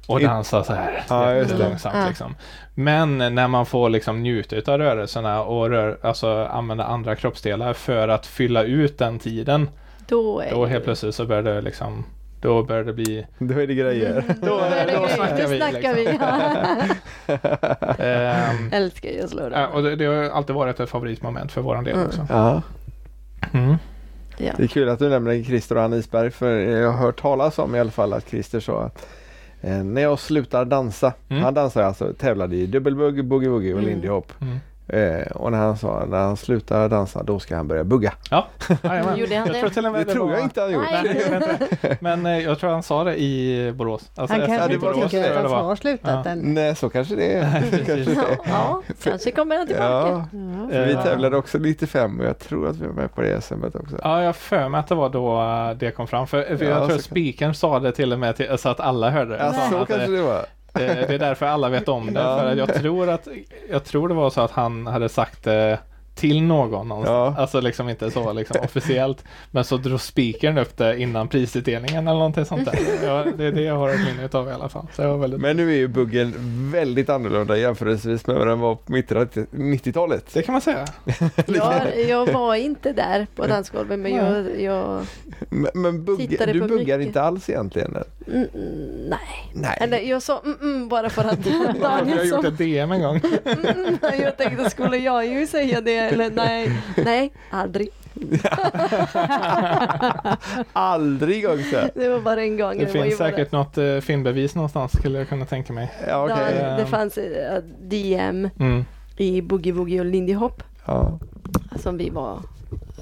Och dansa så här Ja, just det. långsamt Ja. liksom. Men när man får liksom njuta av rörelserna och rör, alltså använda andra kroppsdelar för att fylla ut den tiden. Då är Då det- helt plötsligt så börjar det liksom Då börjar det bli Då är det grejer. Då, är [LAUGHS] det då grejer. snackar vi. snackar liksom. [LAUGHS] Ehm, Älskar ju att slå det. och det, det har alltid varit ett favoritmoment för våran del Mm. också. Ja, Mm. Ja. det är kul att du nämner Christer och Ann Isberg för jag har hört talas om i alla fall att Christer sa att eh, när jag slutar dansa, Mm. han dansar alltså, tävlade i dubbelbugg, boogie-woogie och Mm. lindy hop. Mm. Eh, och när han sa när han slutar dansa då ska han börja bugga. Ja, [LAUGHS] jajamän. Gjorde han jag det? tror till och med Det tror var... jag inte han. Nej. Nej, det gjorde inte. [LAUGHS] Men eh, jag tror han sa det i Borås. Alltså, Han kanske det inte tycker tror att det han har slutat Ja. än. Nej så kanske det är. [LAUGHS] kanske det Ja, är. ja, kanske kommer han tillbaka. Ja, för vi Eh, tävlade också 95 och jag tror att vi var med på det SMet också. Ja, jag har för mig att det var då eh, det kom fram. För, för Ja, jag tror så att speakern sa det till och med till, så att alla hörde det. Ja, så att kanske det, det var. Det, det är därför alla vet om det. Ja. För jag, tror att, jag tror det var så att han hade sagt det till någon någonstans. Ja. Alltså liksom inte så liksom [LAUGHS] officiellt. Men så drog speakern upp det innan prisutdelningen eller någonting sånt där. Ja, det är det jag har ett minne av i alla fall. Så jag var väldigt... Men nu är ju buggen väldigt annorlunda jämförelsevis med vad den var på mitten av 90-talet. Det kan man säga. [LAUGHS] Jag, jag var inte där på dansgolvet men jag, jag Men, men bugg, Tittade du på buggar mycket. inte alls egentligen? eller? Mm, mm, nej. Nej. Eller jag sa mm, mm, bara för att [LAUGHS] Jag har Daniel gjort ett DM en gång. [LAUGHS] mm, mm. Jag tänkte skulle jag ju säga det eller nej. Nej, aldrig. [LAUGHS] Aldrig också. Det var bara en gång. Det ju finns bara- säkert något eh, filmbevis någonstans skulle jag kunna tänka mig. Ja, okej. Dan, det fanns eh, DM Mm. i Boogie Woogie och Lindy Hop Ja. som vi var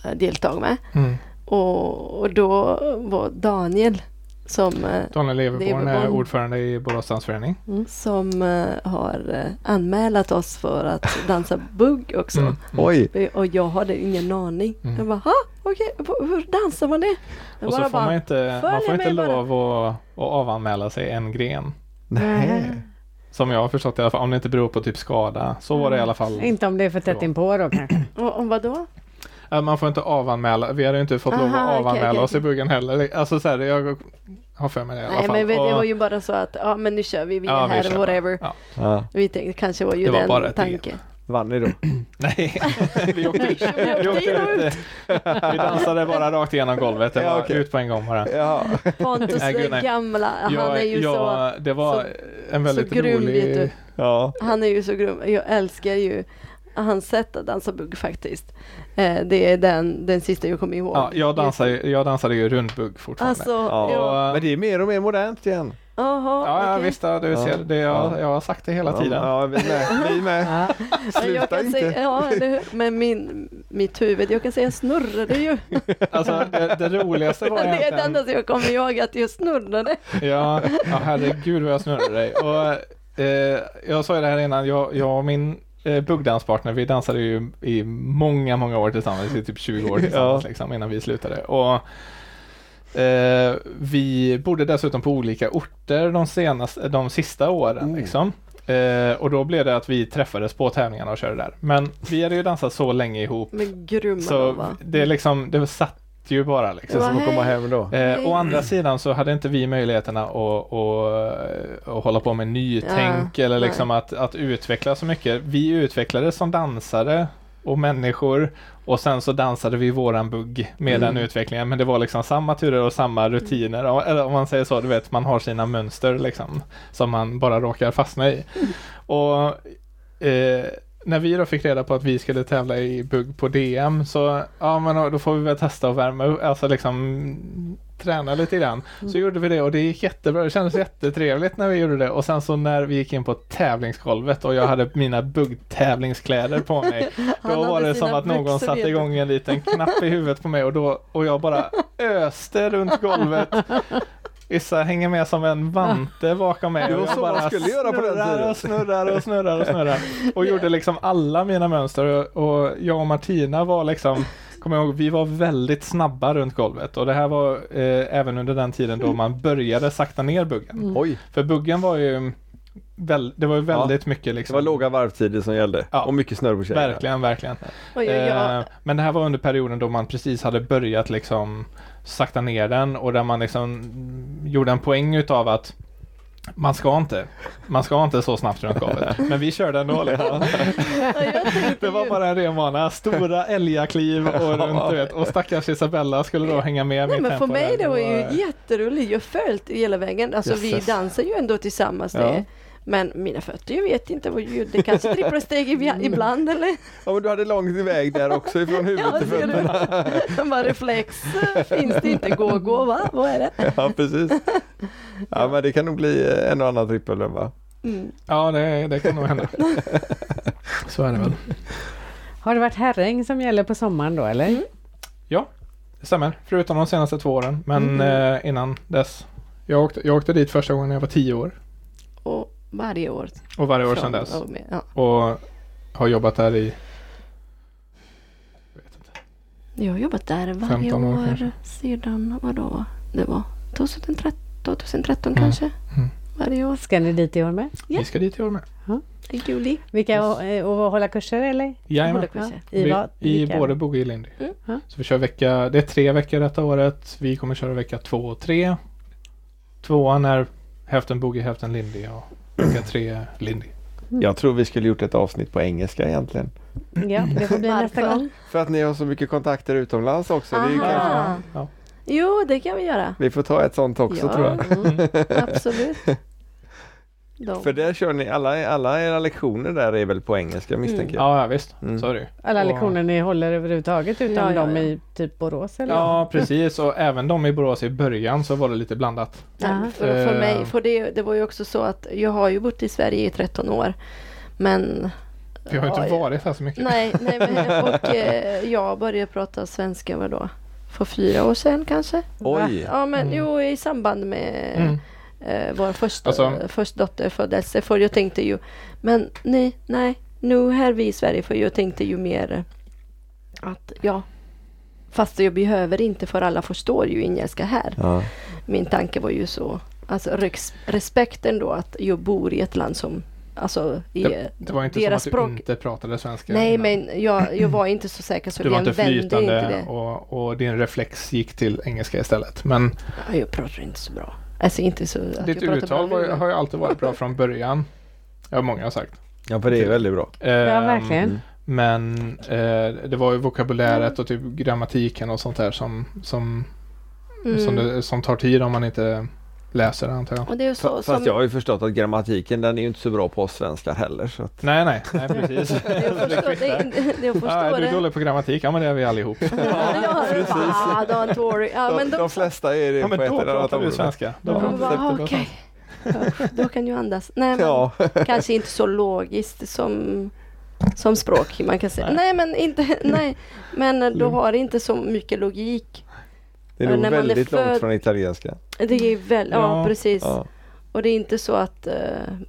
eh, deltag med. Mm. Och, och då var Daniel som, eh, Daniel Leverborn är ordförande i Borås dansförening. som eh, har eh, anmälat oss för att [LAUGHS] dansa bugg också. Mm. Oj. Och jag hade ingen aning. Mm. Jag bara, ha, okej, v- hur dansar man det? Jag Och så bara får man inte, man "Följ får inte mig bara." lov att, att avanmäla sig en gren. Nej. Som jag har förstått i alla fall, om det inte beror på typ skada. Så var det i alla fall. Inte om det är för tätt inpå då kanske. [CLEARS THROAT] Och, och vadå? Man får inte avanmäla, vi hade ju inte fått lov Aha, att okej, avanmäla okej, oss i okej. buggen heller. Alltså så här, jag har för mig det i alla Nej fall. men vi- det Och- var ju bara så att, ja men nu kör vi, vi är Ja, vi här, kör bara. whatever. Ja. Ja. Vi tänkte kanske var ju Det var den tanken. Vann ni då? [CLEARS THROAT] Nej, [LAUGHS] [LAUGHS] vi åkte ut. Vi Vi, åkte ut. vi dansade bara rakt igenom golvet. Det Ja, var okej. ut på en gång bara. Ja. Pontus [LAUGHS] Nej, gud, nej. gamla, han Jag- är ju så, jag- det var en väldigt så grym rolig... Ja. Han är ju så grym. Jag älskar ju hans sätt att dansa bugg faktiskt. Eh, det är den, den sista jag kommer ihåg. Ja, jag, dansade, jag dansade ju rundbugg fortfarande. Alltså, Ja. ja. Men det är mer och mer modernt igen. Jaha, Ja, ja okej. visst, ja, du Ja. ser, det, jag, Ja. jag har sagt det hela tiden. Ja, vi med. Vi med. Ja. Sluta kan inte. säga, ja, hur? Men min, mitt huvud, jag kan säga snurrade ju. [LAUGHS] Alltså, det, det roligaste var [LAUGHS] det är det egentligen... enda som jag kommer ihåg, att jag snurrade. Ja, ja herregud vad jag snurrade dig. Och, eh, jag sa ju det här innan, jag, jag och min eh, buggdanspartner, vi dansade ju i många, många år tillsammans, i typ 20 år [LAUGHS] tillsammans liksom, innan vi slutade. Och eh, vi bodde dessutom på olika orter de, senaste, de sista åren. Oh. Liksom. Eh, och då blev det att vi träffades på tävlingarna och körde där. Men vi hade ju dansat så länge ihop Men grymma så de var. det, är liksom, det satt ju bara liksom. Som att komma hem då. Eh, å andra sidan så hade inte vi möjligheterna att, att, att hålla på med nytänk Ja, eller liksom att, att utveckla så mycket. Vi utvecklades som dansare och människor och sen så dansade vi våran bugg med Mm. den utvecklingen. Men det var liksom samma turer och samma rutiner. Och- Eller om man säger så, du vet, man har sina mönster liksom som man bara råkar fastna i. Och eh, när vi då fick reda på att vi skulle tävla i bugg på DM så ja men då- får vi väl testa att värma upp, alltså liksom träna lite grann. Så gjorde vi det och det gick jättebra. Det kändes jättetrevligt när vi gjorde det och sen så när vi gick in på tävlingsgolvet och jag hade mina buggtävlingskläder på mig. [LAUGHS] Då var det som att någon satte igång en liten knapp i huvudet på mig och, då, och jag bara öste runt golvet. [LAUGHS] Issa hänger med som en vante bakom mig. Det var så man bara skulle göra på den snurrar tiden. och snurrar och snurrar och snurrar. Och gjorde [LAUGHS] liksom alla mina mönster och, jag och Martina var liksom Kommer jag ihåg, vi var väldigt snabba runt golvet och det här var eh, även under den tiden då man började sakta ner buggen. Oj, För buggen var ju väl, det var ju väldigt mycket det liksom. var låga varvtider som gällde. Ja. Och mycket snurr på tjejerna. Verkligen, verkligen. Och jag, jag, Eh, men det här var under perioden då man precis hade börjat liksom sakta ner den och där man liksom gjorde en poäng utav att man ska inte, man ska inte så snabbt runt golvet. [LAUGHS] Men vi körde ändå liksom. Det var bara en ren vana. Stora älgakliv och runt du vet. Och stackars Isabella skulle då hänga med Nej, men för mig det var ju jätteroligt. Jag följt hela vägen. Alltså vi Jösses. dansar ju ändå tillsammans. Ja. Det. Men mina fötter, jag vet inte vad ljud. Det kanske tripplar steg i- ibland eller? Ja men du hade långt iväg där också ifrån [LAUGHS] huvudet Ja, till fötterna. [LAUGHS] Bara reflex finns det inte. Gå, gå va? Vad är det? Ja precis. [LAUGHS] Ja men det kan nog bli eh, en och annan trippel va? Mm. Ja, det, det kan nog hända. Så är det väl. Har det varit herräng som gäller på sommaren då eller? Mm. Det stämmer, förutom de senaste två åren. Men Mm. eh, innan dess. Jag åkte, jag åkte dit första gången när jag var tio år. Och varje år. Och varje år sedan dess. och med, ja. Och har jobbat där i... Jag vet inte. Jag har jobbat där varje 15 år år, sedan, vadå? Det var 2013, 2013 Mm. kanske. Mm. Varje år. Ska ni dit i år med? Ja. Vi ska dit i år med. I juli. Vilka eh, och hålla kurser eller? Jajamän. Kurser. I Vi, vad? I både Boogie och Lindy. Mm. Ja. Så vi kör vecka, det är tre veckor detta året. Vi kommer köra vecka två och tre. Tvåan är hälften Boogie, hälften Lindy och vecka tre Lindy. Jag tror vi skulle gjort ett avsnitt på engelska egentligen. Ja, det får bli nästa gång. För att ni har så mycket kontakter utomlands också. Det är ju Aha. kanske, Ja. Jo, det kan vi göra. vi får ta ett sånt också ja, tror jag. Mm, absolut. [LAUGHS] De. För där kör ni, alla, alla era lektioner där är väl på engelska misstänker jag? Ja, ja visst. Mm. Så är det. Alla lektioner ni håller överhuvudtaget utom Ja, ja, de ja. i typ Borås eller? Ja, precis. Och även de i Borås i början så var det lite blandat. Ja, för, för mig, Eh. för det, det var ju också så att jag har ju bott i Sverige i 13 år. Men Vi har ju inte Ja, varit här så mycket. Nej, [LAUGHS] nej men, och eh, jag började prata svenska vadå? För fyra år sedan kanske? Oj! Ja men Mm. jo i samband med Mm. Eh, vår första, Alltså- första dotter födelse. För jag tänkte ju, men nej, nej, nu här vi i Sverige för jag tänkte ju mer att ja, fast jag behöver inte för alla förstår ju engelska här. Ja. Min tanke var ju så, alltså res- respekten då att jag bor i ett land som, alltså i Det, det var inte som deras att du språk. inte pratade svenska. Nej innan. men jag, jag var inte så säker så Du var jag inte flytande inte det. och, och din reflex gick till engelska istället. Men Ja, jag pratar inte så bra. Alltså inte så att ditt uttal var, har ju alltid varit bra från början. Ja, många har sagt. ja, för det är väldigt bra. Ja, Ehm, verkligen. Mm. Men eh, det var ju vokabuläret och typ grammatiken och sånt där som, som, Mm. som, det, som tar tid om man inte läser antar jag. Och det är så, Fast som, jag har ju förstått att grammatiken den är ju inte så bra på oss svenskar heller. Så att, Nej, nej, nej [LAUGHS] precis. jag förstår, det, det, jag förstår ah, är du det. dålig på grammatik? Ja, men det är vi allihop. [LAUGHS] ja, [LAUGHS] precis. Ah, don't worry. Ja, men de, de, de flesta är det Ja, men på ett eller annat pratar du område. svenska. Då Ja. ah, det okej. Usch, Då kan ju andas. Nej, men Ja, kanske inte så logiskt som, som språk man kan säga. Nej. Nej, men inte, nej. Men du Lugnt. har inte så mycket logik. Det är Ja, nog när man är väldigt långt född- från italienska. Det är väl, ja, Ja. precis. Ja. Och det är inte så att eh,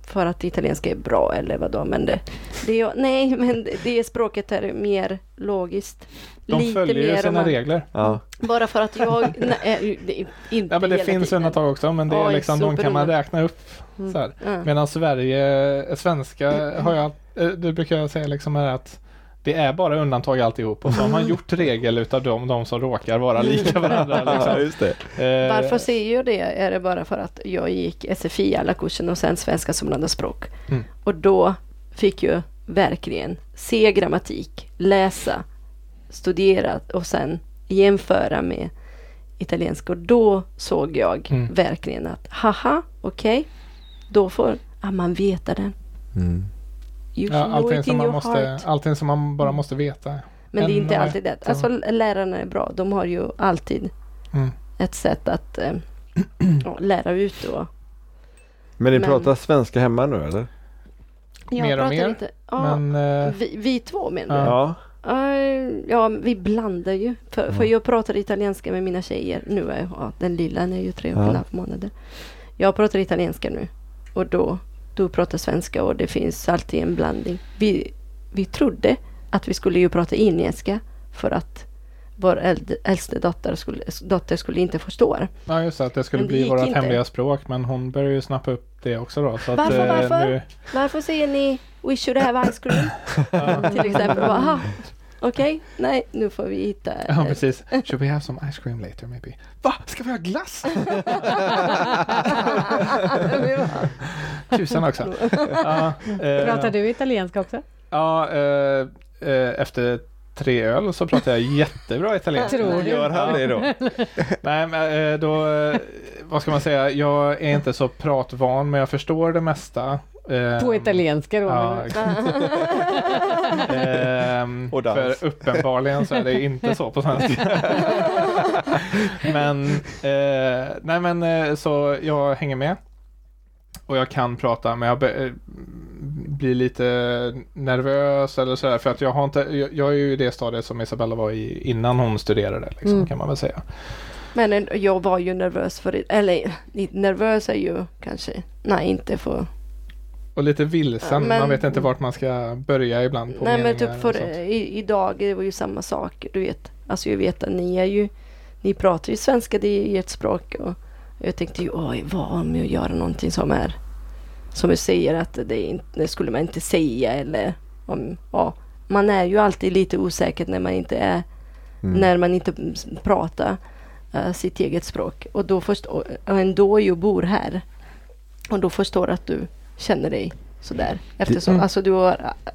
för att italienska är bra eller vadå, men det, det är, nej, men det, det språket är mer logiskt. De följer ju sina man- regler. Ja. Bara för att jag, [LAUGHS] nej, det är inte Ja, men det finns tiden. undantag också, men det är Ja, liksom, de kan man räkna upp. Mm. Så här. Ja. Medan Sverige, eh, svenska har jag, eh, det brukar jag säga liksom är att det är bara undantag alltihop och så har man [LAUGHS] gjort regel utav dem, de som råkar vara [LAUGHS] lika varandra. ja, Liksom. just det. Eh, Varför säger jag det? Är det bara för att jag gick SFI alla kursen och sen svenska som andra språk. Mm. Och då fick jag verkligen se grammatik, läsa, studera och sen jämföra med italienska. Och då såg jag Mm. verkligen att haha, okej, då får ah, man veta den. Mm. You Ja, allting, som man måste, heart. allting som man bara måste veta. Men det är inte alltid det. Alltså lärarna är bra. De har ju alltid Mm. ett sätt att [CLEARS THROAT] ja, lära ut och Men ni Men- pratar svenska hemma nu eller? Jag Mer och pratar mer, Inte, ja, Men eh, vi, vi två menar du? Ja. Eh, ja, vi blandar ju. För, för Ja. jag pratar italienska med mina tjejer. Nu är ja, den lilla är ju tre och en halv månader. Jag pratar italienska nu. Och då, du pratar svenska och det finns alltid en blandning. Vi, vi trodde att vi skulle ju prata indiska för att vår äldste dotter skulle, dotter skulle inte förstå ja, just det, att det skulle det bli vårt inte. hemliga språk men hon börjar ju snappa upp det också då. Så Varför, att, eh, varför? Nu, Varför säger ni We should have ice cream? [LAUGHS] Till exempel. Bara, Okej, nej nu får vi hitta. ja, precis. Should we have some ice cream later maybe? Va? Ska vi ha glass? [LAUGHS] Tusan också. Ja, eh, Pratar du italienska också? Ja, eh, efter tre öl så pratar jag jättebra italienska. Tror du? Gör han det då? [LAUGHS] Nej, men då, vad ska man säga, jag är inte så pratvan men jag förstår det mesta. Eh, På italienska då? Ja? [LAUGHS] Ehm, [LAUGHS] Och dans. för uppenbarligen så är det inte så på svenska. [LAUGHS] men, eh, nej men eh, så jag hänger med. och jag kan prata men jag be- eh, blir lite nervös eller sådär för att jag har inte, jag, jag är ju i det stadiet som Isabella var i innan hon studerade liksom, Mm. kan man väl säga. Men en- jag var ju nervös för det. Eller nervös är ju kanske, nej inte för Och lite vilsen, men- man vet inte vart man ska börja ibland på Nej men typ för i, idag det var ju samma sak. Du vet. Alltså jag vet att ni är ju Ni pratar ju svenska, det är ert språk. Och jag tänkte ju oj vad om jag gör någonting som är Som du säger att det, inte, det skulle man inte säga eller om, ja, Man är ju alltid lite osäker när man inte är Mm. När man inte pratar eh, sitt eget språk. Och då först, och ändå jag bor här. Och då förstår att du känner dig sådär. Eftersom Mm. alltså, du har äh,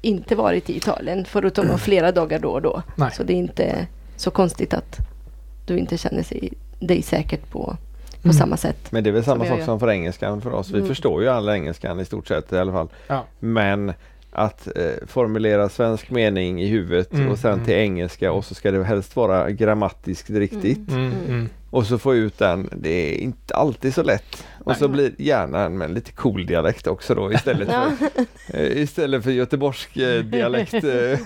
inte varit i Italien förutom flera dagar då och då. Nej. Så det är inte så konstigt att du inte känner sig, dig säkert på, på Mm. samma sätt. Men det är väl samma sak som för engelskan för oss. Vi Mm. förstår ju alla engelskan i stort sett i alla fall. Ja. Men att eh, formulera svensk mening i huvudet Mm, och sen mm. till engelska och så ska det helst vara grammatiskt riktigt. Mm, Mm. mm. Och så få ut den, det är inte alltid så lätt. Och Nej. så blir gärna med en lite cool dialekt också då istället för, [LAUGHS] eh, istället för göteborgsk eh, dialekt. eh,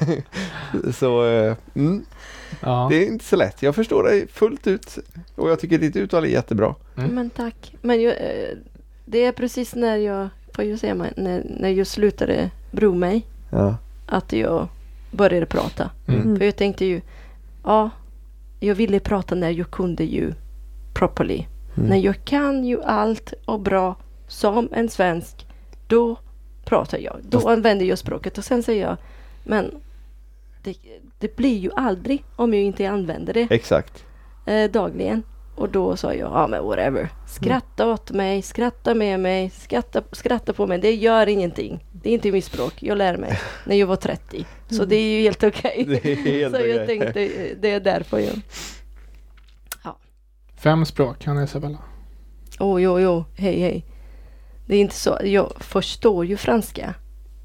[LAUGHS] så eh, mm, Ja. det är inte så lätt. Jag förstår dig fullt ut och jag tycker ditt uttal är jättebra. Mm. Men tack. Men jag, eh, det är precis när jag, får jag säga, mig, när, när jag slutade bro mig Ja. att jag började prata. Mm. För jag tänkte ju, ja, jag ville prata när jag kunde ju properly. Mm. När jag kan ju allt och bra som en svensk, då pratar jag. Då använder jag språket och sen säger jag, men det, det blir ju aldrig om jag inte använder det Exakt. eh, dagligen. Och då sa jag, ja men whatever. Skratta åt mig, skratta med mig, skratta, skratta på mig. Det gör ingenting. Det är inte mitt språk. Jag lär mig [LAUGHS] när jag var 30. Så det är ju helt okej. Helt [LAUGHS] Så jag tänkte, det är därför jag... Fem språk kan Isabella. Oj, oj, oj, hej, hej. Det är inte så. Jag förstår ju franska.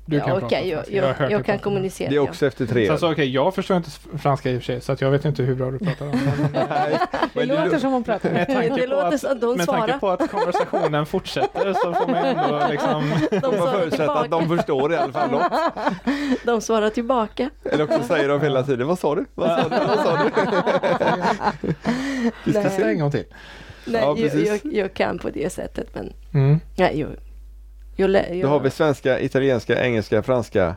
Du kan ja, prata jag, franska. jag, hört jag, dig kan prata. kommunicera. Det är också efter tre. Sen så okej, jag förstår inte franska i och för sig så att jag vet inte hur bra du pratar om det. [LAUGHS] Det men låter som hon pratar. Med Det tanke, på låter att, att de med tanke på att konversationen fortsätter så får man ändå [LAUGHS] liksom... De får förutsätta att de förstår i alla fall något. [LAUGHS] De svarar tillbaka. Eller också säger de hela tiden, vad sa du? Vad sa du? Vad sa du? Vi ska Nej. se en gång till. Nej, Ja, jag, jag, jag kan på det sättet men Mm. nej, jag, jag, jag, Då har vi svenska, italienska, engelska, franska.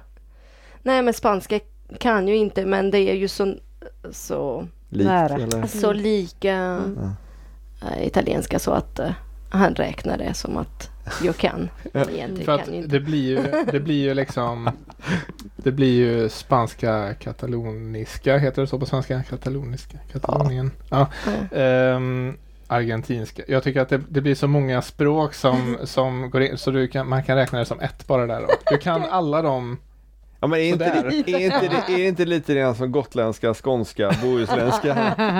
Nej men spanska kan ju inte men det är ju så, så, Likt, Nära. eller? så lika Mm. eh, italienska så att eh, han räknar det som att jag kan. [LAUGHS] Egentligen För att kan inte. det blir ju, det blir ju liksom Det blir ju spanska kataloniska, heter det så på svenska? Kataloniska? Katalonien? Ja. Ja. Ehm, argentinska. Jag tycker att det, det blir så många språk som, [LAUGHS] som går in så du kan, man kan räkna det som ett bara där då. Du kan [LAUGHS] alla de Ja men är inte, Sådär. det, är, inte det, är inte lite grann som gotländska, skånska, [LAUGHS] bohuslänska,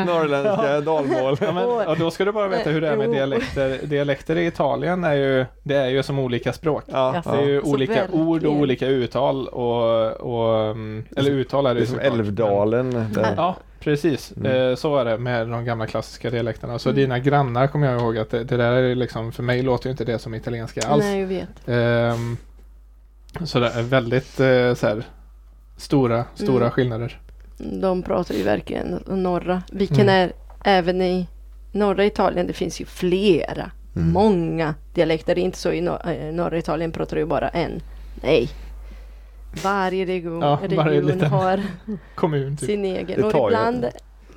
norrländska, dalmål? Ja, men, och då ska du bara veta hur det är med dialekter. Dialekter i Italien är ju, det är ju som olika språk. Ja, Det är ju Så olika verkligen. ord och olika uttal och, och mm, eller uttal är det det är som Älvdalen. Där. Ja, precis. Mm. Eh, så är det med de gamla klassiska dialecterna. Så Mm. dina grannar kommer jag ihåg att det, det där är liksom, för mig låter ju inte det som italienska alls. Nej jag vet. Ehm, så det är väldigt eh, så här, stora, stora Mm. skillnader. De pratar ju verkligen norra. Vilken Mm. är även i norra Italien. Det finns ju flera. Mm. Många dialekter. Det är inte så i nor- eh, norra Italien pratar du bara en. Nej. Varje region, Ja, varje region har [LAUGHS] Kommun typ. sin egen. Det Och tar ju- ibland...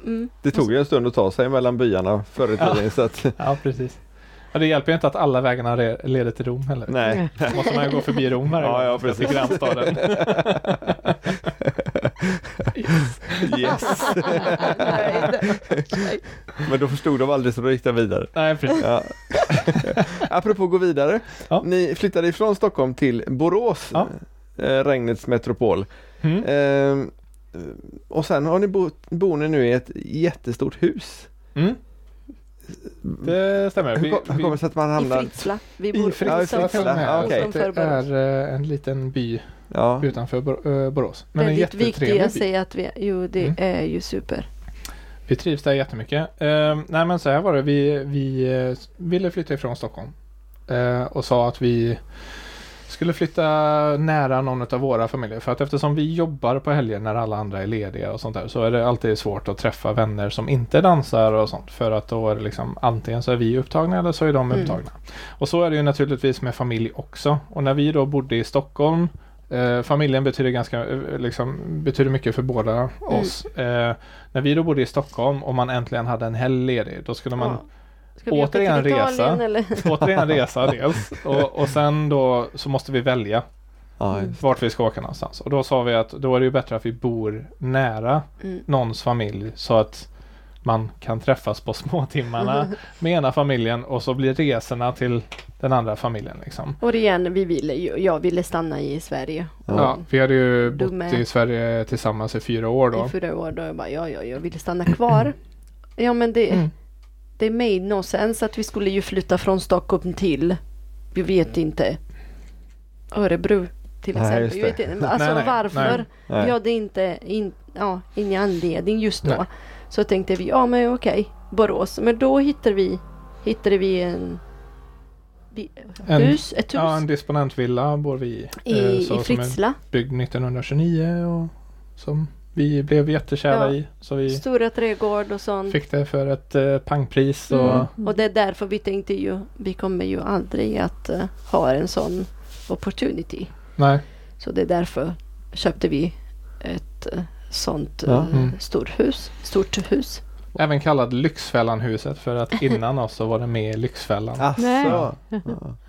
Mm, Det tog ju en stund att ta sig mellan byarna förr i Ja. tiden så att [LAUGHS] Ja, precis. Ja, det hjälper ju inte att alla vägarna leder till Rom heller. nej. Då måste man ju gå förbi Rom varje Ja, gång ja, till precis. grannstaden. [LAUGHS] Yes. nej. Men då förstod de aldrig så då gick de vidare. Nej, precis. Ja. Apropå gå vidare. Ja. Ni flyttade ifrån Stockholm till Borås, Ja. Eh, regnets metropol. Mm. Eh, och sen har ni bo, bor ni nu i ett jättestort hus. Mm. Det stämmer. Hur, Vi, hur kommer vi, det sig att man I hamnar... Fritsla. Vi I bor Fritsla Fritsla, till och med. ja, utanför Det är eh, en liten by Ja. utanför eh, Borås. Men en Väldigt viktigt att säga att vi, jo det Mm. är ju super. Vi trivs där jättemycket. Uh, nej men så här var det. Vi, vi eh, ville flytta ifrån Stockholm. eh, och sa att vi skulle flytta nära någon av våra familjer. För att eftersom vi jobbar på helger när alla andra är lediga och sånt där så är det alltid svårt att träffa vänner som inte dansar och sånt. För att då är det liksom antingen så är vi upptagna eller så är de Mm. upptagna. Och så är det ju naturligtvis med familj också. Och när vi då bodde i Stockholm Eh, familjen betyder ganska eh, liksom, betyder mycket för båda Mm. oss. Eh, när vi då bodde i Stockholm och man äntligen hade en helg ledig, då skulle man Ja. Ska vi åka återigen till resa. Italien, Eller? [LAUGHS] återigen resa dels och, och sen då så måste vi välja Ja, just. vart vi ska åka någonstans. Och då sa vi att då är det ju bättre att vi bor nära Mm. någons familj så att man kan träffas på småtimmarna [LAUGHS] med ena familjen och så blir resorna till den andra familjen. Liksom. Och igen, vi ville jag ville stanna i Sverige. Ja. vi hade ju bott med. i Sverige tillsammans i fyra år då. I fyra år då jag bara, ja, ja, jag ville stanna kvar. [CLEARS THROAT] Ja, men det, Mm. Det made no sense att vi skulle ju flytta från Stockholm till, vi vet inte, Örebro till Nej, exempel. det. inte, alltså Nej, nej, varför? nej. Nej. Vi hade inte, in, ja, ingen anledning just då. Nej. Så tänkte vi, ja men okej, Borås. Men då hittade vi, hittade vi en, En- hus, ett hus Ja, en disponentvilla bor vi i. eh, i, så i som är Fritsla. byggd 1929 och som vi blev jättekära Ja. i. Så vi Stora trädgård och sånt. fick det för ett eh, pangpris. Och, Mm. Och det är därför vi tänkte ju, vi kommer ju aldrig att eh, ha en sån opportunity. Nej, Så det är därför köpte vi ett uh, sånt Ja. eh, Mm. stort hus. Stort hus. Även kallad Lyxfällan-huset för att [LAUGHS] innan oss så var det med i Lyxfällan. Asså. Nej. Ja.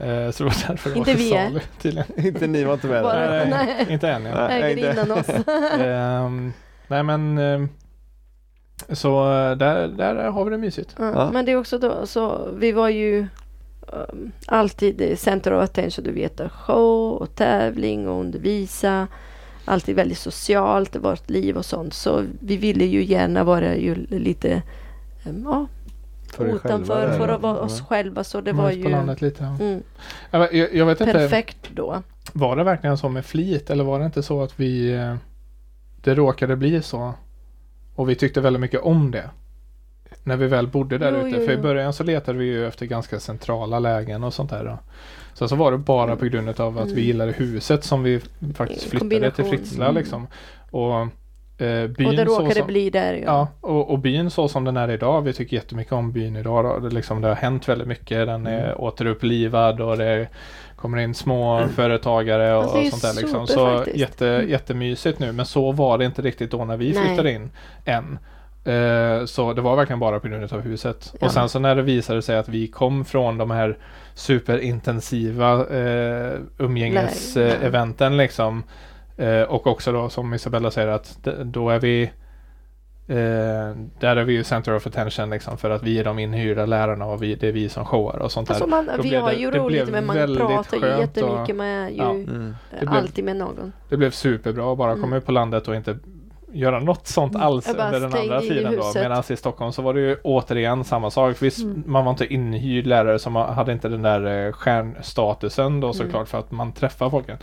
Eh, så det var därför det Inte var till salu tydligen. [LAUGHS] Inte ni var inte med Bara- där. Nej, Nej. [LAUGHS] inte än ja. Nej, inte. innan oss. Ehm, nej men eh, så eh, där, där har vi det mysigt. Ja, Ja. Men det är också då, så vi var ju um, alltid i center of attention, du vet, show och tävling och undervisa. Alltid väldigt socialt, vårt liv och sånt. Så vi ville ju gärna vara ju lite ja, För själva utanför där, för vara oss själva. Så det var Ut på ju lite. Ja. mm, Jag, jag, vet inte, perfekt då. var det verkligen så med flit eller var det inte så att vi eh, det råkade bli så och vi tyckte väldigt mycket om det. När vi väl bodde där Jo, ute. jo, För i början så letade vi ju efter ganska centrala lägen och sånt där. Då. Sen så var det bara på grund av att vi Mm. gillade huset som vi faktiskt flyttade till. Fritsla Mm. liksom. Och eh, byn Och det så råkade som, bli där. Ja. Ja, och, och byn så som den är idag. Vi tycker jättemycket om byn idag. Då. Det, liksom, det har hänt väldigt mycket. Den är Mm. återupplivad och det kommer in små företagare och, Alltså, det är och sånt där. Liksom. super Så faktiskt. jätte, Mm. jättemysigt nu. Men så var det inte riktigt då när vi Nej. flyttade in än. Eh, så det var verkligen bara på grund av huset. Ja. Och sen så när det visade sig att vi kom från de här superintensiva eh, umgängeseventen liksom. Eh, och också då som Isabella säger att då är vi eh, där är vi ju center of attention liksom för att vi är de inhyrda lärarna och vi, det är vi som showar och sånt där. Alltså man, Då vi blev har det- ju det roligt blev men man väldigt pratar ju jättemycket. och- Man är ju Ja. Mm. Alltid med någon. Det blev superbra att bara komma Mm. ut på landet och inte göra något sånt Mm. alls under den andra tiden då. Medan i Stockholm så var det ju återigen samma sak. Visst, Mm. man var inte inhyrd lärare så man hade inte den där eh, stjärnstatusen då Mm. såklart för att man träffar folken.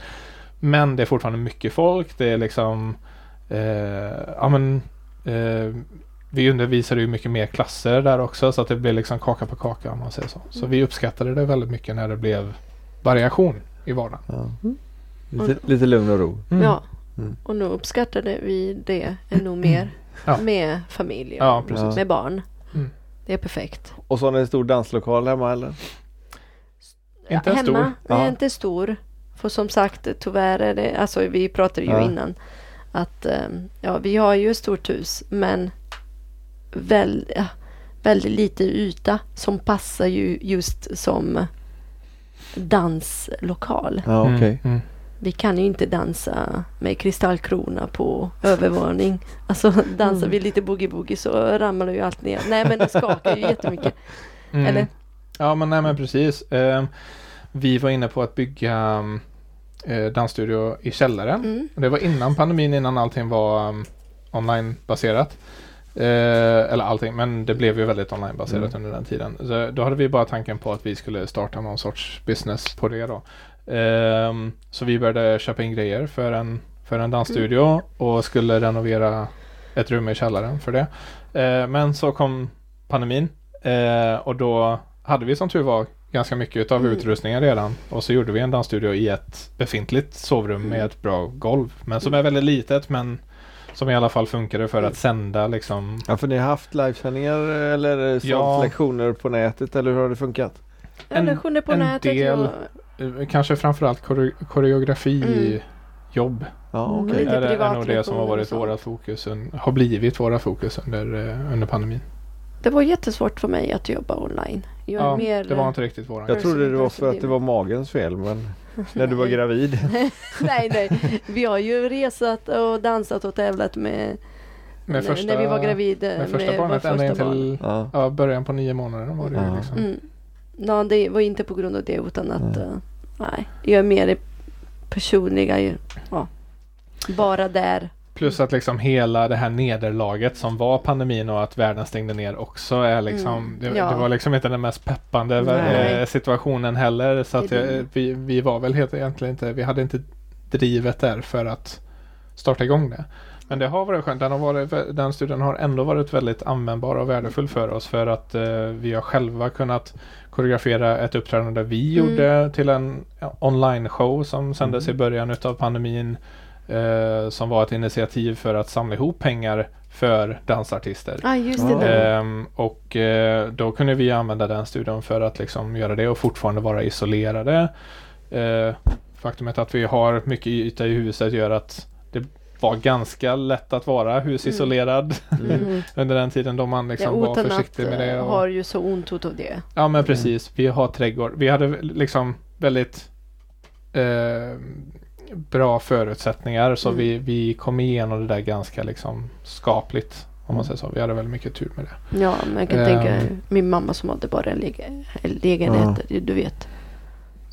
Men det är fortfarande mycket folk. Det är liksom eh, ja men eh, vi undervisade ju mycket mer klasser där också så att det blev liksom kaka på kaka om man säger så. Så Mm. vi uppskattade det väldigt mycket när det blev variation i vardagen. Ja. Mm. Lite, lite lugn och ro. Mm. Ja. Mm. Och nu uppskattade vi det ännu mer [CLEARS THROAT] Ja. med familj och Ja, med barn. Mm. Det är perfekt. Och så har ni en stor danslokal hemma eller? Inte en Hemma, stor. Nej, inte stor. För som sagt, tyvärr är det, alltså vi pratade ju Ja. innan att ehm, ja, vi har ju ett stort hus men väl, ja, väldigt lite yta som passar ju just som danslokal. Ja Mm, okej. mm. Vi kan ju inte dansa med kristallkrona på övervåning. Alltså dansar vi lite boogie-boogie så ramlar ju allt ner. Nej men det skakar ju jättemycket. [LAUGHS] Mm. Eller? Ja men nej men precis. Eh, vi var inne på att bygga eh, dansstudio i källaren. Mm. Det var innan pandemin, innan allting var um, onlinebaserat. Eh, eller allting, men det blev ju väldigt onlinebaserat under den tiden. Så då hade vi bara tanken på att vi skulle starta någon sorts business på det då. Ehm, så vi började köpa in grejer för en, för en dansstudio och skulle renovera ett rum i källaren för det. Eh, men så kom pandemin eh, och då hade vi som tur var ganska mycket utav Mm. utrustningen redan. Och så gjorde vi en dansstudio i ett befintligt sovrum Mm. med ett bra golv. Men som är väldigt litet men som i alla fall funkade för Mm. att sända liksom. Ja, för ni har haft livesändningar eller Ja. lektioner på nätet eller hur har det funkat? En- Lektioner på en nätet. del- eh, Kanske framförallt kore koreografi Mm. jobb. Ja, Mm. Lite är, är nog det som har varit våra fokus. Har blivit våra fokus under, eh, under pandemin. Det var jättesvårt för mig att jobba online. Jag Ja, mer, det var inte riktigt våran. Jag trodde det var för att det var magens fel men [LAUGHS] när du var gravid. [LAUGHS] nej, nej. Vi har ju resat och dansat och tävlat med, Med när, när vi var gravida. med första med barnet ända in första till Ja. ja, början på nio månader var det ju Ja. liksom. Mm. Ja, det var inte på grund av det utan att Nej. eh, nej, jag är mer personliga. Ja, bara där. Plus att liksom hela det här nederlaget som var pandemin och att världen stängde ner också är liksom Mm, det, ja. det var liksom inte den mest peppande Nej. eh, situationen heller. Så att jag, vi, vi var väl helt egentligen inte, vi hade inte drivet där för att starta igång det. Men det har varit skönt. Den, har varit, den studien har ändå varit väldigt användbar och värdefull för oss för att eh, vi har själva kunnat koreografera ett uppträdande vi Mm. gjorde till en online-show som sändes Mm. i början utav pandemin. Eh, som var ett initiativ för att samla ihop pengar för dansartister. Ah. Ehm, och eh, då kunde vi använda den studion för att liksom göra det och fortfarande vara isolerade. Eh, faktumet att vi har mycket yta i huset gör att det var ganska lätt att vara husisolerad Mm. [LAUGHS] under den tiden då man liksom ja, var försiktig med det. eh, Och, har ju så ont utav det. ja men precis, vi har trädgård. Vi hade liksom väldigt eh, bra förutsättningar så Mm. vi, vi kom igenom det där ganska liksom skapligt. Om man Mm. säger så. Vi hade väldigt mycket tur med det. Ja, men jag kan Ehm. tänka min mamma som hade bara en läge- en lägenhet, du vet.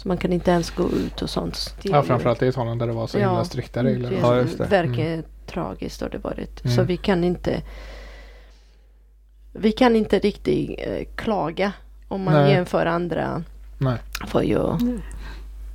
Så man kan inte ens gå ut och sånt. Det är Ja ju- framförallt i Italien där det var så Ja, himla strikta regler. Det Ja, är just det. verkligen tragiskt har det varit. Så Mm. vi kan inte Vi kan inte riktigt eh, klaga om man Nej. jämför andra. Nej. För ju,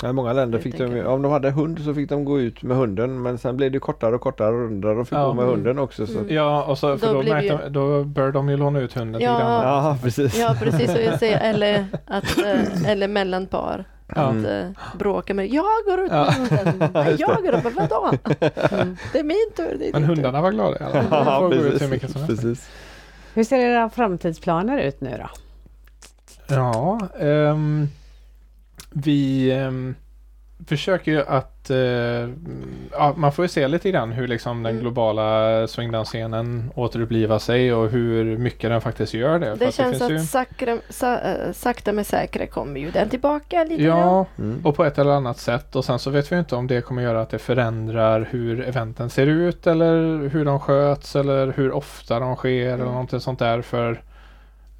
Ja, många länder fick de, om de hade hund så fick de gå ut med hunden men sen blev det kortare och kortare rundor och fick Ja. gå med Mm. hunden också. Så. Mm. Ja och så, för Då då, märkte, det då bör de ju låna ut hunden Ja. till grannen. Ja, precis. ja precis som jag säger. [LAUGHS] Eller, att, eh, eller mellanpar. Ja. Att eh, bråka med jag går ut med [LAUGHS] Ja. hunden. Jag går ut med vadå? [LAUGHS] Mm. Det är min tur. Det är Men hundarna var glada i alla fall. [LAUGHS] Ja, ut hur precis. mycket som helst. precis. Hur ser era framtidsplaner ut nu då? Ja, ehm, vi ehm, försöker ju att eh, ja, man får ju se lite grann hur liksom den Mm. globala swingdansscenen återupplivar sig och hur mycket den faktiskt gör det. Det att känns finns att ju- sakra, sa, eh, sakta men säkert kommer ju den tillbaka lite grann. Ja, Mm. och på ett eller annat sätt. Och sen så vet vi inte om det kommer göra att det förändrar hur eventen ser ut eller hur de sköts eller hur ofta de sker eller Mm. någonting sånt där. För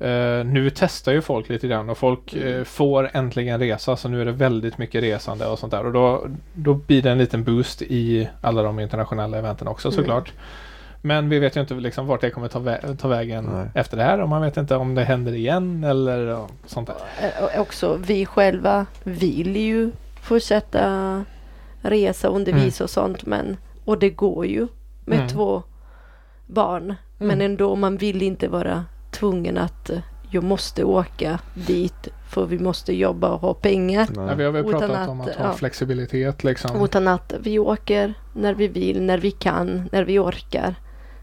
eh, nu testar ju folk lite grann och folk Mm. eh, får äntligen resa så nu är det väldigt mycket resande och sånt där. Och då, då blir det en liten boost i alla de internationella eventen också Mm. såklart. Men vi vet ju inte liksom vart det kommer ta, vä- ta vägen Nej. efter det här och man vet inte om det händer igen eller ja, sånt där. Eh, och också vi själva vill ju fortsätta resa, undervisa och sånt men och det går ju med Mm. två barn. Men Mm. ändå man vill inte vara tvungen att eh, jag måste åka dit för vi måste jobba och ha pengar. Ja, Nej. vi har väl Utan pratat att, om att ha ja. flexibilitet liksom. Utan att vi åker när vi vill, när vi kan, när vi orkar.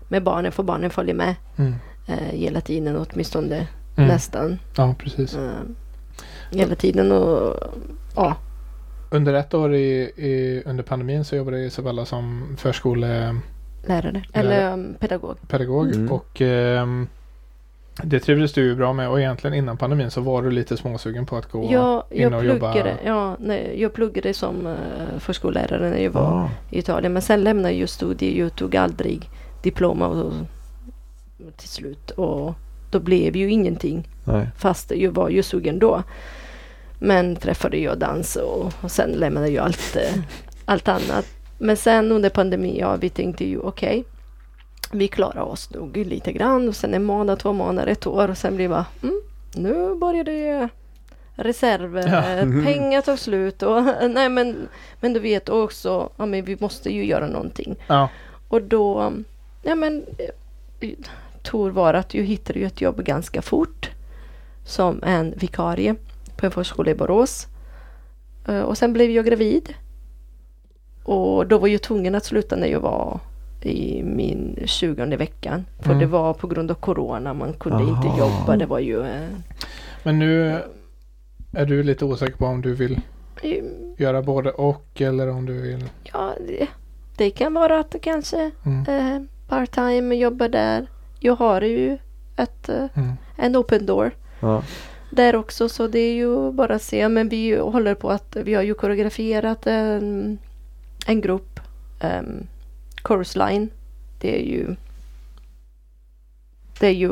Med barnen får barnen följa med Mm. eh, hela tiden åtminstone Mm. nästan. Ja, precis. Eh, hela tiden och ja. Under ett år i, i, under pandemin så jobbade Isabella som förskolepedagog Lärare. Eller um, pedagog. Mm. och ehm, det trivdes du ju bra med och egentligen innan pandemin så var du lite småsugen på att gå Jag, in och jobba. ja, nej, jag pluggade som uh, förskollärare när jag var Ja. i Italien. Men sen lämnade jag studier. Jag tog aldrig diploma och, till slut. Och då blev ju ingenting. Nej. Fast jag var ju sugen då. Men träffade jag dans och, och sen lämnade jag allt, eh, allt annat. Men sen under pandemin, ja vi tänkte ju okej. Vi klarar oss nog lite grann och sen en månad, två månader, ett år och sen blir det bara mm, nu börjar det reserver, Ja. eh, pengar tar slut och nej men, men du vet också, ja men vi måste ju göra någonting. Ja, Och då, ja men eh, tur var att jag hittade ju ett jobb ganska fort som en vikarie på en förskola i Borås. Eh, och sen blev jag gravid. Och då var jag tvungen att sluta när jag var i min 20 veckan. För Mm. det var på grund av Corona, man kunde Aha. inte jobba. Det var ju... Eh, Men nu är du lite osäker på om du vill eh, göra både och eller om du vill... ja, det, det kan vara att kanske Mm. eh, part-time jobba där. Jag har ju ett, eh, Mm. en open door Ja. där också så det är ju bara att se. Men vi håller på att vi har ju koreograferat en, en grupp um, Chorus Line. Det är ju det är ju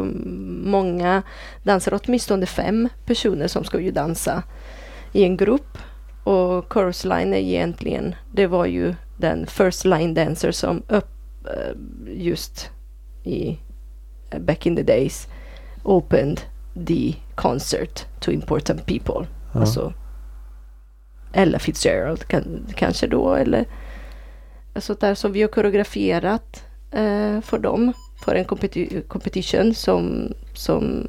många dansare, åtminstone fem personer som ska ju dansa i en grupp. Och Chorus Line är egentligen, det var ju den first line dancer som upp eh, just i eh, back in the days opened the concert to important people. Ja. Alltså Ella Fitzgerald kan, kanske då eller sånt där som vi har koreograferat eh, för dem för en competi- competition som, som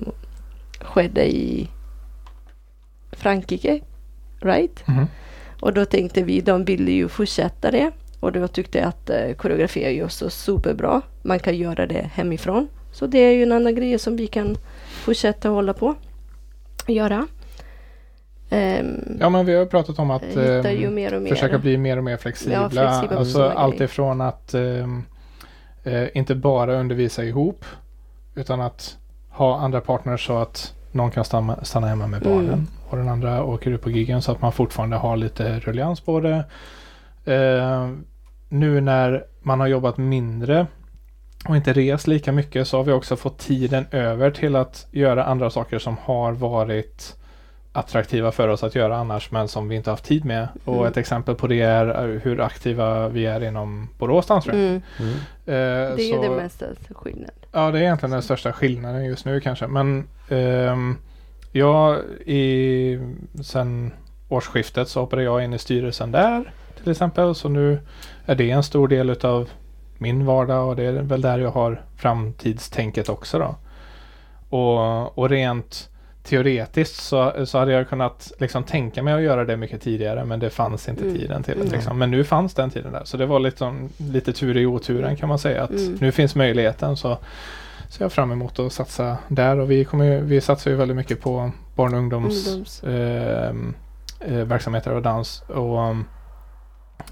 skedde i Frankrike. Right? Mhm. Och då tänkte vi, de ville ju fortsätta det. Och då tyckte jag att eh, koreografi är ju så superbra. Man kan göra det hemifrån. Så det är ju en annan grej som vi kan fortsätta hålla på göra. Ehm, Ja men vi har pratat om att ju mer mer. försöka bli mer och mer flexibla. Ja, flexibla alltså allt ifrån att ehm, eh, inte bara undervisa ihop utan att ha andra partners så att någon kan stanna, stanna hemma med barnen Mm. och den andra åker ut på giggen så att man fortfarande har lite ruljans på det. Eh, nu när man har jobbat mindre och inte rest lika mycket så har vi också fått tiden över till att göra andra saker som har varit attraktiva för oss att göra annars men som vi inte haft tid med. Och Mm. ett exempel på det är eh, hur aktiva vi är inom Borås dansförening. mm, Mm. Eh, det är ju så- det mesta skillnaden. Ja, det är egentligen den största skillnaden just nu kanske. Men ehm, jag i, sen årsskiftet så hoppade jag in i styrelsen där till exempel. Så nu är det en stor del utav min vardag och det är väl där jag har framtidstänket också då. Och, och rent teoretiskt så, så hade jag kunnat liksom tänka mig att göra det mycket tidigare men det fanns inte Mm. tiden till det. Mm. Liksom. Men nu fanns den tiden där. Så det var liksom, lite tur i oturen kan man säga. att Mm. Nu finns möjligheten så ser jag fram emot att satsa där och vi, kommer, vi satsar ju väldigt mycket på barn och ungdoms Ungdoms. ehm, eh, verksamheter och dans. Och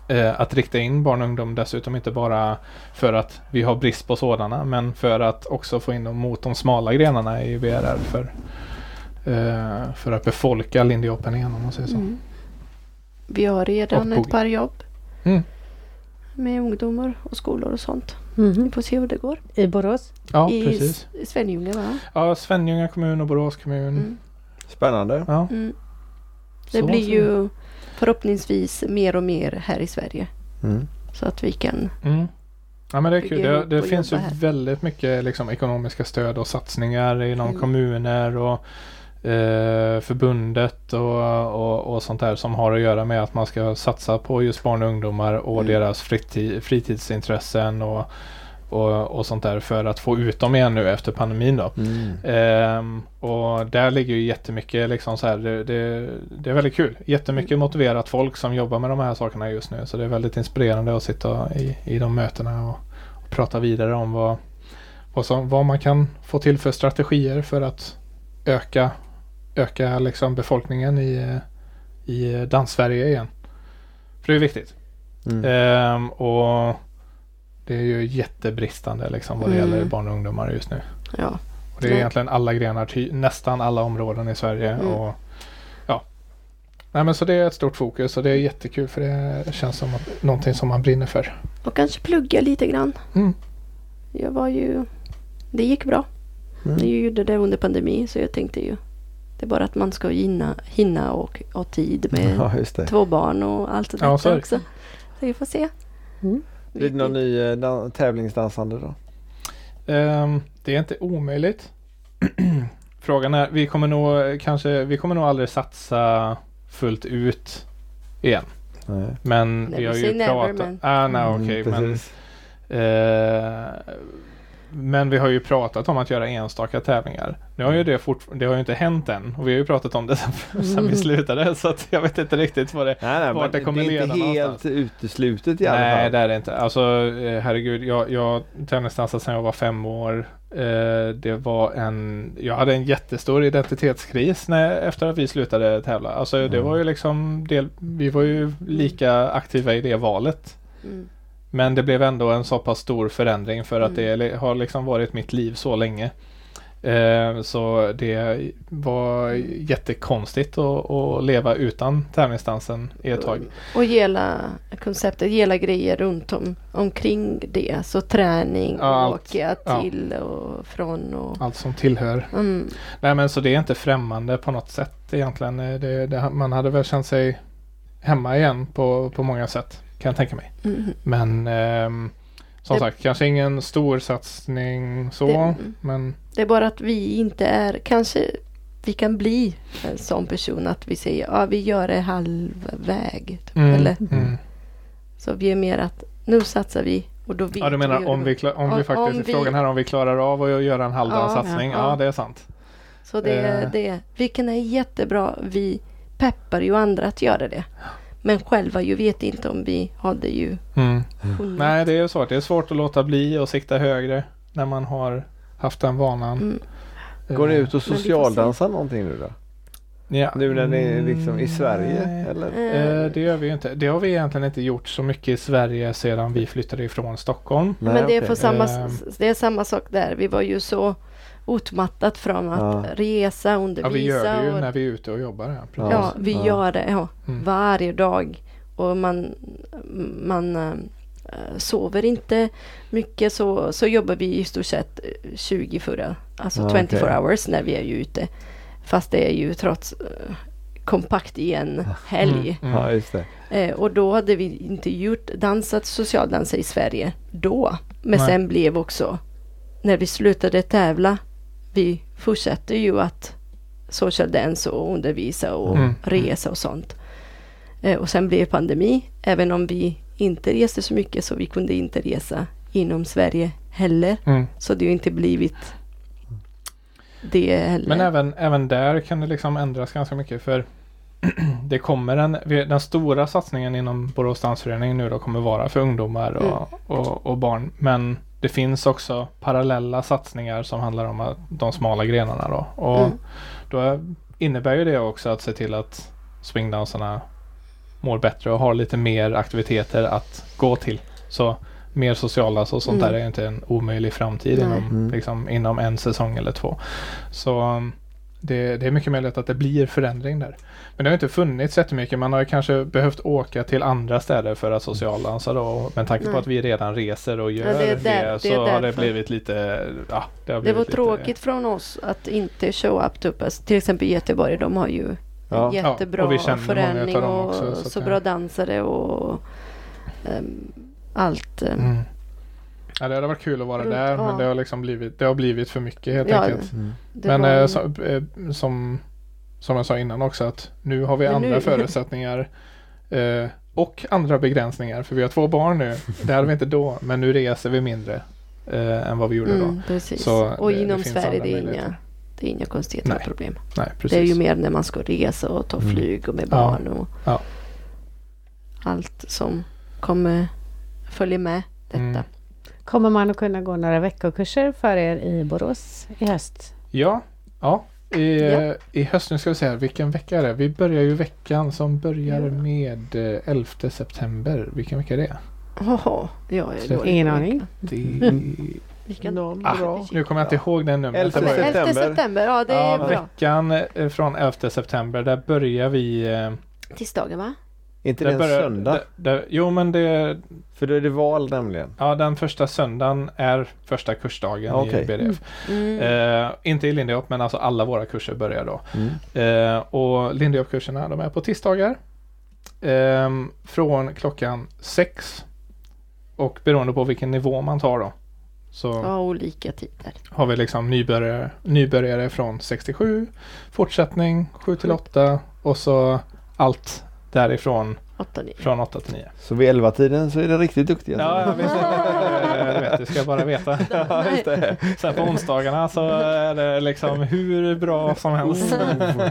eh, att rikta in barn och ungdom dessutom inte bara för att vi har brist på sådana men för att också få in dem mot de smala grenarna i BRR för, eh, för att befolka Lindy Open igen om man säger så. Mm. Vi har redan ett par jobb Mm. med ungdomar och skolor och sånt. Mhm. Vi får se hur det går. I Borås? Ja, I precis. Svenljunga va? Ja, Svenljunga kommun och Borås kommun. Mm. Spännande. Ja, Mm. Det så- blir så. ju förhoppningsvis mer och mer här i Sverige. Mm. Så att vi kan Mm. Ja men det är kul. Det, det finns ju här. väldigt mycket liksom, ekonomiska stöd och satsningar inom Mm. kommuner och eh, förbundet och, och, och sånt där som har att göra med att man ska satsa på just barn och ungdomar och Mm. deras fritid, fritidsintressen och, och, och sånt där för att få ut dem igen nu efter pandemin då. Mm. Ehm, och där ligger ju jättemycket liksom så här, det, det, det är väldigt kul. Jättemycket motiverat folk som jobbar med de här sakerna just nu. Så det är väldigt inspirerande att sitta i, i de mötena och, och prata vidare om vad, vad, som, vad man kan få till för strategier för att öka, öka liksom befolkningen i, i Danssverige igen. För det är viktigt. Mm. Ehm, och det är ju jättebristande liksom vad det Mm. gäller barn och ungdomar just nu. ja. Och det är egentligen alla grenar, ty- nästan alla områden i Sverige. Mm. Och, ja. Nej, men så det är ett stort fokus och det är jättekul för det känns som att, någonting som man brinner för. Och kanske plugga lite grann. Mm. Jag var ju... Det gick bra. Mm. Jag gjorde det under pandemin så jag tänkte ju det är bara att man ska hinna, hinna och ha tid med [LAUGHS] Ja, just det. två barn och allt det Ja, där så är det. också. Så vi får se. Mm. Blir det någon ny eh, dan- tävlingsdansande då? Ehm, det är inte omöjligt. [CLEARS THROAT] Frågan är, vi kommer nog kanske, vi kommer nog aldrig satsa fullt ut igen. Nej. Men Never vi har ju never, pratat. men- Ah, nej, Mm, okej, men precis. Men vi har ju pratat om att göra enstaka tävlingar. Nu har ju det fort, det har ju inte hänt än och vi har ju pratat om det [LAUGHS] sen, sen vi slutade så att jag vet inte riktigt vad det Nej, nej, Vart det kommer är leda inte helt någonstans. uteslutet i alla Nej, fall. det är det inte. Alltså eh, herregud, jag, jag tävlingsdansade sedan jag var fem år. Eh, det var en, jag hade en jättestor identitetskris när, efter att vi slutade tävla. Alltså det Mm. var ju liksom, del, vi var ju lika aktiva i det valet. Mm. Men det blev ändå en så pass stor förändring för att Mm. det har liksom varit mitt liv så länge. Eh, så det var jättekonstigt att, att leva utan tävlingsdansen i ett tag. Och hela konceptet, hela grejer runt om, omkring det. Så träning, Ja, åka Ja. till och från och... Allt som tillhör. Mm. Nej men så det är inte främmande på något sätt egentligen. Eh, Det, det, man hade väl känt sig hemma igen på, på många sätt. Kan jag tänka mig. Mm. Men ehm, som Det- sagt, kanske ingen stor satsning så. Det- Men Det är bara att vi inte är, kanske vi kan bli en sån person att vi säger ja vi gör det halvväg. Typ, Mm, Eller, mm. så vi är mer att nu satsar vi och då vet Ja du menar vi om vi, kla- om vi Om- faktiskt, om vi- frågan här om vi klarar av att göra en halvdan Ja, satsning. Ja, ja. det är sant. Så det, Eh. det, vilken är jättebra. Vi peppar ju andra att göra det. Men själva ju vet inte om vi hade ju Mm. kunnat. Nej det är svårt. Det är svårt att låta bli och sikta högre när man har haft den vanan. Mm. Går ni ut och socialdansar någonting nu då? Ja. Nu när ni är liksom i Sverige? Nej. Eller? Eh, det gör vi ju inte. Det har vi egentligen inte gjort så mycket i Sverige sedan vi flyttade ifrån Stockholm. Nej, Men det är, för samma, Ehm. det är samma sak där. Vi var ju så utmattat från att Ja. resa, Ja, undervisa. vi gör det ju och, när vi är ute och jobbar. Ja, precis. ja, vi Ja. gör det ja, Mm. varje dag. Och man, man äh, sover inte mycket så, så jobbar vi i stort sett eh, 24, alltså Ja, 24 okej. hours när vi är ju ute. Fast det är ju trots eh, kompakt i en helg. Mm. Ja, just det. Eh, och då hade vi inte gjort dansat socialdansa i Sverige då. Men Nej. sen blev också, när vi slutade tävla, vi fortsatte ju att social dance och undervisa och Mm. resa och sånt. Eh, och sen blev pandemi, även om vi inte reste så mycket så vi kunde inte resa inom Sverige heller. Mm. Så det har inte blivit det heller. Men även, även där kan det liksom ändras ganska mycket för [CLEARS THROAT] det kommer en, den stora satsningen inom Borås dansförening nu då kommer vara för ungdomar och, och, och barn. Men det finns också parallella satsningar som handlar om de smala grenarna då. Och Mm. då innebär ju det också att se till att swingdansarna mår bättre och har lite mer aktiviteter att gå till. Så mer socialdans och sånt Mm. där är inte en omöjlig framtid Nej. inom, Mm. liksom, inom en säsong eller två. Så um, det, det är mycket möjligt att det blir förändring där. Men det har inte funnits jättemycket. Man har kanske behövt åka till andra städer för att socialdansa då. Men tanke på Nej. att vi redan reser och gör Ja, det är det, där- det så är har det blivit lite... Ja, det, har Det blivit var lite, tråkigt från oss att inte show up typ. Alltså, till exempel Göteborg, de har ju Ja. jättebra Ja, och vi dem och också, så så, bra det- dansare och ehm, allt. ehm. Mm. Ja, det hade varit kul att vara Runt- där men ja. det har liksom blivit, det har blivit för mycket helt Ja, enkelt. Mm. Men var- eh, så, eh, som, som jag sa innan också att nu har vi Men andra nu- [LAUGHS] förutsättningar eh, och andra begränsningar för vi har två barn nu. Det hade vi inte då men nu reser vi mindre eh, än vad vi gjorde mm, precis. Så och det- inom det Sverige det är, inga, det är inga konstigheter och Nej, problem. då. Nej, precis. Det är ju mer när man ska resa och ta Mm. flyg och med Ja. barn och Ja. allt som kommer följa med detta. Mm. Kommer man att kunna gå några veckokurser för er i Borås i höst? Ja, ja. I, Ja. eh, I höst, nu ska vi se, vilken vecka är det? Vi börjar ju veckan som börjar Ja. med eh, 11 september. Vilken vecka är det? Jaha, jag är dålig Ingen aning. veckan. det [LAUGHS] Vilken? Någon Ah, bra. nu kommer jag inte ihåg den numret. 11 Det var- 11 september. september, ja det är Ja, bra. veckan eh, från 11 september, där börjar vi... eh, Tisdagen va? Inte där det en börjar- söndag? där- där- jo men det... För då är det val nämligen. Ja, den första söndagen är första kursdagen Okej. i BDF. Mm. Eh, inte i Lindyhop men alltså alla våra kurser börjar då. Mm. Eh, och Lindyhop-kurserna de är på tisdagar. Eh, från klockan sex. Och beroende på vilken nivå man tar då. Så Ja, olika tider. har vi liksom nybörjare, nybörjare från 67, fortsättning 7 till 8 och så allt därifrån 8 9. från 8 till 9. Så vid 11-tiden så är det riktigt duktiga. Ja, jag visst. [LAUGHS] Du vet, du ska bara veta. [LAUGHS] Ja, just det. [LAUGHS] Sen på onsdagarna så är det liksom hur bra som helst.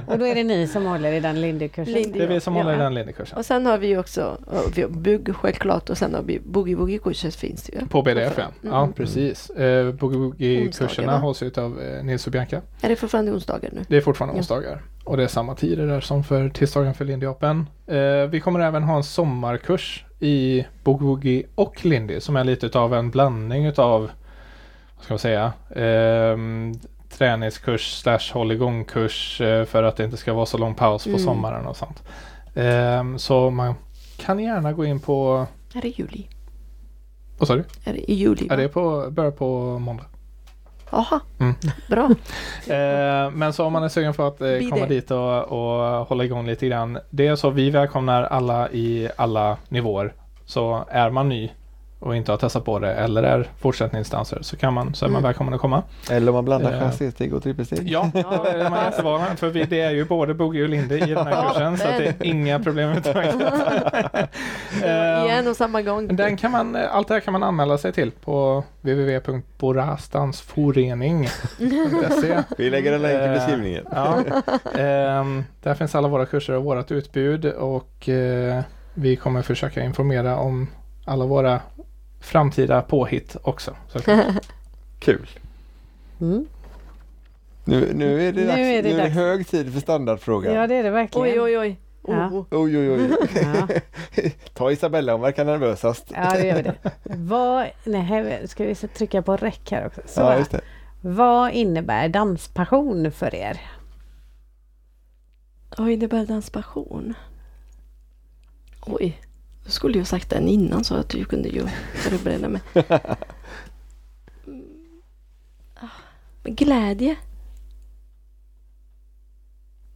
Och då är det ni som håller i den Lindy-kursen? Lindy. Det är vi som Ja. håller i den linjekursen. Och sen har vi ju också vi har bugg självklart och sen har vi boogie woogie kurser finns det ju. På BDF ja. Ja Mm. precis. Eh, Boogie Woogie-kurserna Onsdagarna. hålls ut av eh, Nils och Bianca. Är det fortfarande onsdagar nu? Det är fortfarande Ja. onsdagar. Och det är samma tider där som för tisdagen för Lindy Open. Eh, vi kommer även ha en sommarkurs i Boogie och Lindy som är lite utav en blandning utav vad ska man säga ehm, träningskurs slash hålligångkurs eh, för att det inte ska vara så lång paus på Mm. sommaren och sånt. Ehm, så man kan gärna gå in på, Är det juli? vad sa du? Är det i juli? Va? det är på, börjar på måndag. Jaha, Mm. bra. [LAUGHS] Eh, men så om man är sugen på att eh, komma dit och, och hålla igång lite grann. Det är så vi välkomnar alla i alla nivåer. Så är man ny och inte har testat på det eller är fortsättningsdanser så, kan man, så är man Mm. välkommen att komma. Eller om man blandar Eh. chassé-steg och trippelsteg. Ja, då är man jättevan. För vi, det är ju både boogie och lindy i den här Ja, kursen så att det är inga problem. [LAUGHS] [LAUGHS] Eh, I en och samma gång. den kan man, allt det här kan man anmäla sig till på www.borasdansforening.se [LAUGHS] Vi lägger en länk i Eh, beskrivningen. Ja. Ehm, där finns alla våra kurser och vårt utbud och eh, vi kommer försöka informera om alla våra framtida påhitt också. Så, [LAUGHS] Kul. Mm. Nu, nu är det, Nu dags, är det nu är det hög tid för standardfrågan. Ja det är det verkligen. Oj, oj, oj. Ja. Oh. Oj, oj, oj. Ja. [LAUGHS] Ta Isabella, hon verkar nervösast. Ja det gör vi det. Vad, nej, ska vi trycka på räck här också? Så, Ja, just det. Vad innebär danspassion för er? Vad innebär danspassion? Oj, jag skulle ju sagt den innan så att du kunde ju förbereda mig. [LAUGHS] Glädje.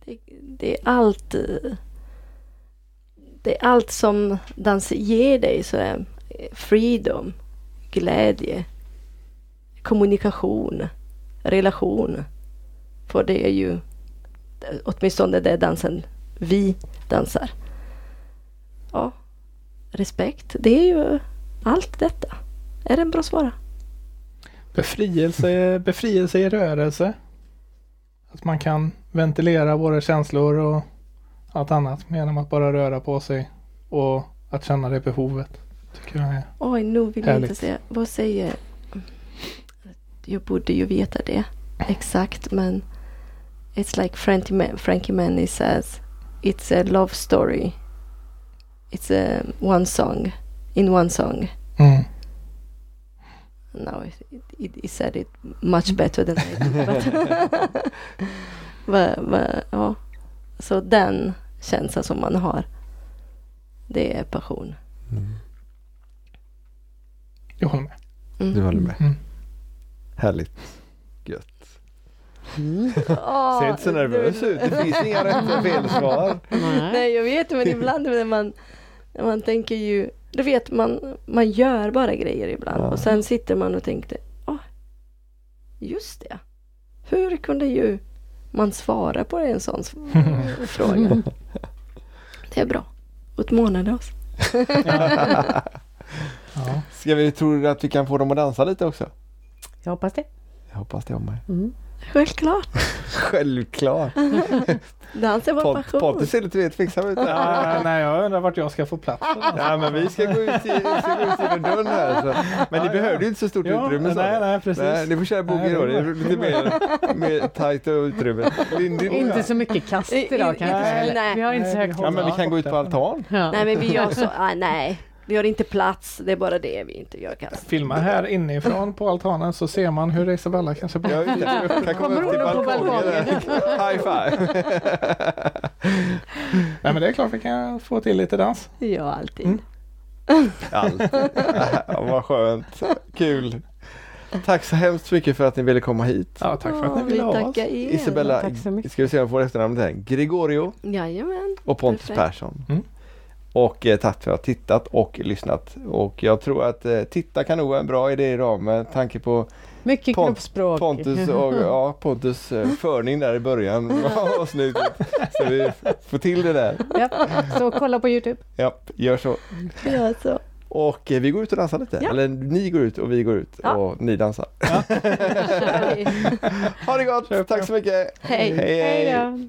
Det, det är allt. Det är allt som dans ger dig. Så är freedom, glädje, kommunikation, relation. För det är ju åtminstone det dansen vi dansar. Ja, respekt. Det är ju allt detta. Är det en bra svara? befrielse, befrielse i rörelse. Att man kan ventilera våra känslor och allt annat genom att bara röra på sig och att känna det behovet. Tycker jag är. Oj, nu vill jag inte Härligt. säga. Vad säger... Jag borde ju veta det exakt men It's like Frankie, Man, Frankie Manny says It's a love story. It's a one song. In one song. Mm. No, it, it, it said it much better than I did. But [LAUGHS] [LAUGHS] va, va, ja. Så den känslan som man har. Det är passion. Mm. Jag håller med. Mm. Du håller med. Mm. Härligt. Gött. Åh, [LAUGHS] Ser inte så nervös du- ut. Det finns inga rätt och fel svar. Nej. Nej, jag vet men ibland när man, man tänker ju, du vet man, man gör bara grejer ibland Ja. och sen sitter man och tänkte, åh, just det. Hur kunde ju man svara på en sån [LAUGHS] fråga? Det är bra. Utmanade oss. [LAUGHS] Ja. Ska vi, tror att vi kan få dem att dansa lite också? Jag hoppas det. Jag hoppas det om mig. Mm. Självklart. [LAUGHS] Självklart. [LAUGHS] Dans är vår Pont- passion. Pontus ser lite tveksam ut. [LAUGHS] Ja, nej, jag undrar vart jag ska få plats. Nej men vi ska gå ut, i, vi ska gå ut genom dörren här. Så. Men ni Ja, behövde ja. ju inte så stort Ja, utrymme. sa nej, nej, precis. Nej, ni får köra boogie då. det är lite mer, mer tajt utrymme. Lindy, Inte så mycket kast idag kanske. nej, nej. Vi har inte så högt Ja men vi kan gå ut på altan. Ja. Nej men vi gör så, ah, nej. Vi har inte plats, det är bara det vi inte gör kast. Filma här inifrån på altanen så ser man hur Isabella kanske Ja, just det. Kan komma Kommer upp till balkongen. High five. [LAUGHS] Nej men det är klart vi kan få till lite dans. Ja, alltid. Mm. Allt. Ja, vad skönt. Kul. Tack så hemskt mycket för att ni ville komma hit. Ja, tack för att ni ville vi ha oss. er. Isabella, tack så mycket. ska vi se om jag får efternamnet här. Gregorio Jajamän. och Pontus Perfekt. Persson. Mm. Och eh, tack för att du har tittat och lyssnat. Och jag tror att eh, titta kan nog vara en bra idé idag med tanke på Mycket Pont- kroppsspråk. Pontus och [LAUGHS] ja, Pontus eh, förning där i början [LAUGHS] var snyggt. Så vi får till det där. Ja, så kolla på Youtube. Ja, gör så. Ja, så. Och eh, vi går ut och dansar lite. Ja. Eller ni går ut och vi går ut Ja. och ni dansar. [LAUGHS] vi. Ha det gott! Tack så mycket! Hej. hej! Hej då!